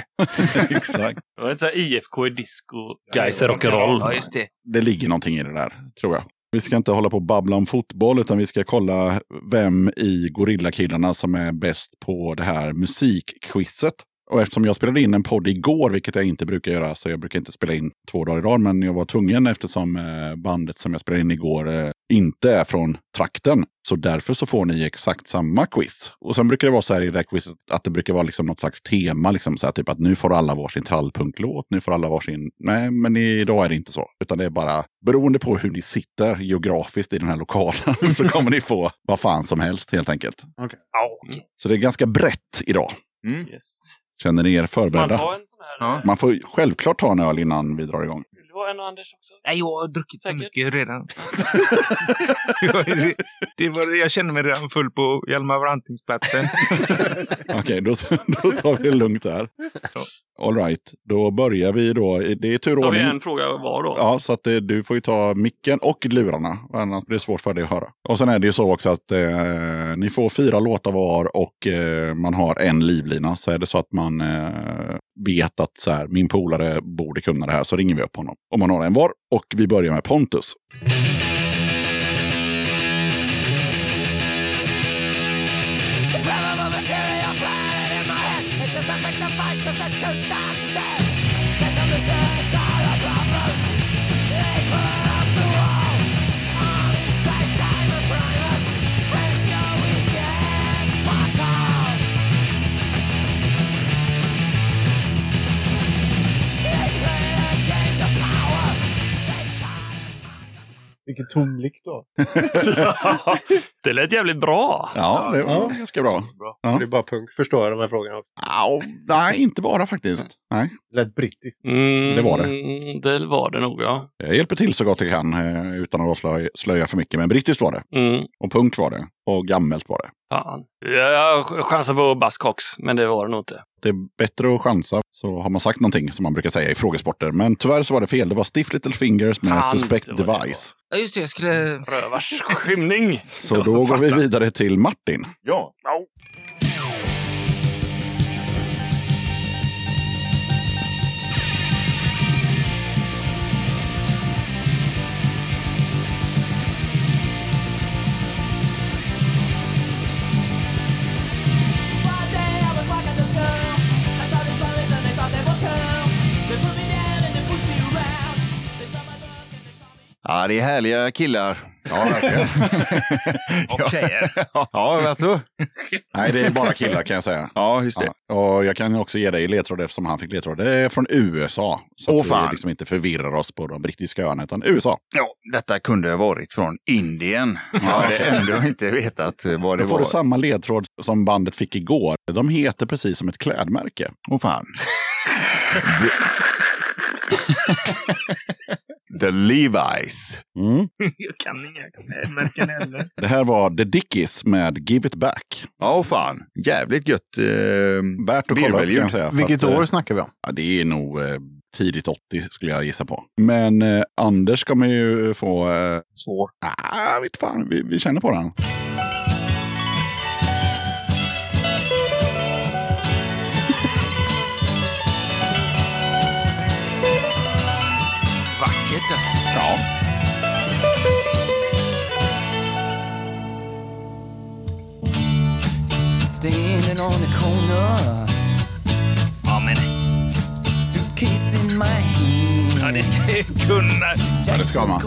Speaker 2: Exakt.
Speaker 1: Det var inte så här IFK i disco, Gais är rock'n'roll.
Speaker 5: Ja, just det.
Speaker 2: Det ligger någonting i det där, tror jag. Vi ska inte hålla på och babbla om fotboll, utan vi ska kolla vem i Gorillakillarna som är bäst på det här musikquizet. Och eftersom jag spelade in en podd igår, vilket jag inte brukar göra, så jag brukar inte spela in två dagar i rad, men jag var tvungen eftersom eh, bandet som jag spelade in igår eh, inte är från trakten. Så därför så får ni exakt samma quiz. Och sen brukar det vara så här i det här quizet att det brukar vara liksom något slags tema, liksom så här, typ att nu får alla varsin trallpunklåt, nu får alla varsin... Nej, men idag är det inte så. Utan det är bara beroende på hur ni sitter geografiskt i den här lokalen [LAUGHS] så kommer ni få vad fan som helst helt enkelt.
Speaker 5: Okej.
Speaker 2: Så det är ganska brett idag.
Speaker 6: Mm.
Speaker 1: Yes.
Speaker 2: Känner ni er
Speaker 1: Man
Speaker 2: förberedda?
Speaker 1: tar en sån här.
Speaker 6: Ja.
Speaker 2: Man får självklart ta en öl innan vi drar igång.
Speaker 1: Ha en och Anders också?
Speaker 5: Nej, jag har druckit för
Speaker 1: Säkert.
Speaker 5: mycket redan. [LAUGHS] det var, jag känner mig redan full på Hjalmar Brantingsplatsen. [LAUGHS]
Speaker 2: Okej, då, [LAUGHS] då tar vi det lugnt där. All right, då börjar vi då. Det är
Speaker 1: Har vi
Speaker 2: turordning.
Speaker 1: en fråga var då?
Speaker 2: Ja, så att eh, du får ju ta micken och lurarna. Annars blir det svårt för dig att höra. Och sen är det ju så också att eh, ni får fyra låtar var och eh, man har en livlina. Så är det så att man eh, vet att så här, min polare borde kunna det här så ringer vi upp honom. Om man har en var. Och vi börjar med Pontus.
Speaker 8: Vilken tom blick då. [LAUGHS]
Speaker 1: det lät jävligt bra.
Speaker 2: Ja, det var ganska bra.
Speaker 5: Bra.
Speaker 2: Ja.
Speaker 8: Det är bara punk förstår jag de här frågorna.
Speaker 2: Ja, nej, inte bara faktiskt. Nej,
Speaker 8: Det lät brittiskt.
Speaker 1: Mm,
Speaker 2: Det var det.
Speaker 1: Det var det nog, ja.
Speaker 2: jag hjälper till så gott jag kan eh, utan att avslöja slöja för mycket. Men brittiskt var det.
Speaker 1: Mm,
Speaker 2: Och punk var det. Och gammalt var det.
Speaker 1: fan. Jag chansar på Buzzcocks, men det var det nog inte.
Speaker 2: Det är bättre att chansa, så har man sagt någonting som man brukar säga i frågesporter. Men tyvärr så var det fel. Det var Stiff Little Fingers med
Speaker 1: Fan,
Speaker 2: Suspect
Speaker 1: det
Speaker 2: Device.
Speaker 5: Ja, just det. Jag skulle...
Speaker 1: Rövars skymning.
Speaker 2: Så då går vi vidare till Martin.
Speaker 6: Ja. Ja, det är härliga killar.
Speaker 2: Ja, verkligen. [LAUGHS]
Speaker 5: Och tjejer.
Speaker 6: ja, alltså.
Speaker 2: Nej, det är bara killar kan jag säga.
Speaker 6: Ja, just det.
Speaker 2: Ja, och jag kan också ge dig ledtråd eftersom han fick ledtråd. Det är från USA. Så
Speaker 6: Åh,
Speaker 2: att
Speaker 6: fan.
Speaker 2: vi liksom inte förvirrar oss på de brittiska öarna, utan USA.
Speaker 6: Ja, detta kunde ha varit från Indien. Jag hade ändå inte vetat vad det
Speaker 2: Då får
Speaker 6: var.
Speaker 2: du samma ledtråd som bandet fick igår. De heter precis som ett klädmärke.
Speaker 6: Åh fan. [LAUGHS] The Levi's.
Speaker 2: Mm. [LAUGHS]
Speaker 5: Jag kan inga märken heller.
Speaker 2: Det här var The Dickies med Give It Back.
Speaker 6: Ja, åh fan. Jävligt gött. Eh,
Speaker 2: Värt att kolla upp kan jag säga.
Speaker 7: Vilket
Speaker 2: att, eh,
Speaker 7: år snackar vi om?
Speaker 2: Ja, det är nog eh, tidigt 80 skulle jag gissa på. Men eh, Anders ska man ju få... Eh,
Speaker 5: Svår.
Speaker 2: ah, vet fan, vi, vi känner på den.
Speaker 4: Standing on the corner,
Speaker 5: Ja, men
Speaker 4: suitcase in my hand.
Speaker 5: ja, det ska jag ju kunna.
Speaker 2: Ja, det ska man.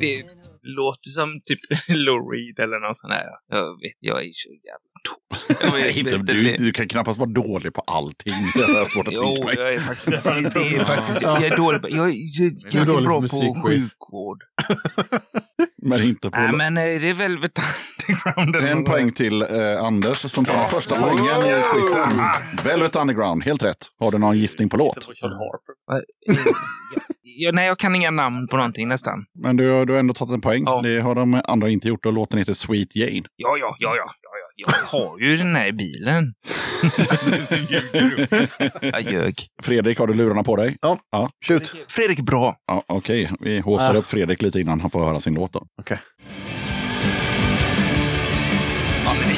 Speaker 5: Det låter som typ [LAUGHS] Lou Reed eller något sånt där. Jag vet, jag är så jävla dålig. [LAUGHS]
Speaker 2: Du, du kan knappast vara dålig på allting. [LAUGHS] Det är svårt att
Speaker 5: Jo,
Speaker 2: tänka mig.
Speaker 5: jag är faktiskt, det, det är faktiskt jag är dålig på, jag är ganska bra
Speaker 7: på
Speaker 5: sjukvård. [LAUGHS]
Speaker 2: Men inte på...
Speaker 5: Nej, men eh, det är Velvet Underground.
Speaker 2: En poäng till eh, Anders som tar den första poängen i quizen. Velvet Underground, helt rätt. Har du någon gissning på låt?
Speaker 5: Ja, nej, jag kan inga namn på någonting nästan.
Speaker 2: Men du, har- du har ändå tagit en poäng.
Speaker 5: Ja.
Speaker 2: Det har de andra inte gjort och låten heter Sweet Jane.
Speaker 5: Ja, ja, ja, ja. Ja, ja. Jag har ju den här i bilen. [LAUGHS] Jag ljög.
Speaker 2: Fredrik, har du lurarna på dig?
Speaker 7: Shoot.
Speaker 5: Fredrik är bra.
Speaker 2: Ja, Okej, vi håsar
Speaker 7: Ah.
Speaker 2: upp Fredrik lite innan han får höra sin låt. Då.
Speaker 7: Okej.
Speaker 5: Ja, men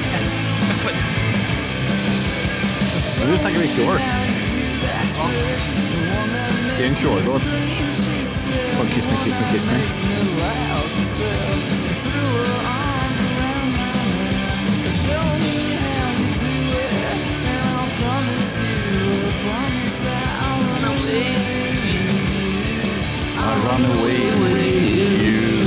Speaker 7: nu snackar vi Cure. Det är en Cure-låt. Kiss Me, Kiss Me, Kiss Me.
Speaker 2: Run away with you.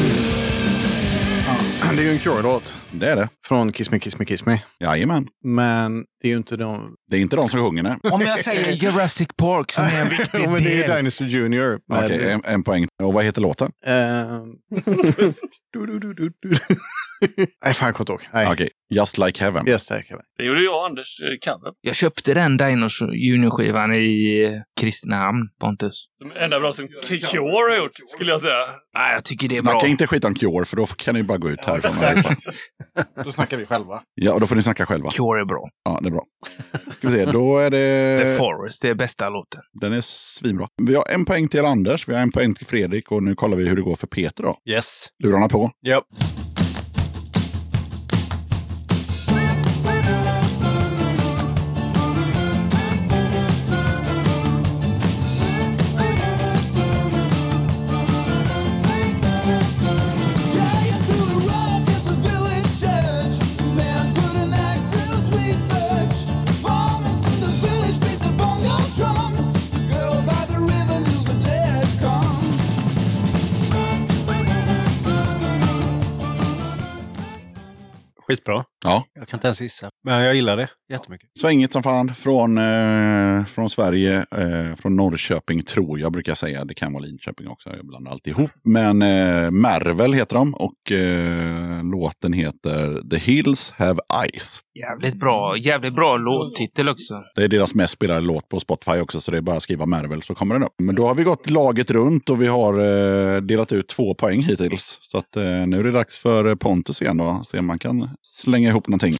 Speaker 7: Det är ju en Cure-låt.
Speaker 2: Det är det.
Speaker 7: Från Kiss Me, Kiss Me, Kiss Me.
Speaker 2: Jajamän.
Speaker 7: Men det är ju inte de...
Speaker 2: Det är inte de som sjunger det.
Speaker 5: om jag säger Jurassic Park som är en viktig [LAUGHS]
Speaker 7: Ja, men det är ju
Speaker 5: del.
Speaker 7: Dinosaur med-
Speaker 2: Okej, en, en poäng. Och vad heter låten?
Speaker 7: Ehm. [LAUGHS] Du, du, du, du, du. Nej, fan jag kommer inte ihåg. Nej.
Speaker 2: Okej, Just Like Heaven.
Speaker 7: Det.
Speaker 1: Det gjorde jag och Anders eh, cover.
Speaker 5: Jag köpte den Dinosaur Junior-skivan i eh, Kristinehamn, Pontus.
Speaker 1: Som enda bra som Cure har gjort, skulle jag säga.
Speaker 5: Nej, jag tycker det är
Speaker 2: Snacka
Speaker 5: bra.
Speaker 2: inte skit om Cure, för då kan ni bara gå ut härifrån. allihopa.
Speaker 7: Då snackar vi själva.
Speaker 2: Ja, och då får ni snacka själva.
Speaker 5: Cure är bra.
Speaker 2: Ja, det är bra. Ska vi se, då är [LAUGHS]
Speaker 5: The
Speaker 2: det...
Speaker 5: Forest, det är bästa låten.
Speaker 2: Den är svinbra. Vi har en poäng till Anders, vi har en poäng till Fredrik och nu kollar vi hur det går för Peter då.
Speaker 8: Yes.
Speaker 2: Lurarna på.
Speaker 8: Ja. Skitbra.
Speaker 2: Ja.
Speaker 8: Jag kan inte ens gissa. Men jag gillar det jättemycket.
Speaker 2: Svängigt som fan från, eh, från Sverige, eh, från Norrköping tror jag brukar säga. Det kan vara Linköping också, jag blandar alltid ihop. Men eh, Mervel heter de och eh, låten heter The Hills Have Eyes.
Speaker 5: Jävligt bra, jävligt bra låttitel också.
Speaker 2: Det är deras mest spelade låt på Spotify också, så det är bara att skriva Mervel så kommer den upp. Men då har vi gått laget runt och vi har eh, delat ut två poäng hittills. Så att, eh, nu är det dags för Pontus igen då, se om man kan slänga ihop någonting.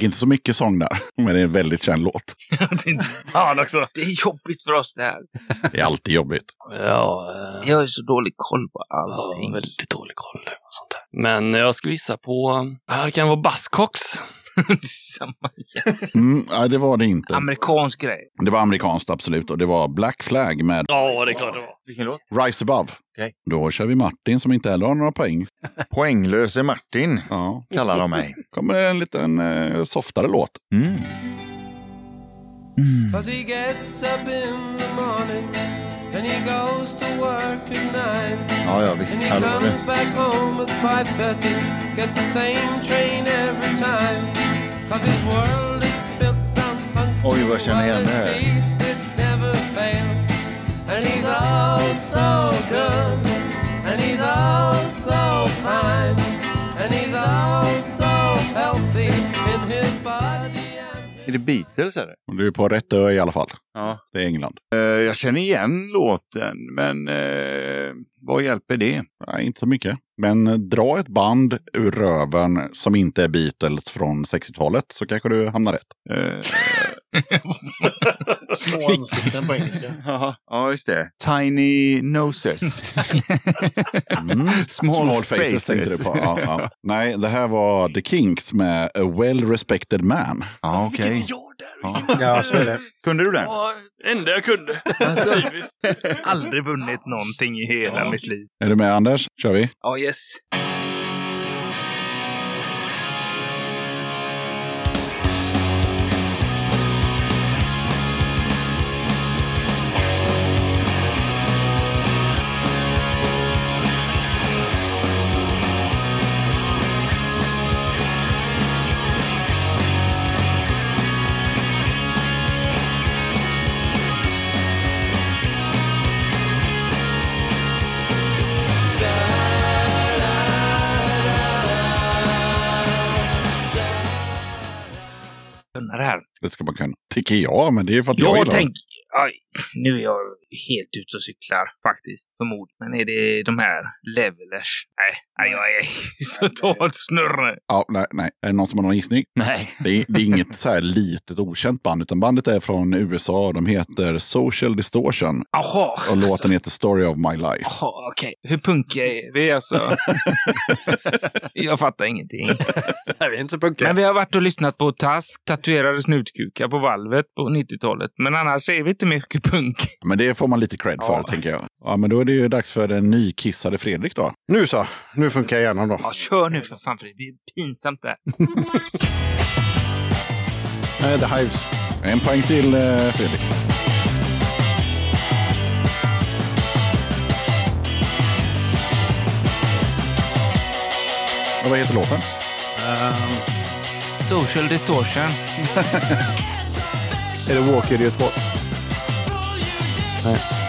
Speaker 2: Fick inte så mycket sång där, [LAUGHS] men det är en väldigt känd låt. [LAUGHS]
Speaker 1: Fan också.
Speaker 5: Det är jobbigt för oss det här.
Speaker 2: Det är alltid jobbigt.
Speaker 1: Ja, eh,
Speaker 5: Jag har ju så dålig koll på
Speaker 1: ja,
Speaker 5: allting.
Speaker 1: väldigt dålig koll och sånt där. Men jag skulle gissa på, ja, det kan vara Buzzcocks. [LAUGHS]
Speaker 5: Samma
Speaker 2: Mm, nej, det var det inte.
Speaker 5: amerikansk grej.
Speaker 2: Det var amerikanskt absolut och det var Black Flag med
Speaker 1: Ja, det är klart det var.
Speaker 5: Vilken låt?
Speaker 2: Rise Above.
Speaker 5: Okej.
Speaker 2: Då kör vi Martin som inte heller har några poäng. [LAUGHS]
Speaker 6: Poänglöse Martin
Speaker 2: Ja.
Speaker 6: kallar de mig.
Speaker 2: kommer en liten eh, softare låt.
Speaker 6: Mm.
Speaker 4: Cause and he goes to work at nine.
Speaker 6: Ja, ja, visst.
Speaker 4: And he comes back home at 5.30 Gets the same train every time Cause his world is built on
Speaker 6: Oj, vad känner jag igen det här.
Speaker 4: punctuality. It never fails And he's all so
Speaker 6: Är det Beatles eller?
Speaker 2: Du är på rätt ö i alla fall.
Speaker 6: Ja.
Speaker 2: Det är England.
Speaker 6: Eh, jag känner igen låten, men eh, vad hjälper det?
Speaker 2: Nej, inte så mycket. Men eh, dra ett band ur röven som inte är Beatles från 60-talet så kanske du hamnar rätt.
Speaker 6: Eh,
Speaker 7: Små ansikten på engelska. [LAUGHS]
Speaker 6: ja, ja, just det. Tiny noses. [LAUGHS]
Speaker 2: Mm.
Speaker 6: Small
Speaker 2: faces,
Speaker 6: faces.
Speaker 2: tänkte du på. Ja, ja. [LAUGHS] Nej, det här var The Kinks med A Well Respected Man.
Speaker 6: Ja, okej.
Speaker 1: Vilket jag där!
Speaker 6: Ja.
Speaker 8: Ja, så är det.
Speaker 6: Kunde du den?
Speaker 1: Ja, enda jag kunde. Typiskt.
Speaker 5: Aldrig vunnit någonting i hela
Speaker 1: Ja.
Speaker 5: mitt liv.
Speaker 2: Är du med Anders? Kör vi.
Speaker 5: Ja, yes. Kunna det här.
Speaker 2: Det ska man kunna. Tycker jag, men det är för att jag,
Speaker 5: Jag tänk... Aj, nu är jag helt ute och cyklar faktiskt, förmodligen. Men är det de här levelers? Nej, nej jag är [LAUGHS] totalt snurre.
Speaker 2: Ja, nej, nej. Är det någon som har någon gissning?
Speaker 5: Nej.
Speaker 2: Det är, det är inget så här litet okänt band, utan bandet är från USA. De heter Social Distortion
Speaker 5: Jaha.
Speaker 2: och låten heter Story of My Life.
Speaker 5: Jaha, okej. Hur punkiga är vi alltså? [LAUGHS] jag fattar ingenting.
Speaker 8: Nej, vi är inte så punkiga.
Speaker 5: Men vi har varit och lyssnat på Task, tatuerade snutkukar på valvet på 90-talet. Men annars är vi inte mycket punk.
Speaker 2: Men det får man lite cred för,
Speaker 5: Ja.
Speaker 2: tänker jag. Ja, men då är det ju dags för den nykissade Fredrik då.
Speaker 7: Nu så, nu funkar hjärnan då.
Speaker 5: Ja, kör nu för fan, för det blir pinsamt där.
Speaker 7: Eh, The Hives.
Speaker 2: En poäng till eh, Fredrik. Och vad heter låten?
Speaker 7: Ehm,
Speaker 5: Social distortion. [LAUGHS]
Speaker 7: är det Walker i Göteborg? Nej.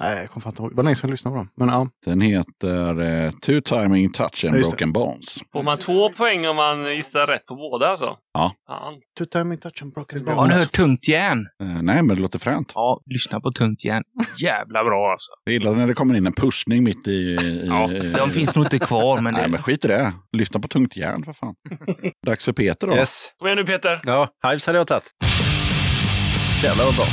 Speaker 7: Nej, jag kommer fan inte ihåg. Det var länge sedan jag lyssnade på dem. Men ja,
Speaker 2: Den heter eh, Two Timing Touch and. Broken Bones.
Speaker 1: Får man två poäng om man gissar rätt på båda alltså?
Speaker 2: Ja.
Speaker 1: Fan.
Speaker 7: Two Timing Touch and Broken
Speaker 5: Har ni
Speaker 7: Bones.
Speaker 5: hört Tungt järn?
Speaker 2: Eh, nej, men det låter fränt.
Speaker 5: Ja, lyssna på Tungt järn. Jävla bra alltså.
Speaker 2: Jag gillar när det kommer in en pushning mitt i... i [LAUGHS]
Speaker 5: Ja, de finns nog inte kvar, men
Speaker 2: Nej,
Speaker 5: det...
Speaker 2: men skit i det. Lyssna på tungt järn för fan. [LAUGHS] Dags för Peter då.
Speaker 8: Yes.
Speaker 1: Kom igen nu Peter.
Speaker 8: Ja, Hives hade jag tagit. Jävlar vad bra.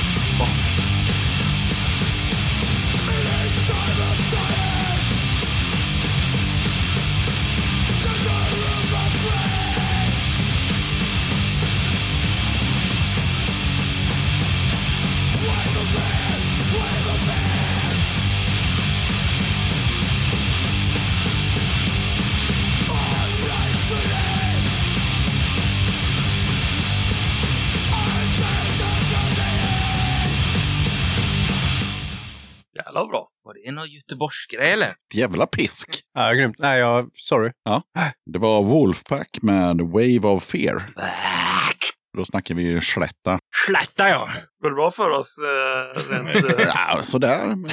Speaker 5: Det någon göteborgsgrej eller?
Speaker 2: Jävla pisk.
Speaker 8: Ja, grymt. Nej, jag... Sorry.
Speaker 2: Det var Wolfpack med Wave of Fear. Då snackar vi ju slätta.
Speaker 5: Slätta ja.
Speaker 1: Går det bra för oss? Eh, rent, [LAUGHS] eh,
Speaker 2: Ja, sådär. Men...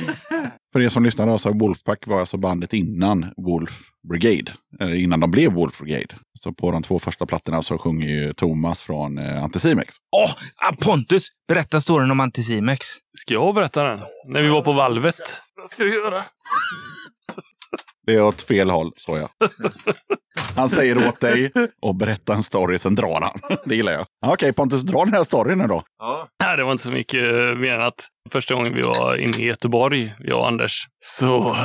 Speaker 2: För er som lyssnar så Wolfpack var alltså bandet innan Wolf Brigade. Eller innan de blev Wolf Brigade. Så på de två första plattorna så sjunger ju Thomas från eh, Anticimex.
Speaker 5: Åh, ah, Pontus! Berätta storyn om Anticimex.
Speaker 1: Ska jag berätta den? När vi var på valvet. Vad ska du göra?
Speaker 2: Det är åt fel håll, så jag. [LAUGHS] Han säger åt dig och berättar en story, sen drar han. [LAUGHS] Det gillar jag. Ja, Okej, Pontus, dra den här storyn nu då.
Speaker 1: Nej, det var inte så mycket eh, mer än att första gången vi var inne i Göteborg, jag och Anders, så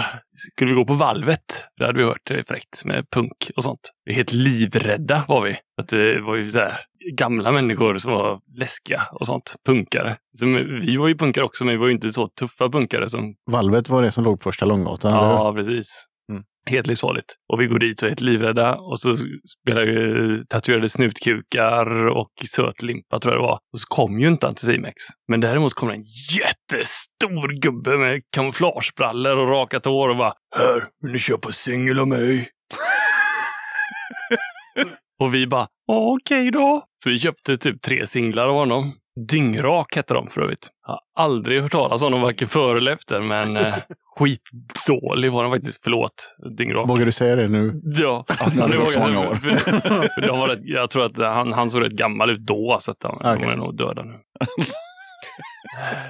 Speaker 1: skulle vi gå på valvet. Det hade vi hört, det fräckt med punk och sånt. Vi är helt livrädda var vi. Att det var ju så här gamla människor som var läskiga och sånt. Punkare. Så vi var ju punkare också, men vi var ju inte så tuffa punkare som...
Speaker 7: Valvet var det som låg på första Långgatan.
Speaker 1: Ja, precis. Helt livsfarligt. Och vi går dit och är helt livrädda och så spelar vi tatuerade snutkukar och söt limpa tror jag det var. Och så kom ju inte Anticimex. Men däremot kom en jättestor gubbe med kamouflagebrallor och rakat hår och bara Här, vill ni köpa singel av mig? [LAUGHS] och vi bara "Ja, okej då. Så vi köpte typ tre singlar av honom. Dyngrak hette de för övrigt. Jag har aldrig hört talas om dem varken före eller efter, men eh, [LAUGHS] skitdålig var den faktiskt. Förlåt, Dyngrak.
Speaker 7: Vågar du säga det nu?
Speaker 1: Ja,
Speaker 2: har det
Speaker 1: vågar jag. För, för de var rätt, jag tror att han, han såg rätt gammal ut då, så att han,
Speaker 7: Okej.
Speaker 1: de är nog döda nu. [LAUGHS]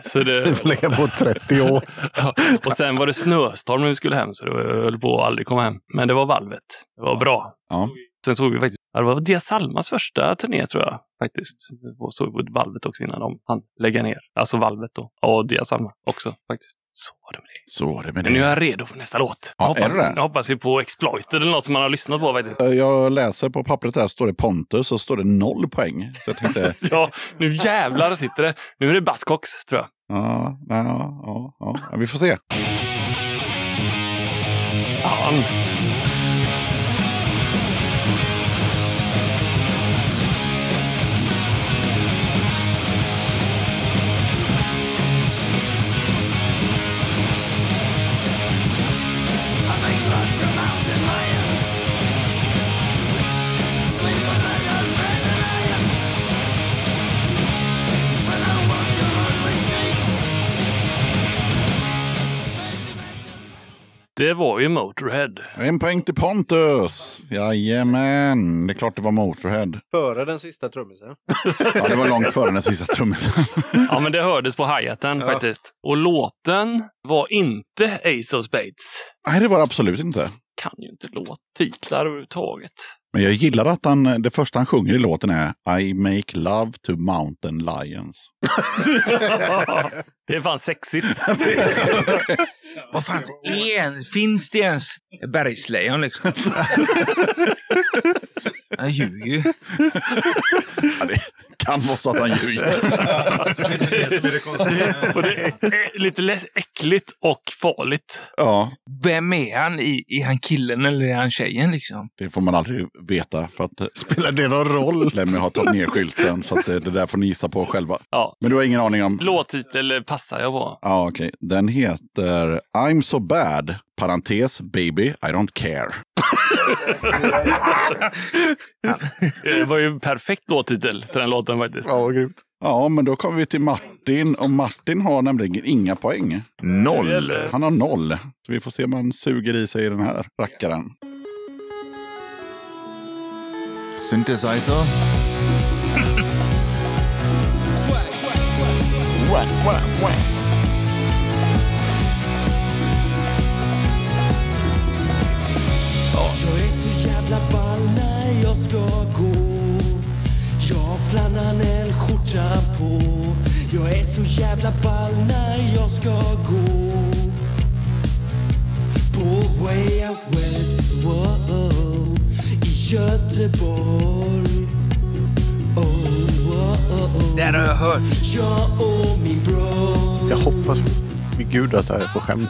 Speaker 1: Så det,
Speaker 7: Du får lägga på 30 år. [LAUGHS]
Speaker 1: Ja, och sen var det snöstorm när vi skulle hem, så det höll på att aldrig komma hem. Men det var valvet. Det var bra.
Speaker 2: Ja.
Speaker 1: Sen såg vi faktiskt, det var Dia Salmas första turné tror jag faktiskt. Och såg vi valvet också innan de hann lägga ner. Alltså valvet då. Och Dia Salma också faktiskt. Så var det med det.
Speaker 2: Så var det med
Speaker 1: Men nu är
Speaker 2: det.
Speaker 1: jag redo för nästa låt.
Speaker 2: Ja,
Speaker 1: jag hoppas,
Speaker 2: är det?
Speaker 1: jag hoppas vi på Exploited eller något som man har lyssnat på faktiskt.
Speaker 2: Jag läser på pappret där, står det Pontus och står det noll poäng. Så jag tänkte, [LAUGHS]
Speaker 1: Ja, nu jävlar sitter det. Nu är det Buzzcocks tror jag.
Speaker 2: ja, ja, ja, ja, ja, vi får se.
Speaker 1: Fan. Det var ju Motorhead.
Speaker 2: En poäng till Pontus. Jajamän, det är klart det var Motorhead.
Speaker 8: Före den sista trummisen.
Speaker 2: Ja, det var långt före den sista trummisen.
Speaker 1: Ja, men det hördes på hi-haten faktiskt. Och låten var inte Ace of Spades.
Speaker 2: Nej, det var det absolut inte.
Speaker 1: Kan ju inte låttitlar överhuvudtaget.
Speaker 2: Men jag gillar att han, det första han sjunger i låten är I make love to mountain lions. [LAUGHS]
Speaker 1: det är fan sexigt. [LAUGHS]
Speaker 5: Vad fan, en, finns det ens bergslejon liksom? [LAUGHS] Han ljuger ju.
Speaker 2: Ja, det kan vara så att han ljuger.
Speaker 1: och det är lite äckligt och farligt.
Speaker 2: Ja,
Speaker 5: Vem är han? I, är han killen eller är han tjejen liksom?
Speaker 2: det får man aldrig veta för att
Speaker 7: Spelar det någon roll?
Speaker 2: Lemmy har tagit ner skylten så att det, det där får ni gissa på själva.
Speaker 1: Ja.
Speaker 2: Men du har ingen aning om?
Speaker 1: Låttitel passar jag på.
Speaker 2: Ja, okej. Den heter I'm so bad, parentes, baby, I don't care.
Speaker 1: Det var ju en perfekt låttitel till den låten faktiskt.
Speaker 7: Ja, vad grymt.
Speaker 2: Ja, men då kommer vi till Martin och Martin har nämligen inga poäng.
Speaker 6: Noll.
Speaker 2: Han har noll. Så vi får se om han suger i sig den här rackaren.
Speaker 6: Synthesizer.
Speaker 4: Jag är så jävla ball när jag ska gå Jag har flanellskjortan på Jag är så jävla ball när jag ska gå På way out west, wow, i Göteborg oh, oh, oh, oh.
Speaker 5: Det här har jag hört.
Speaker 4: Jag och min bror
Speaker 7: Jag hoppas vid gud att det här är på skämt.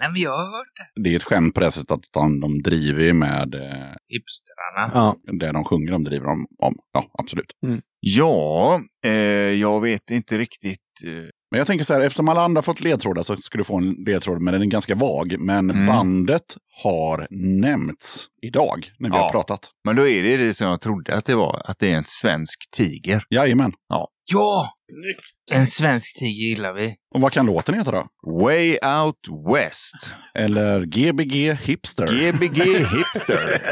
Speaker 5: Nej, men jag har hört det.
Speaker 2: Det är ett skämt på det sättet att de, de driver med eh,
Speaker 5: Hipstrarna.
Speaker 7: Ja.
Speaker 2: det de sjunger, de driver de om. Ja, absolut.
Speaker 6: Ja, eh, jag vet inte riktigt. Eh,
Speaker 2: Men jag tänker så här, eftersom alla andra fått ledtrådar så ska du få en ledtråd, men den är ganska vag. Men
Speaker 6: Mm.
Speaker 2: bandet har nämnts idag när vi
Speaker 6: Ja.
Speaker 2: har pratat.
Speaker 6: men då är det det som jag trodde att det var, att det är en svensk tiger.
Speaker 2: Jajamän.
Speaker 5: Ja! En svensk tiger gillar vi.
Speaker 2: Och vad kan låten heta då?
Speaker 6: Way out west.
Speaker 2: Eller GBG Hipster?
Speaker 6: Gbg hipster.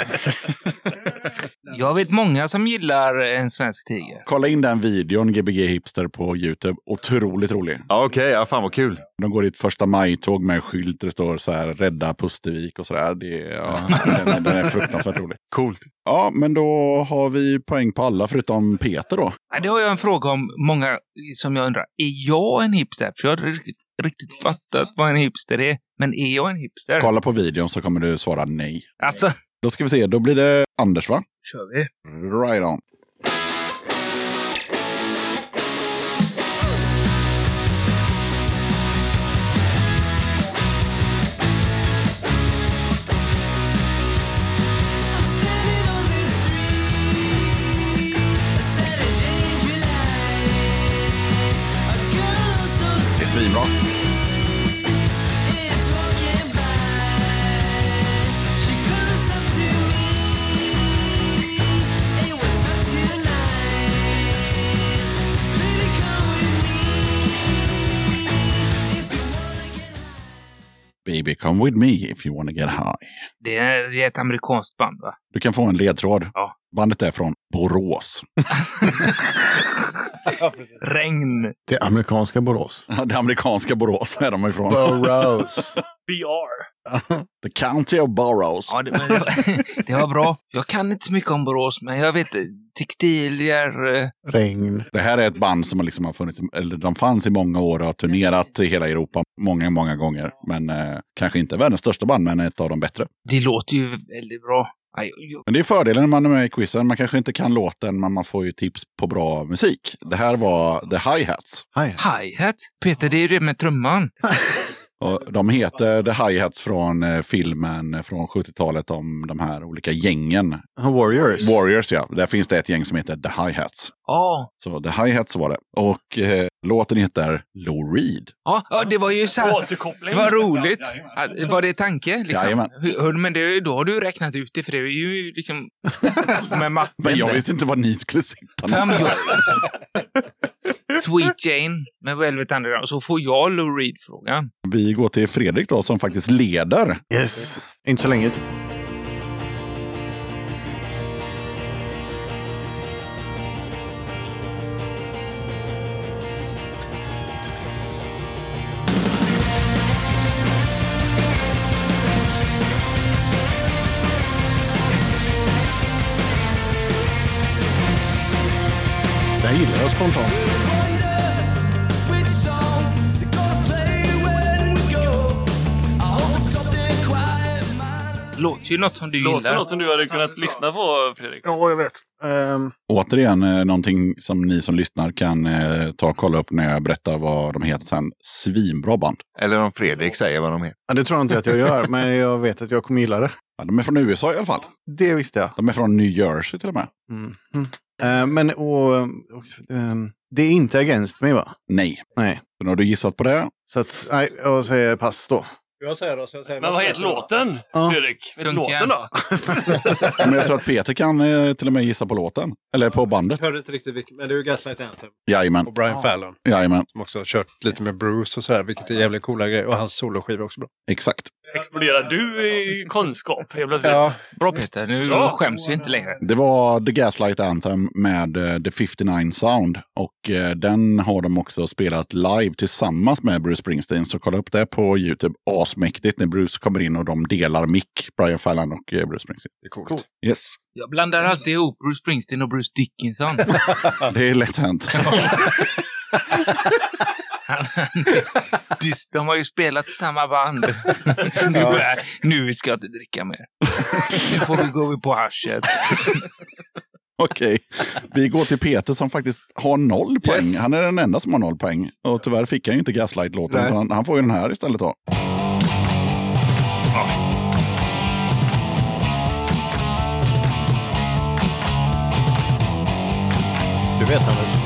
Speaker 5: Jag vet många som gillar en svensk tiger.
Speaker 2: Kolla in den videon, Gbg Hipster, på YouTube. Otroligt rolig.
Speaker 6: Ja, Okej, ja, fan vad kul.
Speaker 2: De går i ett första maj-tåg med en skylt där det står så här rädda Pustervik och så där. Det är, ja, den, den är fruktansvärt rolig.
Speaker 6: Coolt.
Speaker 2: Ja, men då har vi poäng på alla förutom Peter då.
Speaker 5: Det har jag en fråga om många som jag undrar. Är jag en hipster? För jag har riktigt, riktigt fattat vad en hipster är. Men är jag en hipster?
Speaker 2: Kolla på videon så kommer du svara nej.
Speaker 5: Alltså,
Speaker 2: Då ska vi se, då blir det Anders va?
Speaker 5: kör vi.
Speaker 2: Right on. Svinbra. Baby come with me if you wanna get high.
Speaker 5: Det är, det är ett amerikanskt band va?
Speaker 2: Du kan få en ledtråd.
Speaker 5: Ja.
Speaker 2: Bandet är från Borås. [LAUGHS]
Speaker 5: Regn.
Speaker 7: Det amerikanska Borås.
Speaker 2: Det amerikanska Borås är de ifrån.
Speaker 7: Borås.
Speaker 1: BR.
Speaker 2: The County of Boroughs.
Speaker 5: Ja, det, men det, var, [LAUGHS] det var bra. Jag kan inte så mycket om Borås, men jag vet textilier. eh,
Speaker 7: Regn.
Speaker 2: Det här är ett band som liksom har funnits, eller de fanns i många år och har turnerat i hela Europa många, många gånger. Men eh, kanske inte världens största band, men ett av de bättre.
Speaker 5: Det låter ju väldigt bra.
Speaker 2: Men det är fördelen när man är med i quizen. Man kanske inte kan låten, men man får ju tips på bra musik. Det här var The Hi-Hats.
Speaker 7: Hi.
Speaker 5: Hi-hat. Peter, det är ju det med trumman. [LAUGHS]
Speaker 2: Och de heter The Hi-Hats från eh, filmen från 70-talet om de här olika gängen.
Speaker 7: Warriors.
Speaker 2: Warriors, ja. Där finns det ett gäng som heter The Hi-Hats.
Speaker 5: Ja,
Speaker 2: Så The Hi-Hats var det. Och eh, låten heter Lou Reed.
Speaker 5: ja, ja, det var ju så här.
Speaker 1: Återkoppling.
Speaker 5: Vad roligt.
Speaker 1: Ja,
Speaker 5: Var det tanke? Liksom?
Speaker 2: Jajamän.
Speaker 5: Hur- Men det, då har du räknat ut det, för det är ju liksom [LAUGHS] med matten.
Speaker 2: Men jag visste inte var ni skulle sitta
Speaker 5: Fem
Speaker 2: någonstans. [LAUGHS]
Speaker 5: Sweet Jane med Velvet Underground. Så får jag Lou Reed-frågan.
Speaker 2: Vi går till Fredrik då som faktiskt leder.
Speaker 7: Yes. Inte så länge till.
Speaker 5: Ju något som du
Speaker 1: Låter
Speaker 5: gillar.
Speaker 1: något som du hade kunnat lyssna på, Fredrik.
Speaker 7: Ja, jag vet. Ehm,
Speaker 2: Återigen eh, någonting som ni som lyssnar kan eh, ta och kolla upp när jag berättar vad de heter sen. Svinbra band.
Speaker 6: Eller om Fredrik säger vad de heter.
Speaker 7: ja, det tror jag inte att jag gör, [LAUGHS] men jag vet att jag kommer gilla det.
Speaker 2: Ja, de är från USA i alla fall.
Speaker 7: Det visste jag.
Speaker 2: De är från New Jersey till och med.
Speaker 7: Mm. Mm. Eh, men och, och, ehm, det är inte Against Me va?
Speaker 2: Nej.
Speaker 7: Nej.
Speaker 2: Så nu har du gissat på det.
Speaker 7: Så att, nej, jag säger pass då.
Speaker 8: Jag säger då, så jag säger
Speaker 1: Men vad heter låten,
Speaker 7: Ja.
Speaker 1: Fredrik? Vet du
Speaker 5: Tunkan.
Speaker 1: låten då? [LAUGHS]
Speaker 2: Men jag tror att Peter kan eh, till och med gissa på låten. Eller på bandet.
Speaker 8: Jag hörde inte riktigt vilken, men det är ju Gaslight Anthem.
Speaker 2: Jajamän.
Speaker 8: Och Brian Fallon.
Speaker 2: Jajamän.
Speaker 8: Som också har kört lite med Bruce och sådär, vilket är jävligt coola grejer. Och hans soloskiva är också bra.
Speaker 2: Exakt.
Speaker 1: Exploderar du i kunskap helt plötsligt?
Speaker 8: Ja.
Speaker 5: Bra Peter, nu
Speaker 1: Bra.
Speaker 5: skäms vi inte längre.
Speaker 2: Det var The Gaslight Anthem med eh, The 59 Sound. Och eh, den har de också spelat live tillsammans med Bruce Springsteen. Så kolla upp det på YouTube. Asmäktigt när Bruce kommer in och de delar mick, Brian Fallon och eh, Bruce Springsteen.
Speaker 8: Det är coolt.
Speaker 2: Yes,
Speaker 5: Jag blandar alltid ihop Bruce Springsteen och Bruce Dickinson. [LAUGHS]
Speaker 2: det är lätt hänt. [LAUGHS] [LAUGHS]
Speaker 5: De- De har ju spelat samma band. [LAUGHS] nu, börjar, nu ska jag inte dricka mer. Nu får vi gå på haschet. [LAUGHS]
Speaker 2: Okej, vi går till Peter som faktiskt har noll poäng.
Speaker 8: Yes.
Speaker 2: Han är den enda som har noll poäng. Och tyvärr fick han ju inte Gaslight-låten. Han, han får ju den här istället då.
Speaker 8: Du vet Anders?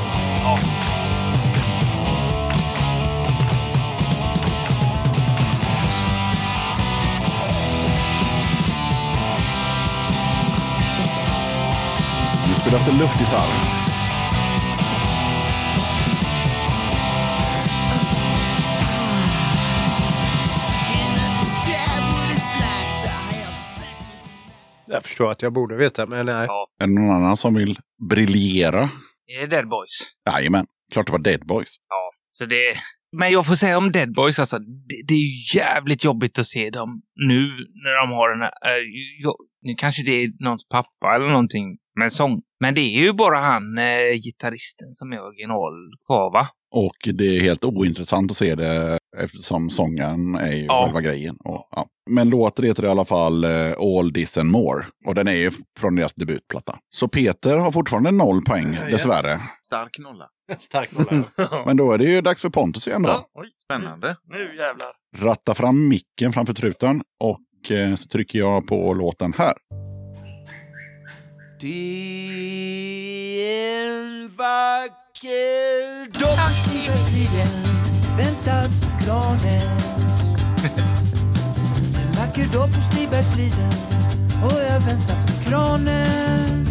Speaker 2: Det luftgitarr.
Speaker 8: Jag förstår att jag borde veta, men nej.
Speaker 2: Är det någon annan som vill briljera?
Speaker 5: Är det Dead Boys?
Speaker 2: Jajamän, klart det var Dead Boys.
Speaker 5: Ja. Så det... Men jag får säga om Dead Boys, alltså, det, det är ju jävligt jobbigt att se dem nu när de har den här... Uh, jo, nu kanske det är någons pappa eller någonting med sång. Men det är ju bara han, uh, gitarristen, som är original kvar, va?
Speaker 2: Och det är helt ointressant att se det eftersom sångaren är ju
Speaker 5: Ja.
Speaker 2: själva grejen. Och, ja. Men låten heter i alla fall eh, All This and More. Och den är ju från deras debutplatta. Så Peter har fortfarande noll poäng,
Speaker 8: Yes.
Speaker 2: dessvärre.
Speaker 6: Stark nolla. [LAUGHS]
Speaker 8: Stark nolla. [LAUGHS]
Speaker 2: Men då är det ju dags för Pontus igen då.
Speaker 1: Ja, oj,
Speaker 6: Spännande.
Speaker 1: nu jävlar.
Speaker 2: Ratta fram micken framför truten och eh, så trycker jag på låten här.
Speaker 4: Det är en vacker dag.
Speaker 3: Stigen väntar på kranen En vacker dag på Stibergsliden och jag väntar på kranen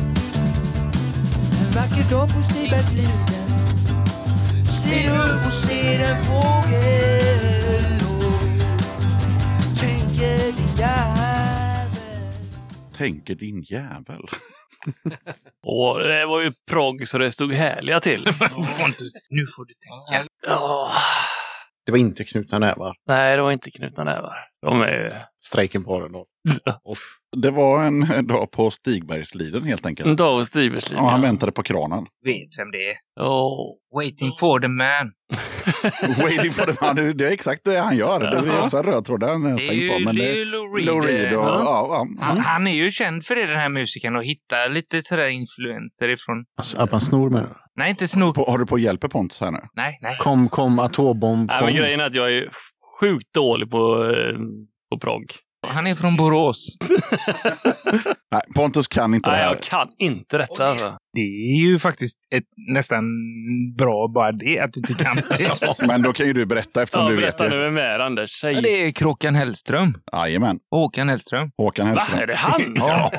Speaker 3: En vacker dag på Stibergsliden Ser upp och ser en fågel och tänk
Speaker 4: tänker din jävel.
Speaker 2: Tänker din jävel. [LAUGHS]
Speaker 1: Och det var ju progg så det stod härliga till. [LAUGHS]
Speaker 5: Nu får du tänka.
Speaker 1: Ja.
Speaker 7: Det var inte knutna nävar.
Speaker 1: Nej, det var inte knutna nävar. De är
Speaker 7: Strejken på Arendal. [LAUGHS]
Speaker 2: Det var en, dag på Stigbergsliden helt enkelt.
Speaker 1: en dag hos Stiberslin.
Speaker 2: Ja, han väntade på kranen.
Speaker 5: Vet vem det är.
Speaker 1: Åh.
Speaker 5: Waiting for the man. [LAUGHS]
Speaker 2: Waiting for the man. Det- är exakt det han gör. Det är också en röd tråd han har
Speaker 5: Det är
Speaker 2: stängt
Speaker 5: ju,
Speaker 2: på. Men
Speaker 5: det är ju Lou Reed.
Speaker 2: Lou Reed och,
Speaker 5: Ja.
Speaker 2: ja, ja,
Speaker 5: Han,
Speaker 2: mm.
Speaker 5: han är ju känd för det, den här musikern, och hitta lite sådär influenser ifrån...
Speaker 7: Alltså, att man snor med.
Speaker 5: Nej, inte snor.
Speaker 2: På, har du på hjälp Pontus här nu?
Speaker 5: Nej, nej.
Speaker 7: Kom, kom, atombomb,
Speaker 1: Nej,
Speaker 7: kom.
Speaker 1: men grejen är att jag är sjukt dålig på, eh, på progg.
Speaker 5: Han är från Borås. [LAUGHS]
Speaker 2: Nej, Pontus kan inte
Speaker 1: Nej,
Speaker 2: det här.
Speaker 1: jag kan inte detta. Alltså.
Speaker 5: Det är ju faktiskt ett, nästan bra bara det, att du inte kan [LAUGHS] det.
Speaker 2: Men då kan ju du berätta eftersom
Speaker 1: Ja,
Speaker 2: du vet
Speaker 1: berätta
Speaker 2: ju.
Speaker 1: nu, vem är Anders? Säg.
Speaker 5: Ja, det är Kråkan Hellström.
Speaker 2: Jajamän,
Speaker 5: Håkan Hellström.
Speaker 2: Håkan
Speaker 1: Va,
Speaker 2: Hellström.
Speaker 1: är det han? [LAUGHS]
Speaker 2: Ja.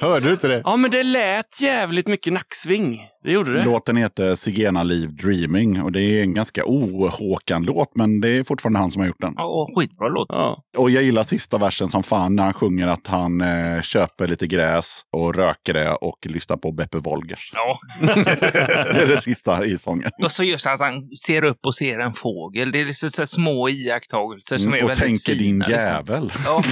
Speaker 7: Hörde du inte det?
Speaker 1: Ja, men det lät jävligt mycket nacksving. Det gjorde det.
Speaker 2: Låten heter Zigenarliv Dreaming och det är en ganska o-Håkan-låt men det är fortfarande han som har gjort den.
Speaker 5: Ja, och skitbra låt.
Speaker 1: Ja.
Speaker 2: Och jag gillar sista versen som fan när han sjunger att han eh, köper lite gräs och röker det och lyssnar på Beppe Wolgers.
Speaker 5: Ja. [LAUGHS]
Speaker 2: det är det sista i sången.
Speaker 5: Och så just att han ser upp och ser en fågel. Det är liksom så små iakttagelser som är
Speaker 2: Mm, och
Speaker 5: väldigt
Speaker 2: tänker din
Speaker 5: fina. liksom.
Speaker 2: jävel.
Speaker 5: Ja.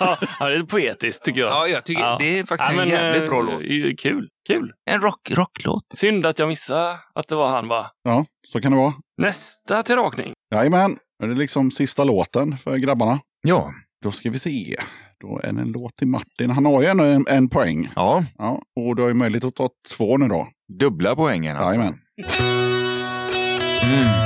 Speaker 5: [LAUGHS]
Speaker 1: ja, det är poetiskt tycker jag.
Speaker 5: ja, jag tycker
Speaker 1: Ja.
Speaker 5: Det är faktiskt
Speaker 1: Ja,
Speaker 5: en
Speaker 1: men,
Speaker 5: jävligt bra
Speaker 1: eh,
Speaker 5: låt.
Speaker 1: Kul. Kul.
Speaker 5: En rock, rocklåt.
Speaker 1: Synd att jag missade att det var han va?
Speaker 2: Ja, så kan det vara.
Speaker 1: Nästa till rakning.
Speaker 2: Jajamän, det är liksom sista låten för grabbarna.
Speaker 6: Ja.
Speaker 2: Då ska vi se. Då är det en låt till Martin. Han har ju ändå en, en poäng.
Speaker 6: Ja,
Speaker 2: Ja, och du har ju möjlighet att ta två nu då.
Speaker 6: dubbla poängen alltså.
Speaker 2: Jajamän.
Speaker 6: Mm.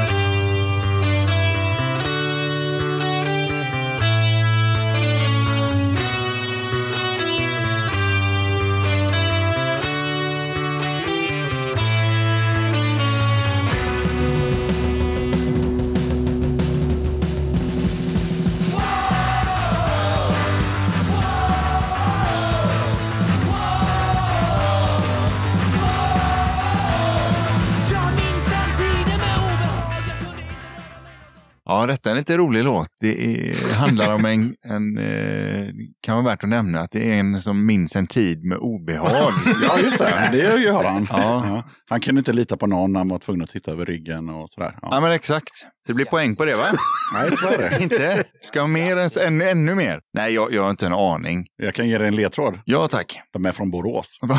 Speaker 6: Ja, detta är en lite rolig låt. Det är, handlar om en, en eh, kan vara värt att nämna, att det är en som minns en tid med obehag. [LAUGHS]
Speaker 2: Ja, just det. Det gör han.
Speaker 6: Ja.
Speaker 2: Ja. Han kunde inte lita på någon. Han var tvungen att titta över ryggen och sådär.
Speaker 6: Ja,
Speaker 2: Ja.
Speaker 6: men exakt. Det blir poäng på det, va? [LAUGHS]
Speaker 2: Nej, tyvärr. [LAUGHS]
Speaker 6: inte? Ska mer än, ännu, ännu mer? Nej, jag, jag har inte en aning.
Speaker 2: Jag kan ge dig en ledtråd.
Speaker 6: Ja, tack.
Speaker 2: De är från Borås.
Speaker 5: Det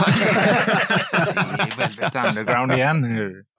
Speaker 5: är väldigt underground igen.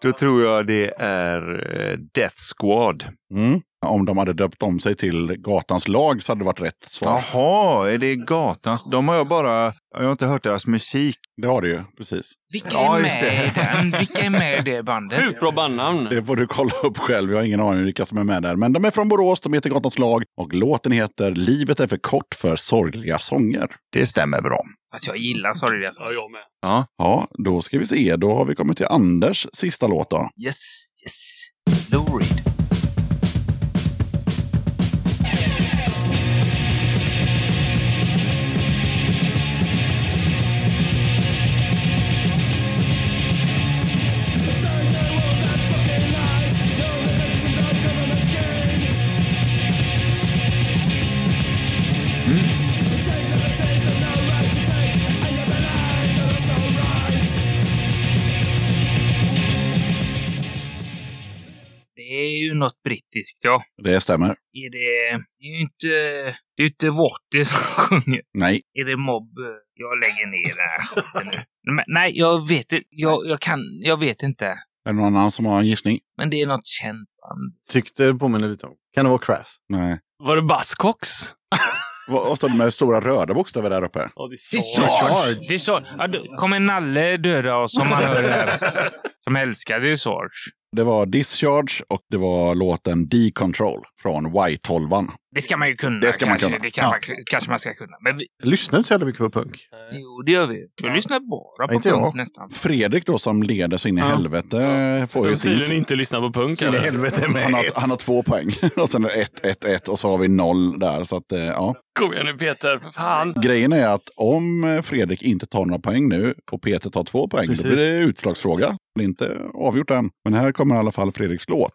Speaker 6: Då tror jag det är eh, Death Squad.
Speaker 2: Mm. Om de hade döpt om sig till Gatans lag så hade det varit rätt svar.
Speaker 6: Jaha, är det gatans? De har jag bara, jag har inte hört deras musik.
Speaker 2: Det har du ju, precis.
Speaker 5: Vilka
Speaker 6: Ja,
Speaker 5: är
Speaker 6: just
Speaker 5: med
Speaker 6: det.
Speaker 5: i den? Vilka är med i det bandet?
Speaker 1: Sjukt bra bandnamn.
Speaker 2: Det får du kolla upp själv. Jag har ingen aning vilka som är med där. Men de är från Borås, de heter Gatans lag och låten heter Livet är för kort för sorgliga sånger.
Speaker 6: Det stämmer bra.
Speaker 5: Fast jag gillar sorgliga
Speaker 1: Ja,
Speaker 5: saker.
Speaker 1: jag med.
Speaker 6: Ja,
Speaker 2: Ja, då ska vi se. Då har vi kommit till Anders sista låt då.
Speaker 5: Yes, yes. Lou Reed. Är ju något brittiskt, ja.
Speaker 2: Det stämmer.
Speaker 5: Är det... Det är ju inte... Det är inte Watty som [LAUGHS] sjunger.
Speaker 2: Nej,
Speaker 5: Är det Mobb? Jag lägger ner den här skiten nu. Men, nej, jag vet inte. Jag, jag kan... Jag vet inte.
Speaker 2: är det någon annan som har en gissning?
Speaker 5: Men det är något känt band.
Speaker 7: Tyckte det påminner lite om. Kan det vara Crass?
Speaker 2: Nej.
Speaker 1: Var det Buzzcocks?
Speaker 2: Vad står det med stora röda bokstäver där uppe?
Speaker 1: Det
Speaker 5: Discharge! Discharge. Ja, kommer Nalle döda oss som man hör det här? [LAUGHS] Som älskar Discharge.
Speaker 2: Det var Discharge och det var låten D-Control från Y12.
Speaker 5: Det ska man ju kunna.
Speaker 2: Det ska man
Speaker 5: kanske.
Speaker 2: kunna.
Speaker 5: Det kan
Speaker 2: Ja.
Speaker 5: man, kanske man ska kunna. Men vi,
Speaker 7: Jag lyssnar inte så jävla mycket på punk.
Speaker 5: jo, det gör vi. Vi lyssnar bara på
Speaker 7: Inte jag.
Speaker 5: punk nästan.
Speaker 2: Fredrik då som leder så in i
Speaker 1: Ja.
Speaker 2: helvete får ju
Speaker 1: Som tydligen
Speaker 2: sin...
Speaker 1: inte lyssnar på punk. Eller?
Speaker 7: helvete med
Speaker 2: Han har, han har två poäng. [LAUGHS] och sen är det ett, ett, ett och så har vi noll där. Så att, eh, ja.
Speaker 1: Kom igen nu Peter, för fan.
Speaker 2: Grejen är att om eh, Fredrik inte tar några poäng nu och Peter tar två poäng,
Speaker 7: Precis.
Speaker 2: då blir det utslagsfråga. Det är inte avgjort än. Men här kommer i alla fall Fredriks låt.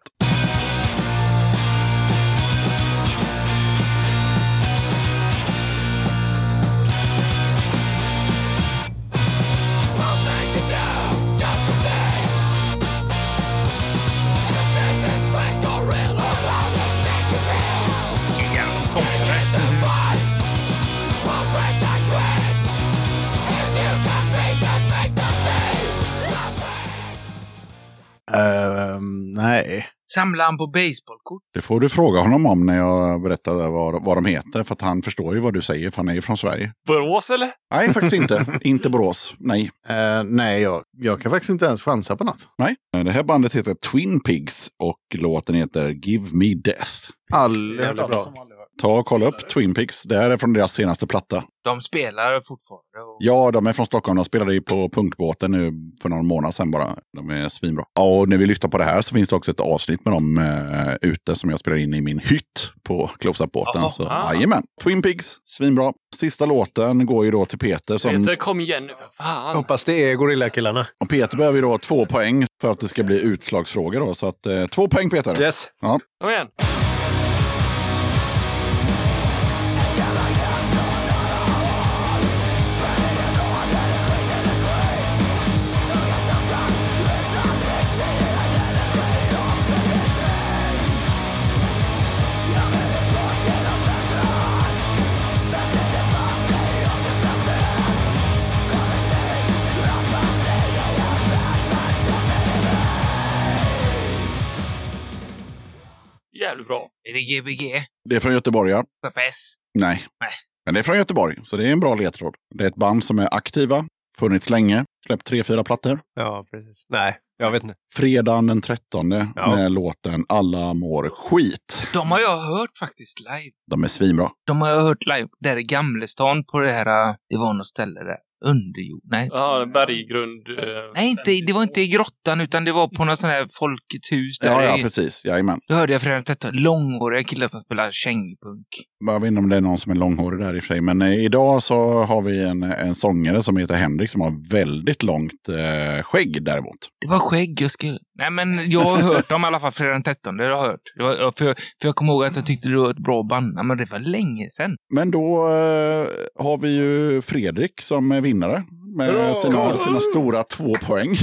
Speaker 5: Samlar han på baseballkort?
Speaker 2: Det får du fråga honom om när jag berättar vad, vad de heter. För att han förstår ju vad du säger, för han är ju från Sverige.
Speaker 1: Borås eller?
Speaker 2: Nej, faktiskt inte. [LAUGHS] inte Borås. Nej.
Speaker 7: Eh, nej, jag, jag kan faktiskt inte ens chansa på något.
Speaker 2: Nej. Det här bandet heter Twin Pigs och låten heter Give Me Death.
Speaker 7: Aldrig hört
Speaker 8: bra.
Speaker 7: om.
Speaker 2: Ta och kolla upp Twin Pigs. Det här är från deras senaste platta.
Speaker 5: De spelar fortfarande. Och...
Speaker 2: Ja, de är från Stockholm. De spelade ju på Punkbåten nu för någon månad sedan bara. De är svinbra. Ja, och när vi lyssnar på det här så finns det också ett avsnitt med dem eh, ute som jag spelar in i min hytt på Close-Up-båten. Så
Speaker 1: Ah.
Speaker 2: jajamän, Twin Pigs, svinbra. Sista låten går ju då till Peter. Som,
Speaker 1: Peter, kom igen nu. för Fan.
Speaker 8: Hoppas det är Gorillakillarna.
Speaker 2: och Peter behöver ju då två poäng för att det ska bli utslagsfrågor. Då, så att, eh, två poäng Peter.
Speaker 8: Yes.
Speaker 1: Kom igen. Jävligt bra.
Speaker 5: Är det Gbg?
Speaker 2: Det är från Göteborg, ja.
Speaker 5: PPS?
Speaker 2: Nej.
Speaker 5: Nej.
Speaker 2: Men det är från Göteborg, så det är en bra ledtråd. Det är ett band som är aktiva, funnits länge, släppt tre, fyra plattor.
Speaker 8: Ja, precis. Nej, jag vet inte.
Speaker 2: Fredagen den 13
Speaker 8: Ja.
Speaker 2: med låten Alla mår skit.
Speaker 5: De har jag hört faktiskt live.
Speaker 2: De är svinbra.
Speaker 5: De har jag hört live där i Gamlestan på det här, äh, det var något ställe där. Underjord? Nej.
Speaker 1: Ja, berggrund. eh,
Speaker 5: Nej, inte, det var inte i grottan utan det var på något sånt här Folkets hus. Där
Speaker 2: Ja, ja,
Speaker 5: i-
Speaker 2: precis. Jajamän.
Speaker 5: Då hörde jag fredag detta långhåriga killar som spelar kängpunk.
Speaker 2: Jag vet inte om det är någon som är långhårig där i och för sig. Men eh, idag så har vi en, en sångare som heter Henrik som har väldigt långt eh, skägg däremot.
Speaker 5: Det var skägg jag skrev. Nej, men jag har hört dem i alla fall fredag den 13. Det har jag hört. Det var, för, för jag kommer ihåg att jag tyckte det var ett bra band. Men det var länge sedan.
Speaker 2: Men då eh, har vi ju Fredrik som är vinnare med sina, sina stora två poäng.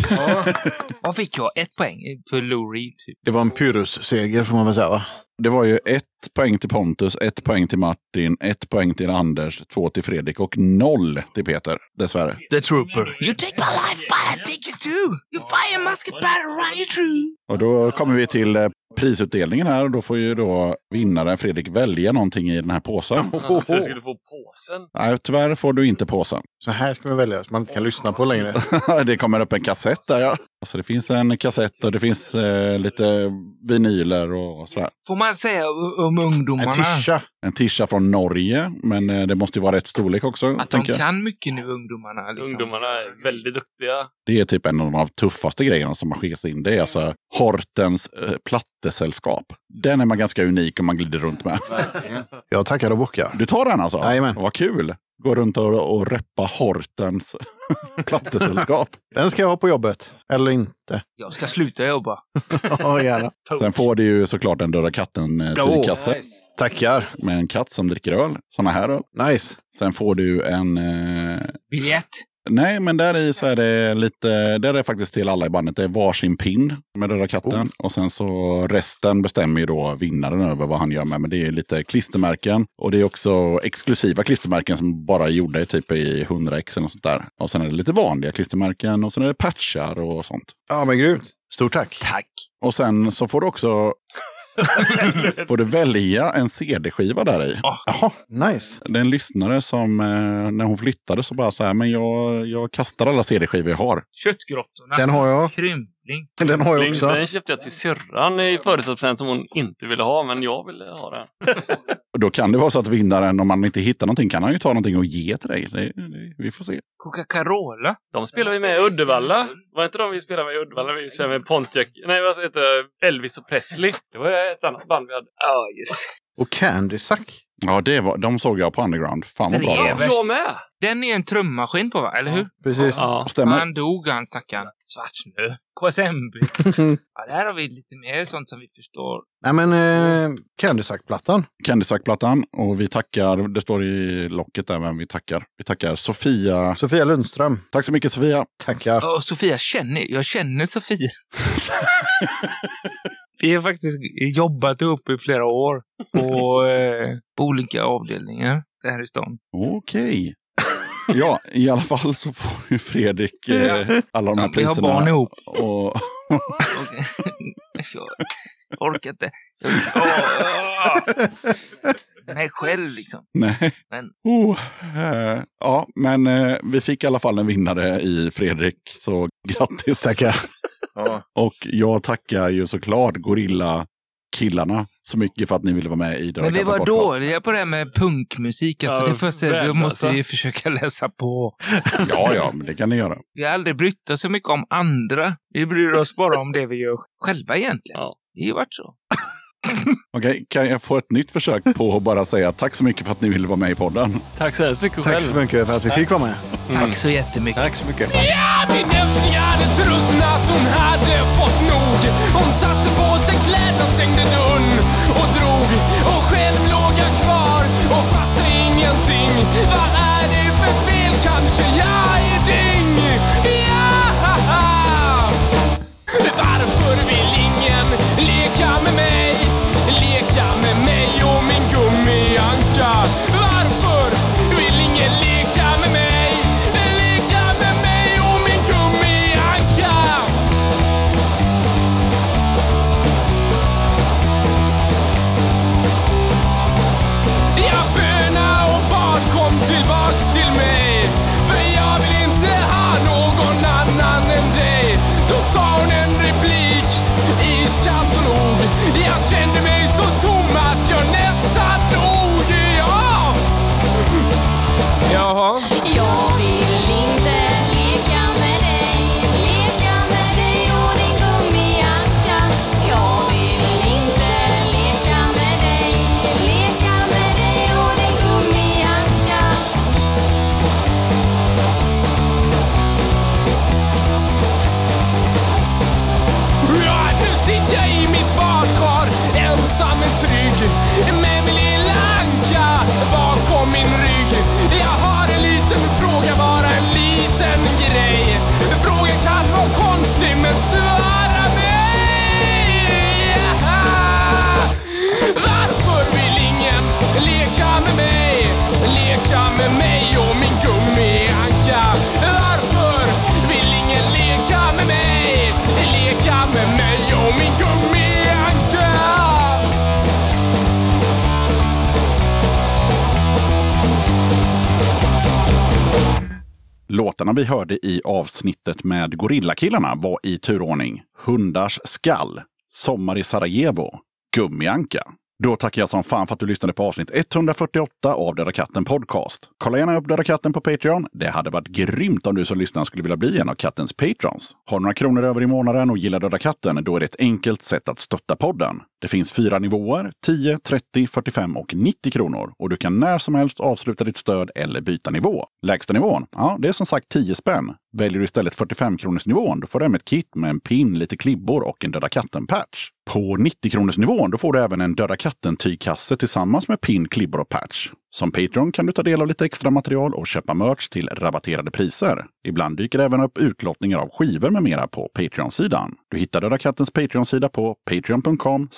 Speaker 5: Vad [LAUGHS] fick jag? Ett poäng för Lou Reed. Typ.
Speaker 7: Det var en Pyrrhus-seger får man väl säga va?
Speaker 2: Det var ju ett poäng till Pontus, ett poäng till Martin, ett poäng till Anders, två till Fredrik och noll till Peter, dessvärre.
Speaker 5: The Trooper. You take my life, but I take it too. You a musket, but I run you through.
Speaker 2: Och då kommer vi till eh, prisutdelningen här och då får ju då vinnaren Fredrik välja någonting i den här påsen.
Speaker 1: Så du skulle få påsen.
Speaker 2: Nej, tyvärr får du inte påsen.
Speaker 7: Så här ska vi välja, så man inte kan lyssna på längre. [LAUGHS]
Speaker 2: det kommer upp en kassett där ja. Alltså det finns en kassett och det finns eh, lite vinyler och sådär.
Speaker 5: Får man säga om
Speaker 7: En
Speaker 5: ungdomarna
Speaker 7: tischa.
Speaker 2: En tisha från Norge, men eh, det måste ju vara rätt storlek också.
Speaker 5: att de
Speaker 2: jag.
Speaker 5: kan mycket nu, ungdomarna? Liksom.
Speaker 1: Ungdomarna är väldigt duktiga.
Speaker 2: Det är typ en av de tuffaste grejerna som har skickats in. Det är alltså Hortens eh, plattesällskap. Den är man ganska unik om man glider runt med. [LAUGHS]
Speaker 7: Jag tackar och bockar.
Speaker 2: Du tar den alltså?
Speaker 7: Jajamän.
Speaker 2: Vad kul! Gå runt och, och reppa Hortens [LAUGHS] plattesällskap.
Speaker 7: Den ska jag ha på jobbet. Eller inte.
Speaker 5: Jag ska sluta jobba. [LAUGHS]
Speaker 7: Ja, gärna.
Speaker 2: Sen får du ju såklart en Döda katten eh,
Speaker 7: Åh,
Speaker 2: tygkasse
Speaker 7: Tackar.
Speaker 2: med en katt som dricker öl. Såna här öl.
Speaker 7: Nice.
Speaker 2: Sen får du en... Eh,
Speaker 5: Biljett.
Speaker 2: nej, men där i så är det lite... Där är det faktiskt till alla i bandet. Det är varsin pin med Döda katten.
Speaker 7: Oh.
Speaker 2: Och sen så resten bestämmer ju då vinnaren över vad han gör med. Men det är lite klistermärken. Och det är också exklusiva klistermärken som bara är gjorda i typ i 100 x eller sånt där. Och sen är det lite vanliga klistermärken och sen är det patchar och sånt.
Speaker 7: Ja, men grymt. Stort tack.
Speaker 5: Tack.
Speaker 2: Och sen så får du också [LAUGHS] får du välja en CD-skiva där i.
Speaker 7: Jaha, nice.
Speaker 2: Det är en lyssnare som eh, när hon flyttade så bara så här, men jag, jag kastar alla CD-skivor jag har.
Speaker 5: Köttgrottorna.
Speaker 7: Den har jag.
Speaker 5: Krympling. [LAUGHS]
Speaker 7: Den har jag också.
Speaker 1: Den köpte jag till syrran i födelsedagspresent som hon inte ville ha, men jag ville ha den. [LAUGHS]
Speaker 2: Och då kan det vara så att vinnaren, om man inte hittar någonting, kan han ju ta någonting och ge till dig. Det, det, vi får se.
Speaker 5: Coca-Cola.
Speaker 1: De spelar vi med i Uddevalla. Var inte de vi spelade med i Uddevalla? Vi spelade med Pontiac. Nej, vad heter? Elvis och Presley. Det var ett annat band vi hade.
Speaker 5: Ja, just
Speaker 7: Och Candy Sack.
Speaker 2: Ja, det var, de såg jag på Underground. Fan vad bra det var.
Speaker 1: Jag med!
Speaker 5: Den är en trummaskin på, va? Eller hur?
Speaker 7: Precis.
Speaker 1: Ja.
Speaker 2: Stämmer.
Speaker 5: Han dog, han stackaren. Svartsnö. KSMB. [LAUGHS] ja, där har vi lite mer sånt som vi förstår.
Speaker 7: Nej, men eh, Candy Sack-plattan.
Speaker 2: Candy Sack-plattan. Och vi tackar, det står i locket där, men vi tackar. Vi tackar Sofia.
Speaker 7: Sofia Lundström.
Speaker 2: Tack så mycket Sofia.
Speaker 7: Tackar.
Speaker 5: Och Sofia känner, jag känner Sofia. [LAUGHS] vi har faktiskt jobbat ihop i flera år på, [LAUGHS] eh, på olika avdelningar här i stan.
Speaker 2: Okej. Ja, i alla fall så får ju Fredrik eh, alla de här
Speaker 5: Ja, vi har
Speaker 2: priserna.
Speaker 5: barn ihop.
Speaker 2: Och, [LAUGHS]
Speaker 5: Jag orkar inte. Jag. Mig själv liksom.
Speaker 2: Nej.
Speaker 5: Men
Speaker 2: Oh, eh, ja, men eh, vi fick i alla fall en vinnare i Fredrik, så grattis.
Speaker 7: Tackar.
Speaker 5: Ja.
Speaker 2: Och jag tackar ju såklart Gorilla-killarna så mycket för att ni ville vara med i Döda
Speaker 5: Men vi var
Speaker 2: podcast.
Speaker 5: dåliga på det här med punkmusik. Alltså.
Speaker 1: Ja,
Speaker 5: det första, vi
Speaker 1: väl,
Speaker 5: måste
Speaker 1: alltså.
Speaker 5: ju försöka läsa på.
Speaker 2: Ja, ja, men det kan ni göra.
Speaker 5: Vi har aldrig brytt oss så mycket om andra. Vi bryr oss bara om det vi gör själva egentligen.
Speaker 1: Ja.
Speaker 5: Det har ju varit så.
Speaker 2: Okej, kan jag få ett nytt försök på att bara säga tack så mycket för att ni ville vara med i podden?
Speaker 1: Tack så hemskt mycket
Speaker 7: Tack
Speaker 1: själv.
Speaker 7: så mycket för att vi fick vara med.
Speaker 5: Tack så jättemycket.
Speaker 8: Tack så mycket.
Speaker 9: Ja, min älskling hade tröttnat, hon hade fått nog. Hon satte på sig kläderna och stängde dörren och drog. Och själv låg jag kvar och fattade ingenting. Vad är det för fel? Kanske jag är dyng?
Speaker 2: Låtarna vi hörde i avsnittet med Gorillakillarna var i turordning Hundars skall, Sommar i Sarajevo, Gummianka. Då tackar jag som fan för att du lyssnade på avsnitt 148 av Döda katten Podcast. Kolla gärna upp Döda katten på Patreon. Det hade varit grymt om du som lyssnar skulle vilja bli en av kattens patrons. Har du några kronor över i månaden och gillar Döda katten, då är det ett enkelt sätt att stötta podden. Det finns fyra nivåer, 10, 30, 45 och 90 kronor. Och du kan när som helst avsluta ditt stöd eller byta nivå. Lägsta nivån, ja, det är som sagt 10 spänn. Väljer du istället 45 kronors nivån, då får du hem ett kit med en pin, lite klibbor och en Döda katten-patch. På 90 kronors nivån, då får du även en Döda katten-tygkasse tillsammans med pin, klibbor och patch. Som Patreon kan du ta del av lite extra material och köpa merch till rabatterade priser. Ibland dyker det även upp utlottningar av skivor med mera på Patreon-sidan. Du hittar Döda Kattens Patreon-sida på patreon.com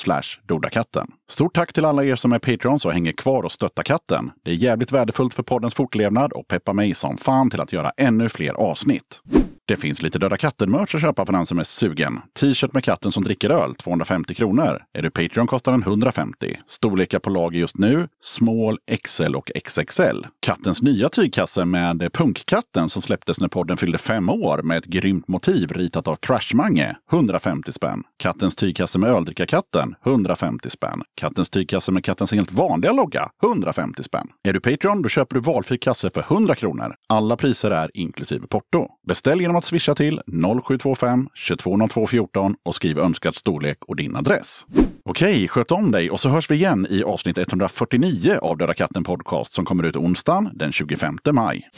Speaker 2: dodakatten. Stort tack till alla er som är Patreons och hänger kvar och stöttar katten. Det är jävligt värdefullt för poddens fortlevnad och peppar mig som fan till att göra ännu fler avsnitt. Det finns lite Döda katten-merch att köpa för den som är sugen. T-shirt med katten som dricker öl, 250 kronor. Är du Patreon kostar den 150. Storlekar på lager just nu, small, XL och XXL. Kattens nya tygkasse med punkkatten som släpptes när podden fyllde fem år med ett grymt motiv ritat av Crashmange, 150 spänn. Kattens tygkasse med öldrickarkatten, 150 spänn. Kattens tygkasse med kattens helt vanliga logga, 150 spänn. Är du Patreon, då köper du valfri kasse för 100 kronor. Alla priser är inklusive porto. Beställ genom att swisha till 0725 220214 och skriv önskad storlek och din adress. Okej, sköt om dig och så hörs vi igen i avsnitt 149 av Döda katten podcast som kommer ut onsdagen den 25 maj.